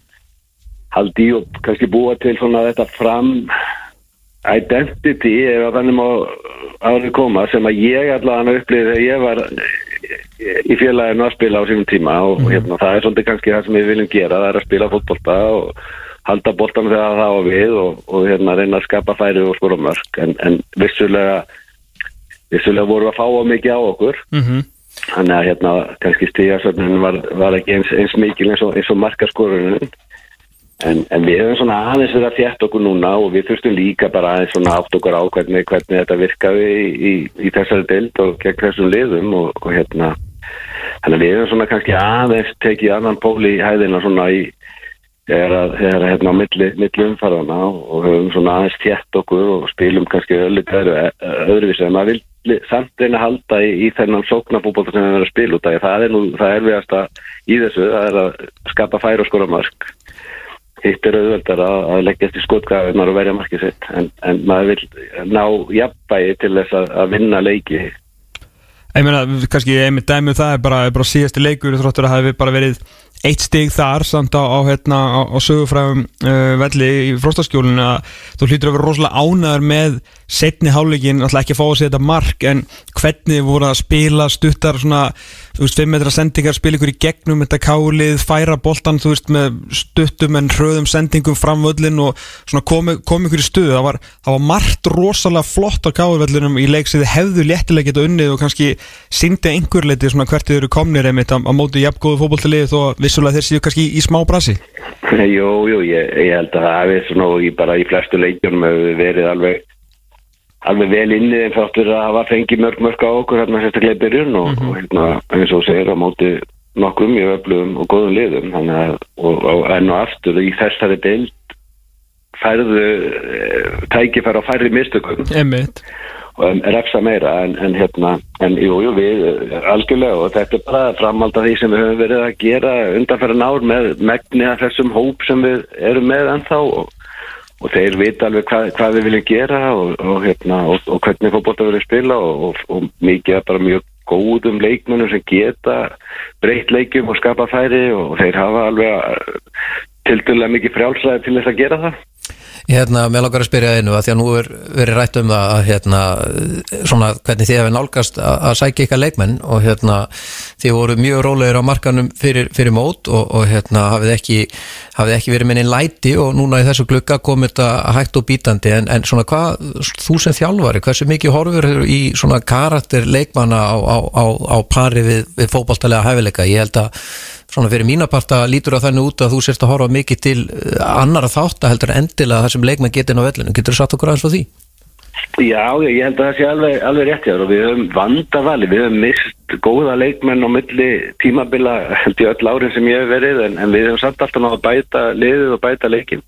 haldi og kannski búa til svona þetta fram identity ef að þannig má árið koma sem að ég allavega upplýði þegar ég var í félaginu að spila á sínum tíma og hérna, það er svolítið kannski það sem við viljum gera það er að spila fótbolta og halda boltan þegar það á við og, og hérna, reyna að skapa færi og skora mörg en, en vissulega vissulega voru að fá á mikið á okkur. Mm þannig að hérna kannski stígasöfnin var, var ekki eins, eins mikil eins og, og markaskorunum en, en við hefum svona aðeins verið að fjætt okkur núna og við þurftum líka bara aðeins svona átt okkur á hvernig, hvernig þetta virkaði í, í, í þessari deild og gegn þessum liðum og, og hérna. Þannig að við hefum svona kannski aðeins tekið annan pól í hæðina svona í þegar að, að hérna á milli, milli umfærðana og höfum svona aðeins þjætt okkur og spilum kannski öðruvísi en maður vil samt reyna að halda í, í þennan sóknafútbolta sem við verðum að spila út af það er nú það erfiðasta í þessu það er að skapa færi og skora mark hitt er auðveldar að, að leggjast í skotgrafinar og verja markið sitt. En, en maður vil ná jafnbægi til þess að, að vinna leiki Ég meina, kannski einmitt dæmi um það er bara, bara síðasti leikur þróttur að hefði bara verið eitt stig þar samt á, á, hérna, á, á sögufræðum uh, velli í fróstaskjólinu að þú hlýtur að vera rosalega ánæður með setni hálfleikin, alltaf ekki að fá að setja mark en hvernig voru að spila stuttar svona, þú veist, 5 metra sendingar spila ykkur í gegnum þetta kálið færa boltan, þú veist, með stuttum en hröðum sendingum fram völlin og svona komi, komi ykkur í stuðu það var, það var margt rosalega flott á kálvellinum í leik sem þið hefðu léttilega geta unnið og kannski síndi einhver leiti svona hvert þið eru komnir einmitt á, á móti jafngóðu fótbolltilið þó vissulega þeir séu kannski í smá brasi. Jú, jú, ég, ég held að alveg vel inni en þáttur að hafa fengið mörg mörg á okkur hérna sérstaklega í byrjun og, og hérna eins og segir á móti nokkrum mjög öflugum og góðum liðum. Þannig að og, og enn og aftur í þessari deild færðu e, tækifæra á færri mistökum. Einmitt. Og refsa meira en, en hérna en jú, jú, við eh, algjörlega og þetta er bara framhald af því sem við höfum verið að gera undanferðan ár með megni af þessum hóp sem við erum með ennþá og, og þeir vita alveg hvað, hvað við viljum gera og, og, hérna, og, og hvernig fótbolta við viljum spila og, mikið bara mjög góðum leikmennum sem geta breytt leikum og skapa færi og þeir hafa alveg til dæla mikið frjálslega til þess að gera það Hérna, mér langar að spyrja einu að því að nú er verið rætt um það að hérna, svona hvernig þið hefur nálgast að, að sækja ykkar leikmenn og hérna þið voru mjög rólegir á markanum fyrir, fyrir mót og, og hérna hafið ekki, hafið ekki verið minni læti og núna í þessu glukka komið þetta hægt og bítandi. En, en svona hvað, þú sem þjálfari, hversu mikið horfur í svona karakter leikmanna á, á, á, á pari við, við fókbaltalega hæfileika, ég held að svona fyrir mínaparta lítur á þannig út að þú sérst að horfa mikið til eh, annara þátt að heldur endilega það sem leikmenn getur á vellinu. Getur þú satt okkur aðeins á því? Já, ég held að það sé alveg, alveg rétt og við höfum vandavali, við höfum mist góða leikmenn á milli tímabila held ég öll árin sem ég hef verið en, en við höfum satt alltaf náða að bæta liðið og bæta leikin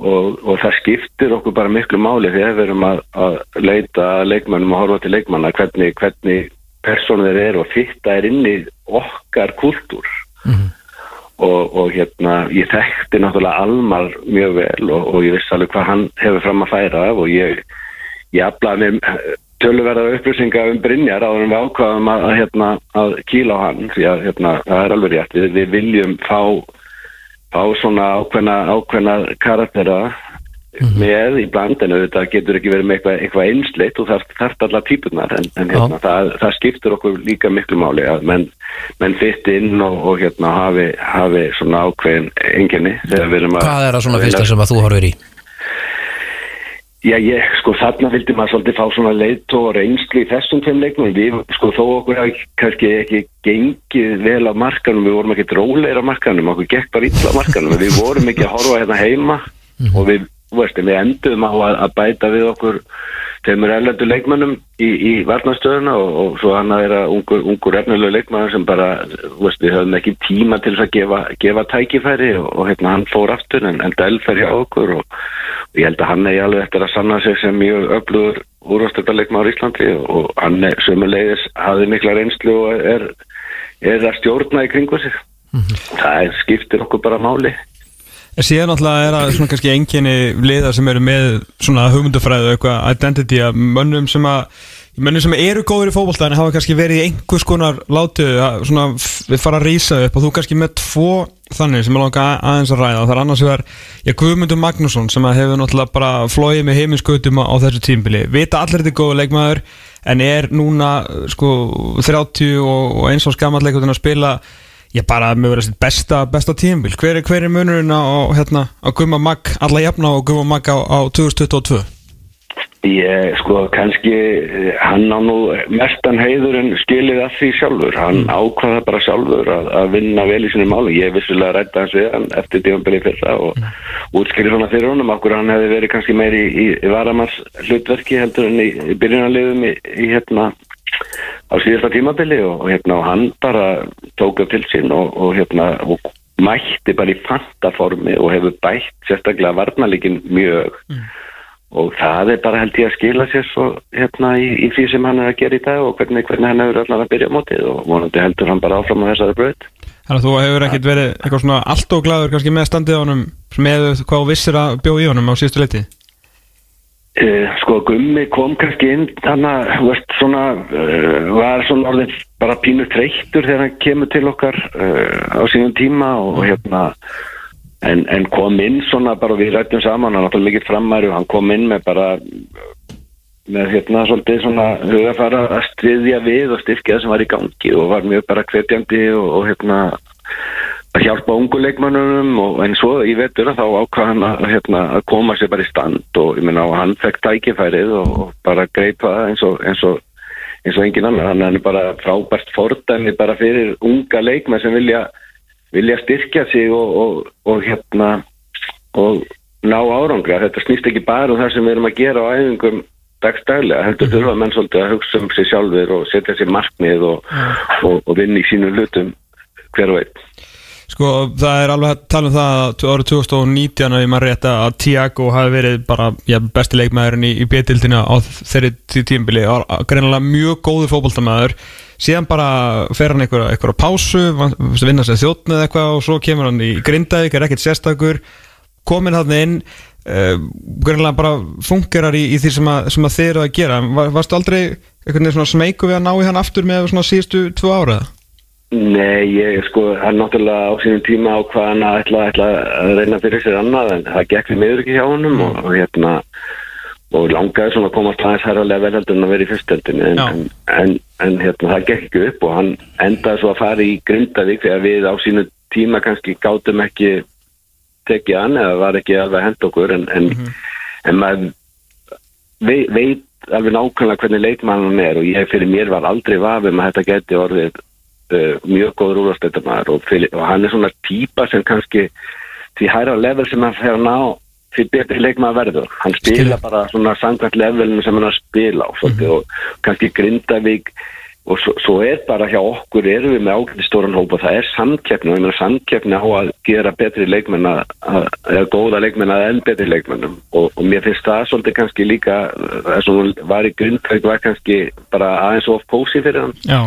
og, og það skiptir okkur bara miklu máli þegar við höfum að, að leita leikmennum og horfa til leikmanna hvernig, hvernig persónu þeir eru og fitta er inn í okkar kultúr mm -hmm. og, og hérna ég þekkti náttúrulega Almar mjög vel og, og ég vissi alveg hvað hann hefur fram að færa af og ég ég aflaði með tölverða upplýsinga um Brynjar áður en við ákvaðum að, að, hérna, að kíla á hann því að hérna, það er alveg rétt við, við viljum fá fá svona ákveðna, ákveðna karaktera mm -hmm. með í bland en auðvitað getur ekki verið með eitthvað, eitthvað einsleitt og það þarf allar típunar en, en hérna, það, það skiptur okkur líka miklu máli að menn, menn fyrt inn og, og hérna hafi, hafi svona ákveðin enginni Hvað er það svona fyrsta sem að þú horfir í? Já, ég, sko, þarna vildi maður svolítið fá svona leitt og reynslu í þessum tveimleiknum við, sko, þó okkur hafi kannski ekki gengið vel á markanum við vorum ekki dróleir á markanum, okkur gekk bara á markanum, við vorum ekki að horfa hérna heima -hmm. og við veist, við endum á að, að bæta við okkur þeimur erlendu leikmannum í, í varnastöðuna og, og svo hann að vera ungur, ungur efnilegu leikmann sem bara, veist, við höfum ekki tíma til að gefa, gefa tækifæri og, og hérna hann fór aftur en enda elfer hjá okkur og, og ég held að hann er alveg eftir að sanna sig sem mjög öflugur úrvastöldaleikmann á Íslandi og hann er sömulegis hafði mikla reynslu og er, er að stjórna í kringu sig mm -hmm. það skiptir okkur bara máli En síðan náttúrulega er það svona kannski enginni liðar sem eru með svona hugmyndufræðu og eitthvað identity að mönnum sem að mönnum sem eru góður í fókbalta en hafa kannski verið í einhvers konar látu að svona við fara að rýsa upp. Og þú kannski með tvo þannig sem er langa aðeins að ræða. Og það er annars vegar, já Guðmundur Magnússon sem hefur náttúrulega bara flóið með heiminskautum á þessu tímbili, vita allir þetta er góðu leikmaður en er núna sko 30 og eins á skammalleikutin að spila ég bara með verið besta, besta tímbil hver er, hver er munurinn á, hérna, á Guma Mag alla jafna og Guma Mag á, á 2022? Ég, sko, kannski hann á nú mestan heiður en skilið að því sjálfur hann mm. ákvaða bara sjálfur að, að vinna vel í sinni máli, ég vissilega rætta hans við hann eftir tímanbili fyrra og mm. útskýrið svona fyrir honum, okkur hann hefði verið kannski meiri í, í, í varamans hlutverki heldur en í, í byrjunarliðum í hérna á síðasta tímabili og, og hérna og hann bara tók upp til sín og, og hérna og mætti bara í fantaformi og hefur bætt sérstaklega varnalíkin mjög. Mm. og það er bara held ég að skila sér svo hérna í, í því sem hann er að gera í dag og hvernig, hvernig hann hefur allavega að byrja á mótið og vonandi heldur hann bara áfram á þessari bröð Þannig að þú hefur ekkert verið eitthvað svona allt og gladur kannski með standið á honum með hvað vissir að bjóð í honum á síðustu leitið Uh, sko Gummi kom kannski inn þannig að uh, var svona orðin bara pínu treytur þegar hann kemur til okkar uh, á sínum tíma og hérna en, en kom inn svona bara við rættum saman, hann átti mikið framæri og hann kom inn með bara með hérna svolítið svona hugafara að striðja við og styrkja það sem var í gangi og var mjög bara hvetjandi og, og hérna að hjálpa unguleikmannunum og en svo í vetur þá ákvað hann að, hérna, að koma sér bara í stand og ég menna og hann fekk tækifærið og, og bara greipa það eins og, eins og eins og engin annar, hann er bara frábært fordæmi bara fyrir unga leikmenn sem vilja, vilja styrkja sig og, og, og hérna og ná árangra þetta snýst ekki bara um það sem við erum að gera á æfingum dagstæðilega, heldur mhm. þurfa menn svolítið að hugsa um sig sjálfur og setja sér markmið og, og vinna í sínum hlutum hver og einn Sko það er alveg að tala um það að árið 2019 að ég maður rétt að Tiago hafi verið bara já, besti leikmæðurinn í, í betildina á þeirri tímbili greinilega mjög góður fókbaltamæður síðan bara fer hann eitthvað, eitthvað á pásu, vinna sér þjóttn eða eitthvað og svo kemur hann í grindavík, er ekkert sérstakur. Komin hann inn uh, greinlega bara fungerar í, í því sem að, sem að þið eru að gera. Var, varstu aldrei veginn svona smeyku við að ná í hann aftur með svona síðustu tvö ára Nei, ég sko, hann náttúrulega á sínum tíma á hvað hann ætla, ætla að reyna fyrir sér annað en það gekk við miður ekki hjá honum og, og hérna og langaði svona að komast aðeins herralega vel heldur en að vera í fyrstöldinu en, en, en, en hérna það gekk ekki upp og hann endaði svo að fara í Grindavík þegar við á sínu tíma kannski gátum ekki tekið hann eða var ekki alveg hend okkur. En, en, en maður vei, veit alveg nákvæmlega hvernig leikmann hann er og ég fyrir mér var aldrei vafum að þetta geti orðið mjög góður úrvastættamæður og, og hann er svona típa sem kannski því hæra level sem hann fer að ná því betri leikmaður verður. Hann spila Skilja. bara svona sangvært levelinu sem hann að spila á svolítið, og kannski Grindavík. Og svo, svo er bara hjá okkur erum við með ágæti stóran hópa það er samkeppni og ég meina samkeppni á að gera betri leikmenn að, að, eða góða leikmenn að enn betri leikmennum og, og mér finnst það svolítið kannski líka það sem var í Grindavík var kannski bara aðeins of kósi fyrir hann. Já,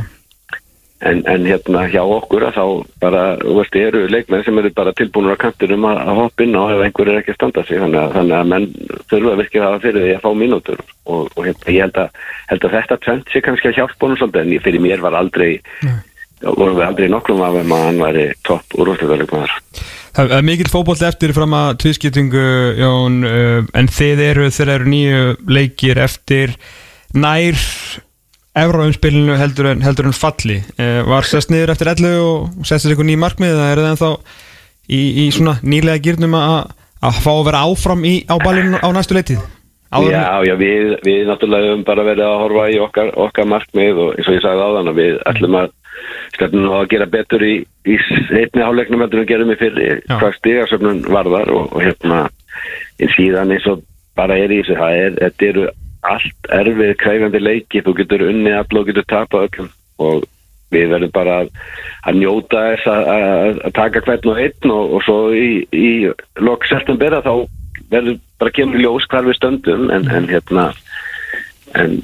en, en hérna hjá okkur að þá bara, veist, eru leikmenn sem eru bara tilbúinur á kantinum að, að hoppa inn á ef einhver er ekki að standa sig. Þannig að, þannig að menn þurfa virkið að fyrir því að fá mínútur. Og, og hérna, ég held að, held að þetta tvent sé kannski að hjálpa honum svolítið. En ég, fyrir mér var aldrei vorum við aldrei nokkrum af um að hann væri topp úrvarsleikmaður það er mikill fótboll eftir fram að tviðskiptingu Jón, uh, en þið eru þeir eru nýju leikir eftir nær Evróumspilinu heldur en, heldur en falli uh, var sest niður eftir 11 og sest sér ykkur ný markmið eða eru það ennþá í, í svona nýlega gýrnum að fá að vera áfram í, á ballinu á næstu leitið Áður Já, já, við, við náttúrulega höfum bara verið að horfa í okkar, okkar markmið og eins og ég sagði áðan að við ætlum að að gera betur í, í einni hálfleiknum heldur en við gerum í fyrri Já. hvað stigasöfnun varðar og, og hérna en síðan eins og bara er í þessu það er, þetta eru allt erfið kræfandi leiki, þú getur unnið all og getur tapað öllum. Og við verðum bara að, að njóta þess að, að, að taka hvern og einn og, og svo í, í lok september að þá verður bara kemur ljós hvar við stöndum. En, en hérna en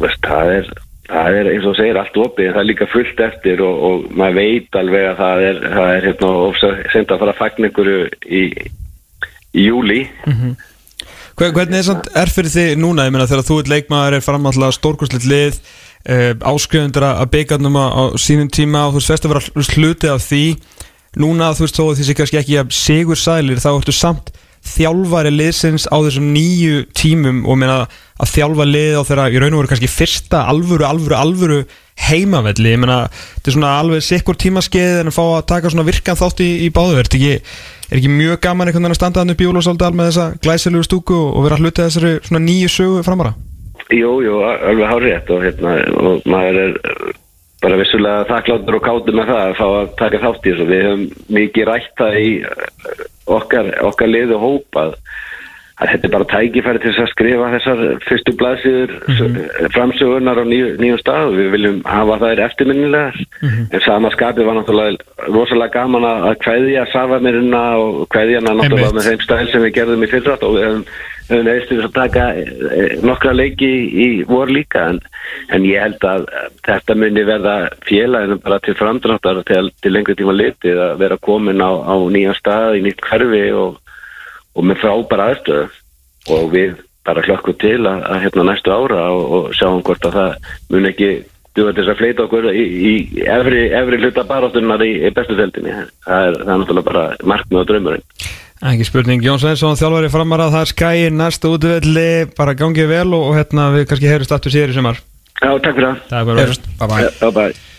veist, það er það er eins og segir allt opið það er líka fullt eftir og, og maður veit alveg að það er, það er hérna ofsa senda að fara að fagna einhverju í, í júli Hver- Hvernig er, er fyrir þig núna, ég meina þegar þú ert leikmaður er framalllega stórkursleitt lið uh, áskrifundur að byggarnum á, sínum tíma og þú veist að vera hluti af því. Núna þú veist þó að því sé kannski ekki að sigur sælir þá ertu samt þjálfari liðsins á þessum nýju tímum og meina að þjálfa lið á þeirra í raun og veru kannski fyrsta alvöru, alvöru, alvöru heimavelli, ég meina þetta er svona alveg sikkur tímaskeið en að fá að taka svona virkan þátt í, í báðu, er er ekki mjög gaman einhvern veginn að standa hann upp í Jólásaldal með þessa glæsilegu stúku og vera hluti þessari svona nýju sögu framara? Jú, jú, alveg hárétt og, hérna, og maður er bara vissulega þakkláttur og kátur með það að fá að taka þátt í þessu. Við höfum mikið rætt það í eh, okkar, okkar liðu hópað að þetta er bara tækifæri til að skrifa þessar fyrstu blaðsýður framsögunar á nýju, nýjum stað. Og við viljum hafa þær eftirminnilegar. En sama skapið var náttúrulega rosalega gaman að að kveðja safamirina og kveðja hana náttúrulega með þeim stæl sem við gerðum í fyrrat og við neðist til þess að taka eh, nokkra leiki í vor líka. En, en ég held að eh, þetta muni verða félaginu bara til framdráttar til, til lengri tíma litið að vera komin á, á nýjan stað í nýtt hverfi og, og með frábæra aðstöðu. Og við bara hlökkum til að, að hérna næstu ára og, og sjáum hvort að það mun ekki duða til þess að fleita okkur í, í efri, efri hluta baráttunar í, í bestu þeldinni það er, það er náttúrulega bara markmið og draumurinn. Ekki spurning, Jón Sveinsson, þjálfari framara það er skæi, næsta útvelli bara gangið vel og, og hérna við kannski heyrjumst aftur síðar í sumar. Já, takk fyrir það. Það er bara Heyrjumst. Bye bye.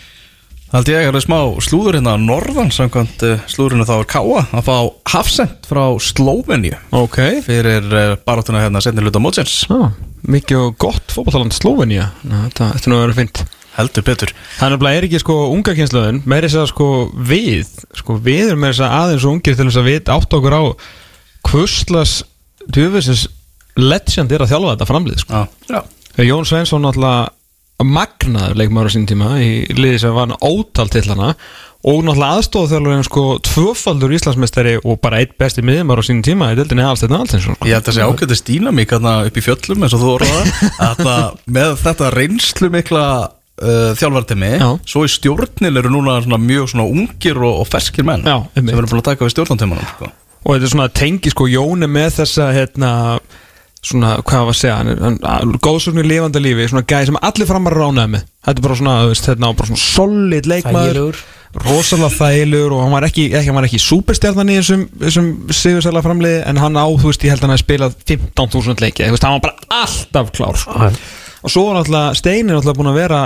Bye. Haldi ég að það er smá slúður hérna á norðan samkvæmt uh, slúðurinn þá er Káa að fá hafsend frá Slóveníu Ok, fyrir uh, baráttuna hérna setni hluta mótsins ah, mikið og gott fótballtaland Slóvenía Þetta er nú að vera fint heldur betur Það er nefnilega er ekki sko unga kynslaðun meiri þess að sko við sko við erum meiri þess að aðeins og ungir til þess að við átt okkur á kvörslas djöfisins legend er að þjálfa þetta framlið sko. Já. Jón Sveinsson alltaf magnaður leikmaður á sín tíma í liði sem var ótal til hana og náttúrulega aðstofþjálfurinn sko tvöfaldur Íslandsmeistari og bara eitt besti miðjumar á sín tíma í deildinni Alsteinn Alsteinsson sko. Ég held að sé ágætið stína mig upp í fjöllum eins og þú orðaði að það, með þetta reynslu mikla uh, þjálfartimi Já. svo í stjórnil eru núna svona mjög svona ungir og, og ferskir menn Já, sem eru búin að taka við stjórnantimanum sko. og þetta er svona tengi sko Jón er með þessa hérna svona, hvað var að segja, er- er góðsögnu lifandi lífi, svona gæði sem allir framar ránaði með, þetta er bara svona, veist, hérna, bara svona solid leikmaður, Þægilegur. rosalega þægilegur og hann var ekki, ekki, hann var ekki superstjarnan í þessum, þessum sigursæla framliði en hann á, þú veist, ég held að hann hefði spilað 15.000 leiki, þú veist, hann var bara alltaf klár, sko. Já. og svo var náttúrulega, Stein er náttúrulega búin að vera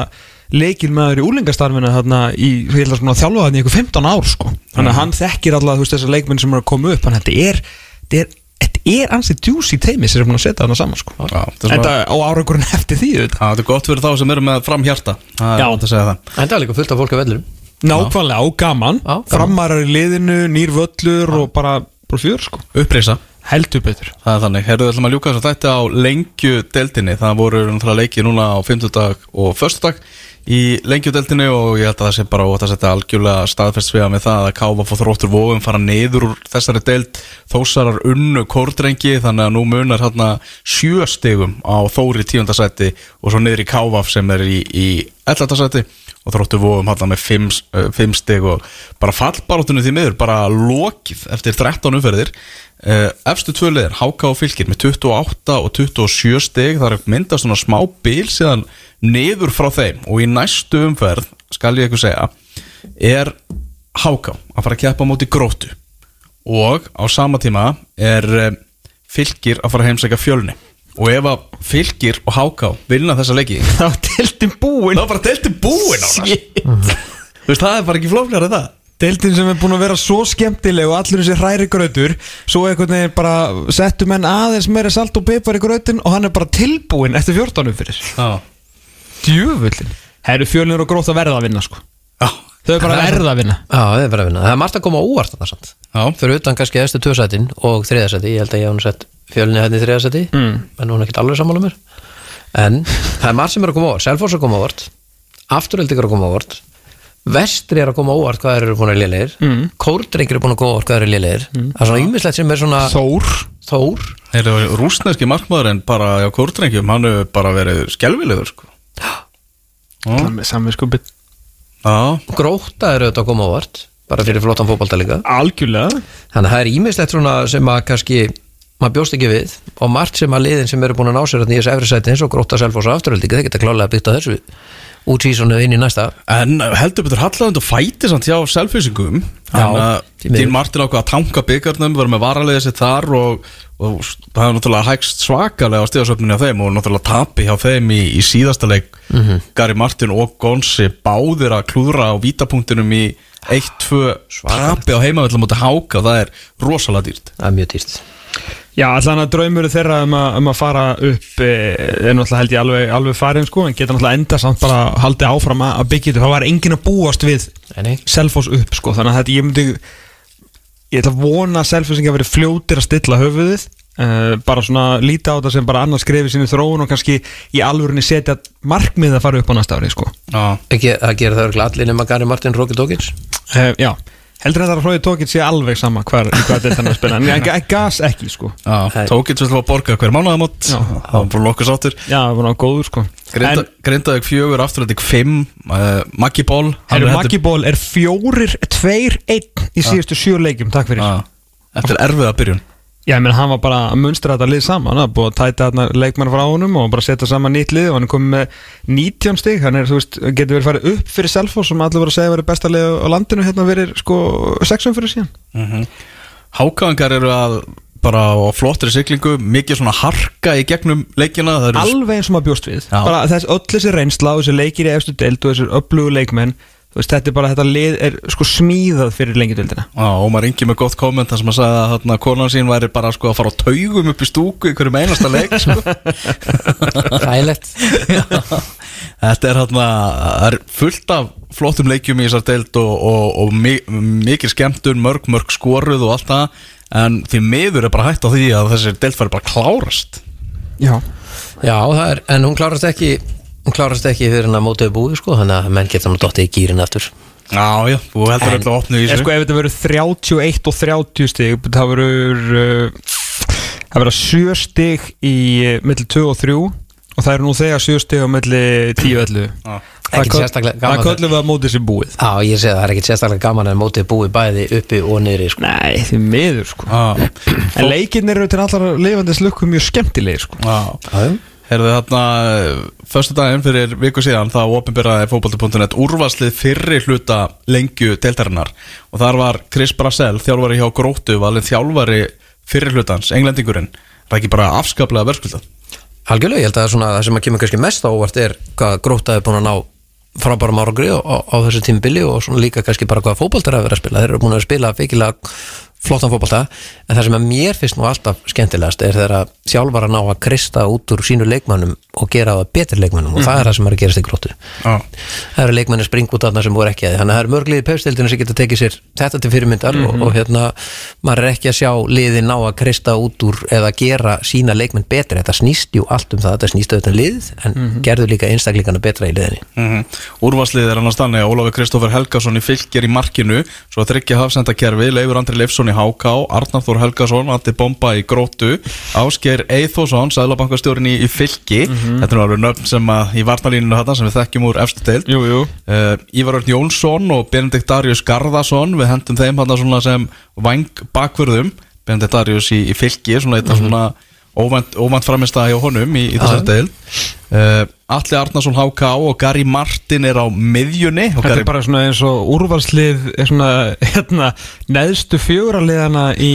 leikilmaður í úlingastarfinu þarna í, ég held að svona þjálfa þarna í ykkur 15 ár sko. þannig að hann þekkir alltaf þú veist þessar leikmenn sem eru að koma upp þannig að þetta er, þetta er, þetta er ansið djúsi teimi sem er búin að setja þarna saman sko. Já, þetta er þetta á árangurinn eftir því. Já, þetta er gott fyrir þá sem eru með fram hjarta Það er Já. gott að segja það En það er líka fullt af fólk af vellurum nákvæmlega og gaman, gaman. framarar í liðinu nýr völlur og bara, bara fjör sko. Upprisa heldur betur Það er þannig, herruðu ætlum að ljúka þess að þetta á lengju deildinni Það voru náttúrulega leikið núna á 50 og föstudag í lengjudeldinni og ég held að það sé bara ótt að setja algjörlega staðfest svega með það að Káfa fór þróttur vóum fara niður úr þessari deild. Þósarar unnu kórdrengi þannig að nú munar hérna sjö stigum á þóri tíundasæti og svo niður í Káfaf sem er í ellartasæti og þróttur vóum hérna með fimm, uh, fimm stig og bara fallbarátunni því miður bara lokið eftir 13 umferðir. Uh, efstu tvö liðir, HK og Fylkir með 28 og 27 stig. Það er myndast svona smá bíl síðan niður frá þeim. Og í næstu umferð skal ég eitthvað segja er HK að fara að keppa á móti grótu og á sama tíma er uh, Fylkir að fara að heimsækja fjölni og ef að Fylkir og HK vilna þessa leiki þá tiltum búin. Þá er bara delti búin á það Þú veist, það er bara ekki en það. Deildin sem er búin að vera svo skemmtileg og allur þessi hræri grötur Svo einhvern veginn bara settu menn aðeins meira salt og pipar í grötin Og hann er bara tilbúinn eftir 14 umfyrir Já, Djöfullin Herru fjölnir og grótt að verða að vinna sko. Já, Þau er bara að verða að vinna. Já, það er bara að vinna. Það er margt að koma á óvart þarna samt. Já. Fyrir utan kannski efstu tvösætin og þriðasæti Ég held að ég hef nú sett fjölinni hérna í þriðasæti mm. En hún er ekkert alveg sammála mér. En það er margt sem er að koma á óvart. Selfoss er að koma á óvart. Afturöldingar er að koma á óvart. Vestri er að koma á óvart hvað eru búin að lélegir. Mm. Kórdrengir er búin að koma óvart hvað eru lélegir. Það er svona ýmislegt sem er svona Þór. Þór. Þeir eru rúsneski markmaðurinn bara á kórdrengjum, hann hefur bara verið skelvilegur sko. Skupið Já, Gróta er auðvitað að koma á óvart Bara fyrir flottan fótbalta líka. Algjörlega. Þannig að það er ímislegt svona sem að kannski maður bjóst ekki við og margt sem að liðin sem eru búin að ná sér í þessu efri sæti eins og gróta selfos og afturöldi þeir geta klálega byggt á þessu út sísonu inn í næsta. En heldur betur halland og fæti samt hjá miður. Dín Martin ákvað að tanka byggarnum verður með varalega sér þar og, og það er náttúrulega hægst svakalega á stíðasöfninu á þeim og náttúrulega tapi hjá þeim í, í síðasta leik. Mhm. Gary Martin og Gonsi báðir að klúðra á vítapunktinum í 1-2 tapi á heimavöldum mútið háka það er rosalega dýrt. Það er mjög týrt Já, allan að draumuru þeirra um að, um að fara upp e, er náttúrulega held ég alveg, alveg farin sko, en geta náttúrulega enda samt bara haldið áfram að að byggja þetta, það var enginn að búast við Nei, nei. Selfoss upp sko, þannig að þetta ég myndi ég ætla að vona að Selfossinga verið fljótir að stilla höfuðið uh, bara svona líta á þetta sem bara annars skrefi sinni þróun og kannski í alvörinni setja markmið að fara upp á næsta ári sko. Já, ekki að gera það örugglega allir nema Gary Martin Rocky Dókins uh, Já, heldur þetta að Hrói Tókitt sé alveg sama hvar, hvað þetta er að spila en gas ekki sko. Já Nei. tókið svo að borga hver mánuðamót Já. það var bara nokkuð sáttur. Já, það var náttúrulega góður sko. Grinda, En Grindavík fjögur, afturöldik fimm uh, Maggi Ból hann Herru, er Maggi Ból er fjórir, tveir, einn í síðustu sjö leikjum, takk fyrir. Já, eftir erfiða byrjun Já, ég menn hann var bara að munstra þetta lið saman, hann búið að tæta þarna leikmann frá honum og bara setja saman nýtt lið og hann er komið með 19 stig, hann er, þú veist, getur verið farið upp fyrir Selfoss sem allir voru að segja verið besta lið á landinu, hérna verið sko sexum fyrir síðan. mm Hákaðingar eru að bara á flottri siglingu, mikið svona harka í gegnum leikina Alveg eins og maður bjóst við, Já. bara þess öll þessi reynsla og þessi leikir í efstu deild og þessir öflugu leikmenn, veist, þetta er bara, þetta lið er sko smíðað fyrir lengjudeildina. Já, og maður ringi með gott komment þar sem að sagði að þarna konan sín væri bara sko að fara á taugum upp í stúku í hverjum einasta leik sko. Þægilegt Þetta er það er fullt af flottum leikjum í þessar deild og, og, og mi mikið skemmtun, mörg, mörg skoruð og allt það en því miður er bara hægt á því að þessi deild fari bara klárast Já. Já, það er, en hún klárast ekki hún klárast ekki fyrir hann að mótaðu búi sko, þannig að menn geta nú dottið í gýrin aftur. Já, já, þú heldur En- öll að opna í En þessu. sko ef þetta verður 31 og 30 stig það verður uh, það verður 7 stig í uh, millir 2 og 3 og það eru nú þegar sjö stig á milli 10-11 Já. Það Ekkert köll- sérstaklega það gaman köllum við að móti sér búið. Já, ég segi það, það er ekkit sérstaklega gaman en mótið búið bæði uppi og niðri sko. Nei, því miður sko. Já, En leikinn eru til allar lifandi slukku mjög skemmtilegi sko. Já Já, Herðu þarna, förstu daginn fyrir viku síðan þá opinberaði fótbolti.net úrvarslið fyrri hluta lengju deildarinnar. Og þar var Chris Brassell, þjálfari hjá Gróttu valin þjálfari fyrri hlutans, englendingurinn. Það er ekki bara afskaplega verðskuldað? Algjörlega, ég held að svona, það sem að kemur kannski mest á óvart er hvað grótaði búin að ná frábærum árangri á, á, þessu tímubili og líka kannski bara hvað fótboltar hafa verið að spila. Þeir eru búin að spila feikilega flottan fótbolta en það sem að mér finnst nú alltaf skemmtilegast er þegar að þjálfar að ná að krista út úr sínu leikmannum og gera það betri leikmannum og það er það sem er að gerast í gróttu. Já, það eru leikmenni spring út af það sem voru ekki að þannig að það eru mörglið í pefstildinu sem geta tekið sér þetta til fyrirmyndar og, og hérna maður er ekki að sjá liðin ná að krista út úr eða gera sína leikmenn betri þetta snýst jú allt um það, þetta snýst auðvitað um lið en gerðu líka einstaklingana betra í liðinni. Mm Úrvarslið er annars þannig að Ólafur Kristófur Helgason í fylgir í markinu. Svo að tryggja hafsendakerfi, Leifur Andri Leifsson í HK Arnar Þór Helgason, Fylki Þetta er nú alveg nöfn sem að í varnalíninu þetta sem við þekkjum úr efstu jú uh, Ívar Örn Jónsson og Benedikt Darius Garðarsson við hendum þeim hann svona sem vang bakvörðum. Benedikt Darius í, í fylki svona þetta svona óvænt, óvænt framist hjá honum í, í þessar Já. deil uh, Alli Arnarsson HK og Gary Martin er á miðjunni Þetta Gary, er bara svona eins og úrvalslið er svona, hérna, neðstu fjóraliðana í,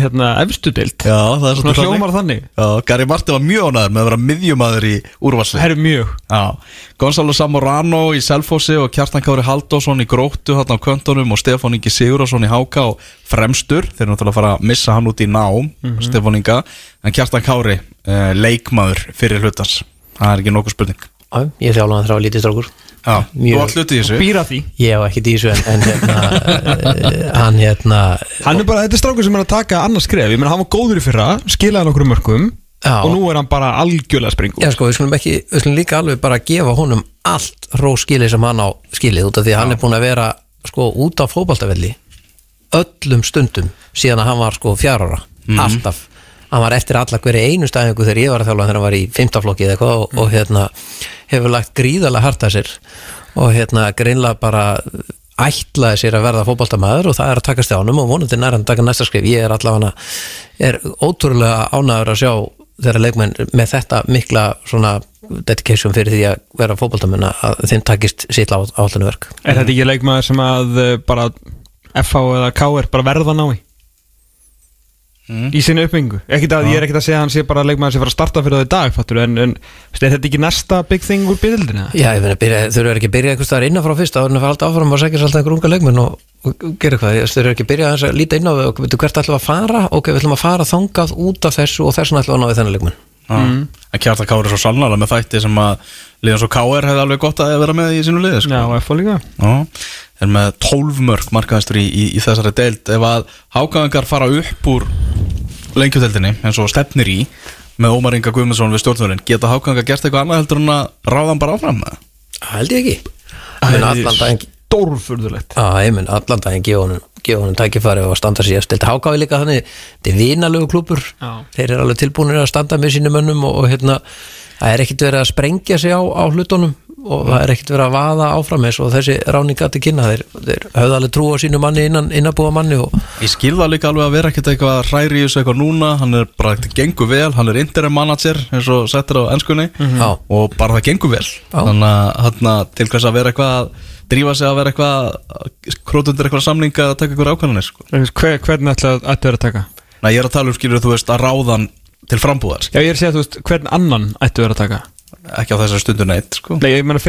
hérna, efstu deild. Já, það er Svona hljómar þannig. Já, Gary Martin var mjög ánæður með að vera miðjumadur í úrvarslið Herru mjög. Já, Gonzalo Samorano í Selfossi og Kjartan Kári Haldásson í Gróttu hann á kvöntunum og Stefán Ingi Sigurðarsson í HK og fremstur, þeir eru náttúrulega að fara að missa hann út í nám, Stefán Inga. En Kjartan Kári, uh, leikmaður fyrir hlutans, það er ekki nokkuð spurning Já, ég þjálfa hann þrá lítið strákur. Já, Mjög- þú átt hluti í þessu. Býra því. Ég hef ekki dísu en, en hérna, eh, hann hérna Hann er bara, þetta er strákur sem er að taka annars skref. Ég meina, hann var góður í fyrra, skilaði nokkur mörgum Já. Og nú er hann bara algjörlega springu Já sko, við skulum ekki, við skulum líka alveg bara gefa honum allt rós skilið sem hann á skilið út af því að hann er búin að vera sko út á fótbaltavelli öllum stundum síðan að hann var sko fjárara, alltaf. Hann var eftir alla hverju einu stæðingu þegar ég var að þjálfa þegar hann var í fymtaflokki eða eitthvað og, og hérna hefur lagt gríðarlega hart að sér og hérna greinlega bara ætlaði sér að verða fótbaltamaður og það er að takast á honum og vonandi nær hann taka næsta skrif ég er allavega er ótrúlega ánæður að sjá þeirra leikmenn með þetta mikla svona dedication fyrir því að vera fótbaltamenn að þeim takist sitt áallinu verk Er þetta ekki leikmaður sem að uh, bara FH eða KR bara verða ná í? Í sinni uppbyggingu. Að, Ég er ekkert að segja að hann sé bara leikmaður sem fara að starta fyrir það í dag fattur, en, en er þetta ekki næsta big thing úr byrjildinu? Já, ég byrja, þau eru ekki að byrja einhvers staðar innan frá fyrst áður en að fara alltaf áfram og segja sér alltaf einhver unga leikmenn og, og gera eitthvað, þau eru ekki að byrja aðeins að líta inn á og veitu hvert ætlum við að fara? Ok, við ætlum að fara þangað út af þessu og þess vegna ætlum við að ná við þennan leikmenn mm. En Kjartan Kári er svo sannlega með þætti sem að liðan svo KR hefði alveg gott að vera með í sínu liði sko. Já, og FH líka. Já, er með 12 mörg markaðistur í, í, í þessari deild. Ef að hákaðingar fara upp úr lengjudeldinni eins og stefnir í með Ómar Inga Guðmundsson við stjórnvörinn geta hákaðingar gert eitthvað annað heldur en að ráða hann bara áfram? Með það? Það held ég ekki. Allan daginn Stórfurðulegt. Allan daginn gefa honum, gefa honum tækifæri og standa sér stilt hákáði líka þannig þetta er vinalegu klúpur Já. þeir eru alveg tilbúinir að standa með sínum mönnum og, og hérna, það er ekkit verið að sprengja sig á, á hlutunum og það er ekkit verið að vaða áfram eins og þessi ráninga til kynna þeir, þeir höfðu alveg trú á sínu manni innan, innabúa manni og Ég skil það líka alveg að vera ekkert eitthvað hræri í þessu eitthvað núna, hann er bara ekkert gengur vel, hann er interim manager eins og settir á ennskunni Já. og bara það gengur vel þannig að hérna, til hvers að vera eitthvað að drífa sig að vera eitthvað krótundir eitthvað samninga að taka eitthvað ákvæðanir sko. Hver, Hvernig ætla að ættu að taka? Næ, ég er að tala um skilur þú veist að ráðan til frambúðar Já, ég er að segja, þú veist, hvern annan ættu að taka? Ekki á þessari stundu neitt sko. Nei, ég meina,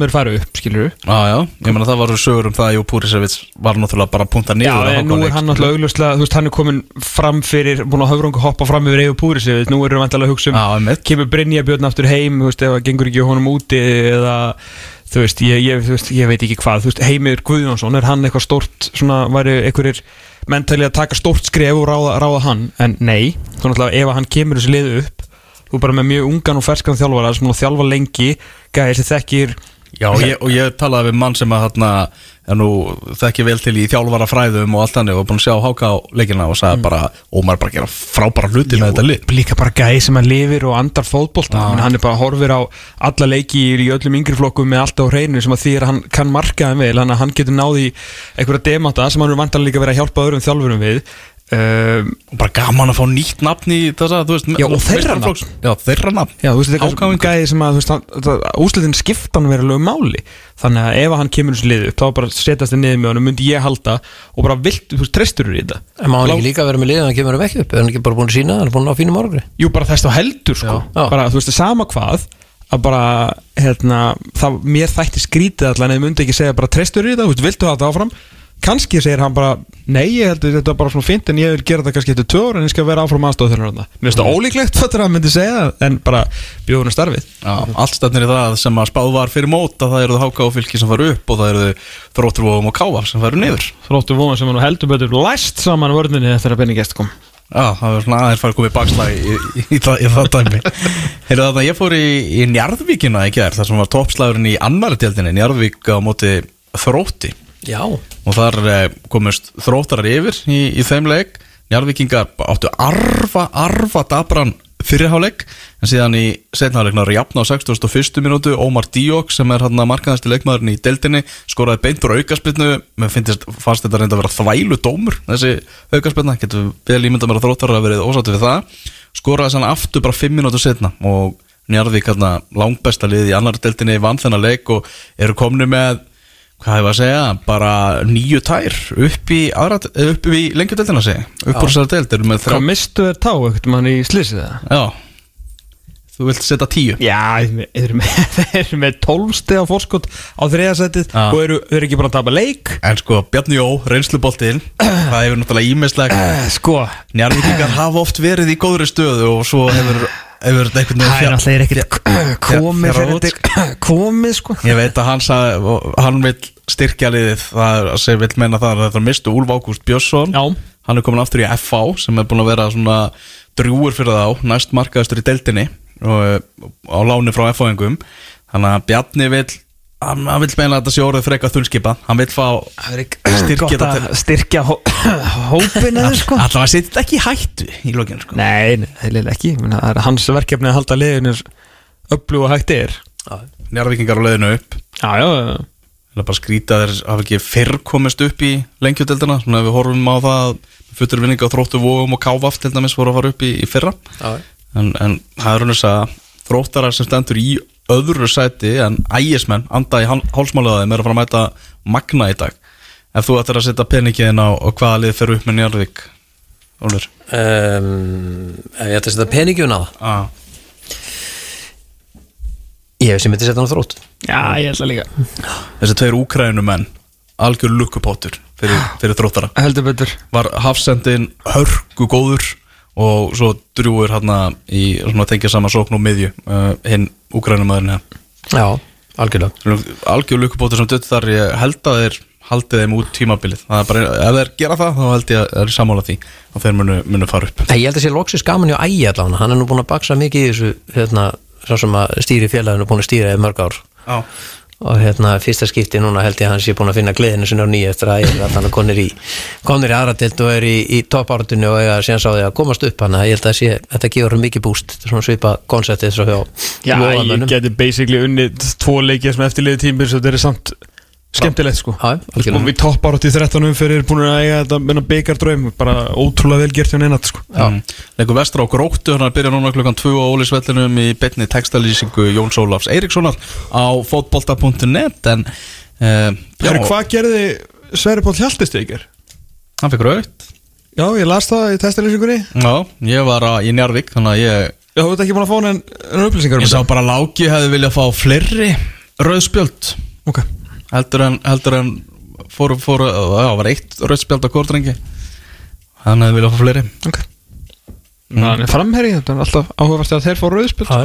mér fara upp, skilur Já, já, ég meina það var sögur um það að Jó Púrisevits var náttúrulega bara að punta Já, niður á en nú er hann náttúrulega augljóslega, þú veist, hann er komin fram fyrir, búin að höfrungu hoppa fram yfir Eyjó Púri sig, nú erum við vantilega að hugsa um Já, kemur Brynja Björn aftur heim, þú veist, ef það gengur ekki honum úti eða, þú veist, ég, ég, þú veist, ég veit ekki hvað, þú veist, Heimir Guðjónsson, er hann eitthvað stórt, svona, væri einhverjir mentali að taka stórt skref og ráða, ráða hann, en nei, þú náttúrulega, ef hann kemur þessu liðu upp, þú er bara með mjög ungan og ferskan þjálfara sem er að þjálfa lengi, gæði sem þekkir Já, og ég, og ég talaði við mann sem að þarna nú þekki vel til í þjálfara fræðum og allt þannig og búin að sjá háka á leikina og sagði bara, Ómar bara að gera frábæra hluti með þetta lið. líka bara gæði sem hann lifir og andar fótbolta. Ja. hann er bara horfir á alla leiki í öllum yngri flokkum með allt á hreinu sem að því að hann kann marka þeim vel hann, getur náði einhverja demata sem hann er vantanlega líka verið að hjálpa öðrum þjálfurum við um, og bara gaman að fá nýtt nafn í þessa, þú veist, Já, og þeirra nafn. Já, þeirra nafn. Já, þú veist, þetta er eitthvað gæði sem að, þú veist, hann- það- úrslitin skipta hann verið lögum máli. Þannig að ef hann kemur þessu liðu þá bara setjast þið niður með honum, myndi ég halda og bara vilt, þú veist, treystur í þetta? En má hann Lá- ekki líka vera með liðan að kemur um ekki upp? Er hann ekki bara búin að sína, hann er búin að fínum árangri Jú, bara þess þá heldur, sko. Já. Já. bara, þú veist, sama hvað að bara, hérna, það, mér þætti skrítið allan eða myndi ekki segja bara treystur í þetta, þú veist, viltu hafa þetta áfram kannski segir hann bara, nei, ég heldur þetta er bara svona fint en ég vil gera þetta kannski eftir ár en ég skal vera áfram aðstóð þennan mér finnst það ólíklegt þetta að hann myndi segja en bara bjóðunum starfið. Já, allt stefnir í það sem að spáð var fyrir mót að það eru það háka og fylki sem faru upp og það eru þrótturvóðum og kávar sem faru niður. Þróttu vona sem hann heldur betur læst saman vörðinni eftir að Benny Gest kom. Já, það var svona aðeins farið komið bakslag í, í, í, það- í það dæmi. Heyrðu þarna, ég fór í, í Njarðvíkina í gerð þar sem var toppslagurinn í annari tjaldinni Njarðvík á móti þrótti Já, og þar eh, komust þróttarar yfir í, í þeim leik. Njarðvíkingar áttu arfa, arfa dabran fyrirháleik en síðan í setnaháleiknar jafna á 61. minútu Ómar Díok sem er hann að markaðasti leikmaðurinn í deildinni skoraði beint úr aukaspilnu mér finnst, fannst þetta reynda að vera þvælu dómur þessi aukaspilna, getur vel ímynda mér að þróttarar að verið ósáttu við það. Skoraði sann aftur bara 5 minútu setna og Njarðvík hérna langbesta lið í annar deildinni vann þennan leik og eru komni með hvað hefur að segja, bara nýju tær upp í, upp í lengjudeldina segi, upp úr þessari eru með þrjá, Hvað mistu þér tá ekkert mann í slýsið það? já. Þú vilt setja tíu. Já, þeir eru með, eru með 12 steg á fórskot á þriðasætið og eru, eru ekki bara að tapa leik. En sko, Bjarni Jó, reynsluboltinn það hefur náttúrulega ímislegt uh, Sko, njárvíkingar hafa oft verið í góðri stöðu og svo hefur, það er alltaf ekkert komið komið sko. Ég veit að hann sagði, og hann vil styrkja liðið, það sem vil menna það að þetta mistu Úlf Ágúst Björnsson. Já, hann er komin aftur í FH sem er búin að vera svona drjúur fyrir þá, næst markaðastur í deildinni og eh, á láni frá FH-engum þannig að Bjarni vil hann, hann vil meina að þetta sé orðið frekar þunnskipa. Hann vil fá Styrkja að styrkja hó hópin eða sko. Allavega setja þetta ekki í hættu í lokinu sko. Nei, heilig ekki. Menna, Það er hans verkefni að halda liðinu öflug og hægt er. Njárvíkingar á leiðinu upp. Já, já, já. Það er bara skrýta þeir hafa ekki fyrr komist upp í lengjudeldina svona ef við horfum á það futur vinning á þróttu vóum og kávaft til dæmis voru að fara upp í, í fyrra. Já, en, en það er raunins að þróttarar sem stendur í öðru sæti en ægismenn, anda í hálsmálaðaðum er að fara að mæta magna í dag. Ef þú ættir að setja peningin á hvaða lið fer upp með Njarðvík Ólfur? Um, Ef ég ætti að setja peningjum á? Það ah. Ég hef sem myndi setja hann á þrótt Já, ég ætla líka. Þessi tveir úkrænumenn algjör lukkupótur fyrir, fyrir þróttara. Heldur betur. Var hafsendin hörgu góður og svo drjúur hérna í svona tengja saman sókn og miðju uh, hinn úkrænumæðurinn hérna Já, algjörlega. Algjör lukkupótur sem dutt þar ég held að þeir haldið þeim út tímabilið. Það er bara, ef þeir gera það þá held ég að þeir eru sammála því og þeir munu, munu fara upp. Nei, Ég held að sé loksis gaman hjá ægi allavega. Hann er nú búin að baksa mikið í þessu hérna, sem að stýri félaginu búin að stýra í mörg ár. Já, og hérna fyrsta skipti núna held ég að hann sé búin að finna gleðinu sinna á nýja eftir að ég er að konir í konir í aðratild og er í, í toppártunni og eiga síðan sá því að komast upp hann ég held að sé, þetta gefur hann mikið búst. Er svona svipa hjá Já, ég geti basically unnið tvo leikið sem eftirliði tímur svo þetta er samt skemmtilegt sko. Já, Sko við toppar átt í 13 umferðir búin að eiga þetta menna byggardraum bara ótrúlega vel gert hjá neinatt sko. Mm. Leikur vestra á gróttu, hann er að byrja núna klukkan 2 á Ólisvellinum í betni textalýsingu Jóns Ólafs Eiríkssonar á fotbolta.net en uh, Herru, hvað gerði Sverri Pál Hjaltesteikir? hann fikk raut Já, ég las það í testalýsingunni Já, ég var að, í Njarvík þannig að ég, Já, þú ert ekki búin að fá hann en upplýsingar um ég sá bara Láki hefði viljað fá fleiri rauðspjöld. Ok heldur en, heldur en fór, fór, já, var eitt rauðspjöld á kórdrengi hann hefði viljað fá fleiri. Ok. Það er framherri, þetta er alltaf áhugavert að þeir fá rauðspilt Já,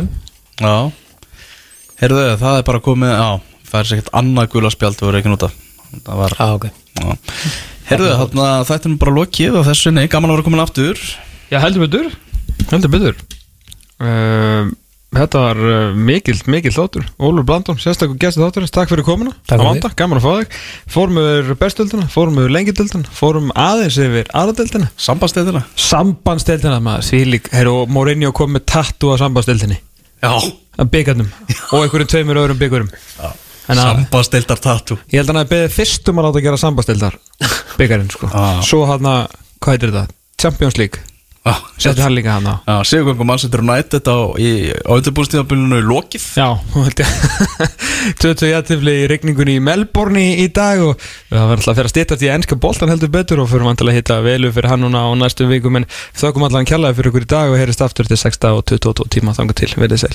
Já, heyrðu það er bara komið, já, það er sér ekkert annað gula spjald þú verður ekki nota það var, já, ok. Já. Heyrðu, þarna þetta er nú bara lokið á þessu nei, gaman að vera komin aftur. Já, heldur betur. Heldur betur. Um, Þetta var uh, mikill, mikill þáttur. Ólur Blandón, sérstaklega gæstu þátturins Takk fyrir komuna, Takk vanda, gaman að fá þig. Fórum við bestöldina, fórum við lengildöldina Fórum aðeins yfir aðradeldina Sambandstæðina Sambandsdeldina maður, því lík Herru, og Mourinho kom með tattu á sambandsdeldinni Já. Að byggarnum. Og einhverjum tveimur öðrum að Sambandstældar tattu ég held að hann að beðið fyrstum að láta gera sambandsdeldar Byggarinn, sko. Ah. Svo hann að, hvað heitir þetta? Champions League Já, Setti hann líka hann á Já, Sigurgöngu Manchester United á, í lokið. Já, hún held ég. 20 jættifli í regningunni í Melbourne í, dag og það var alltaf að fyrir að stýta því að ennska boltan heldur betur og fyrir vantilega að hitta velu fyrir hann núna á næstu vikum en þökkum allan kjallaði fyrir ykkur í dag og heyrist aftur til 6 og 22 tíma þangar til, verðið sæl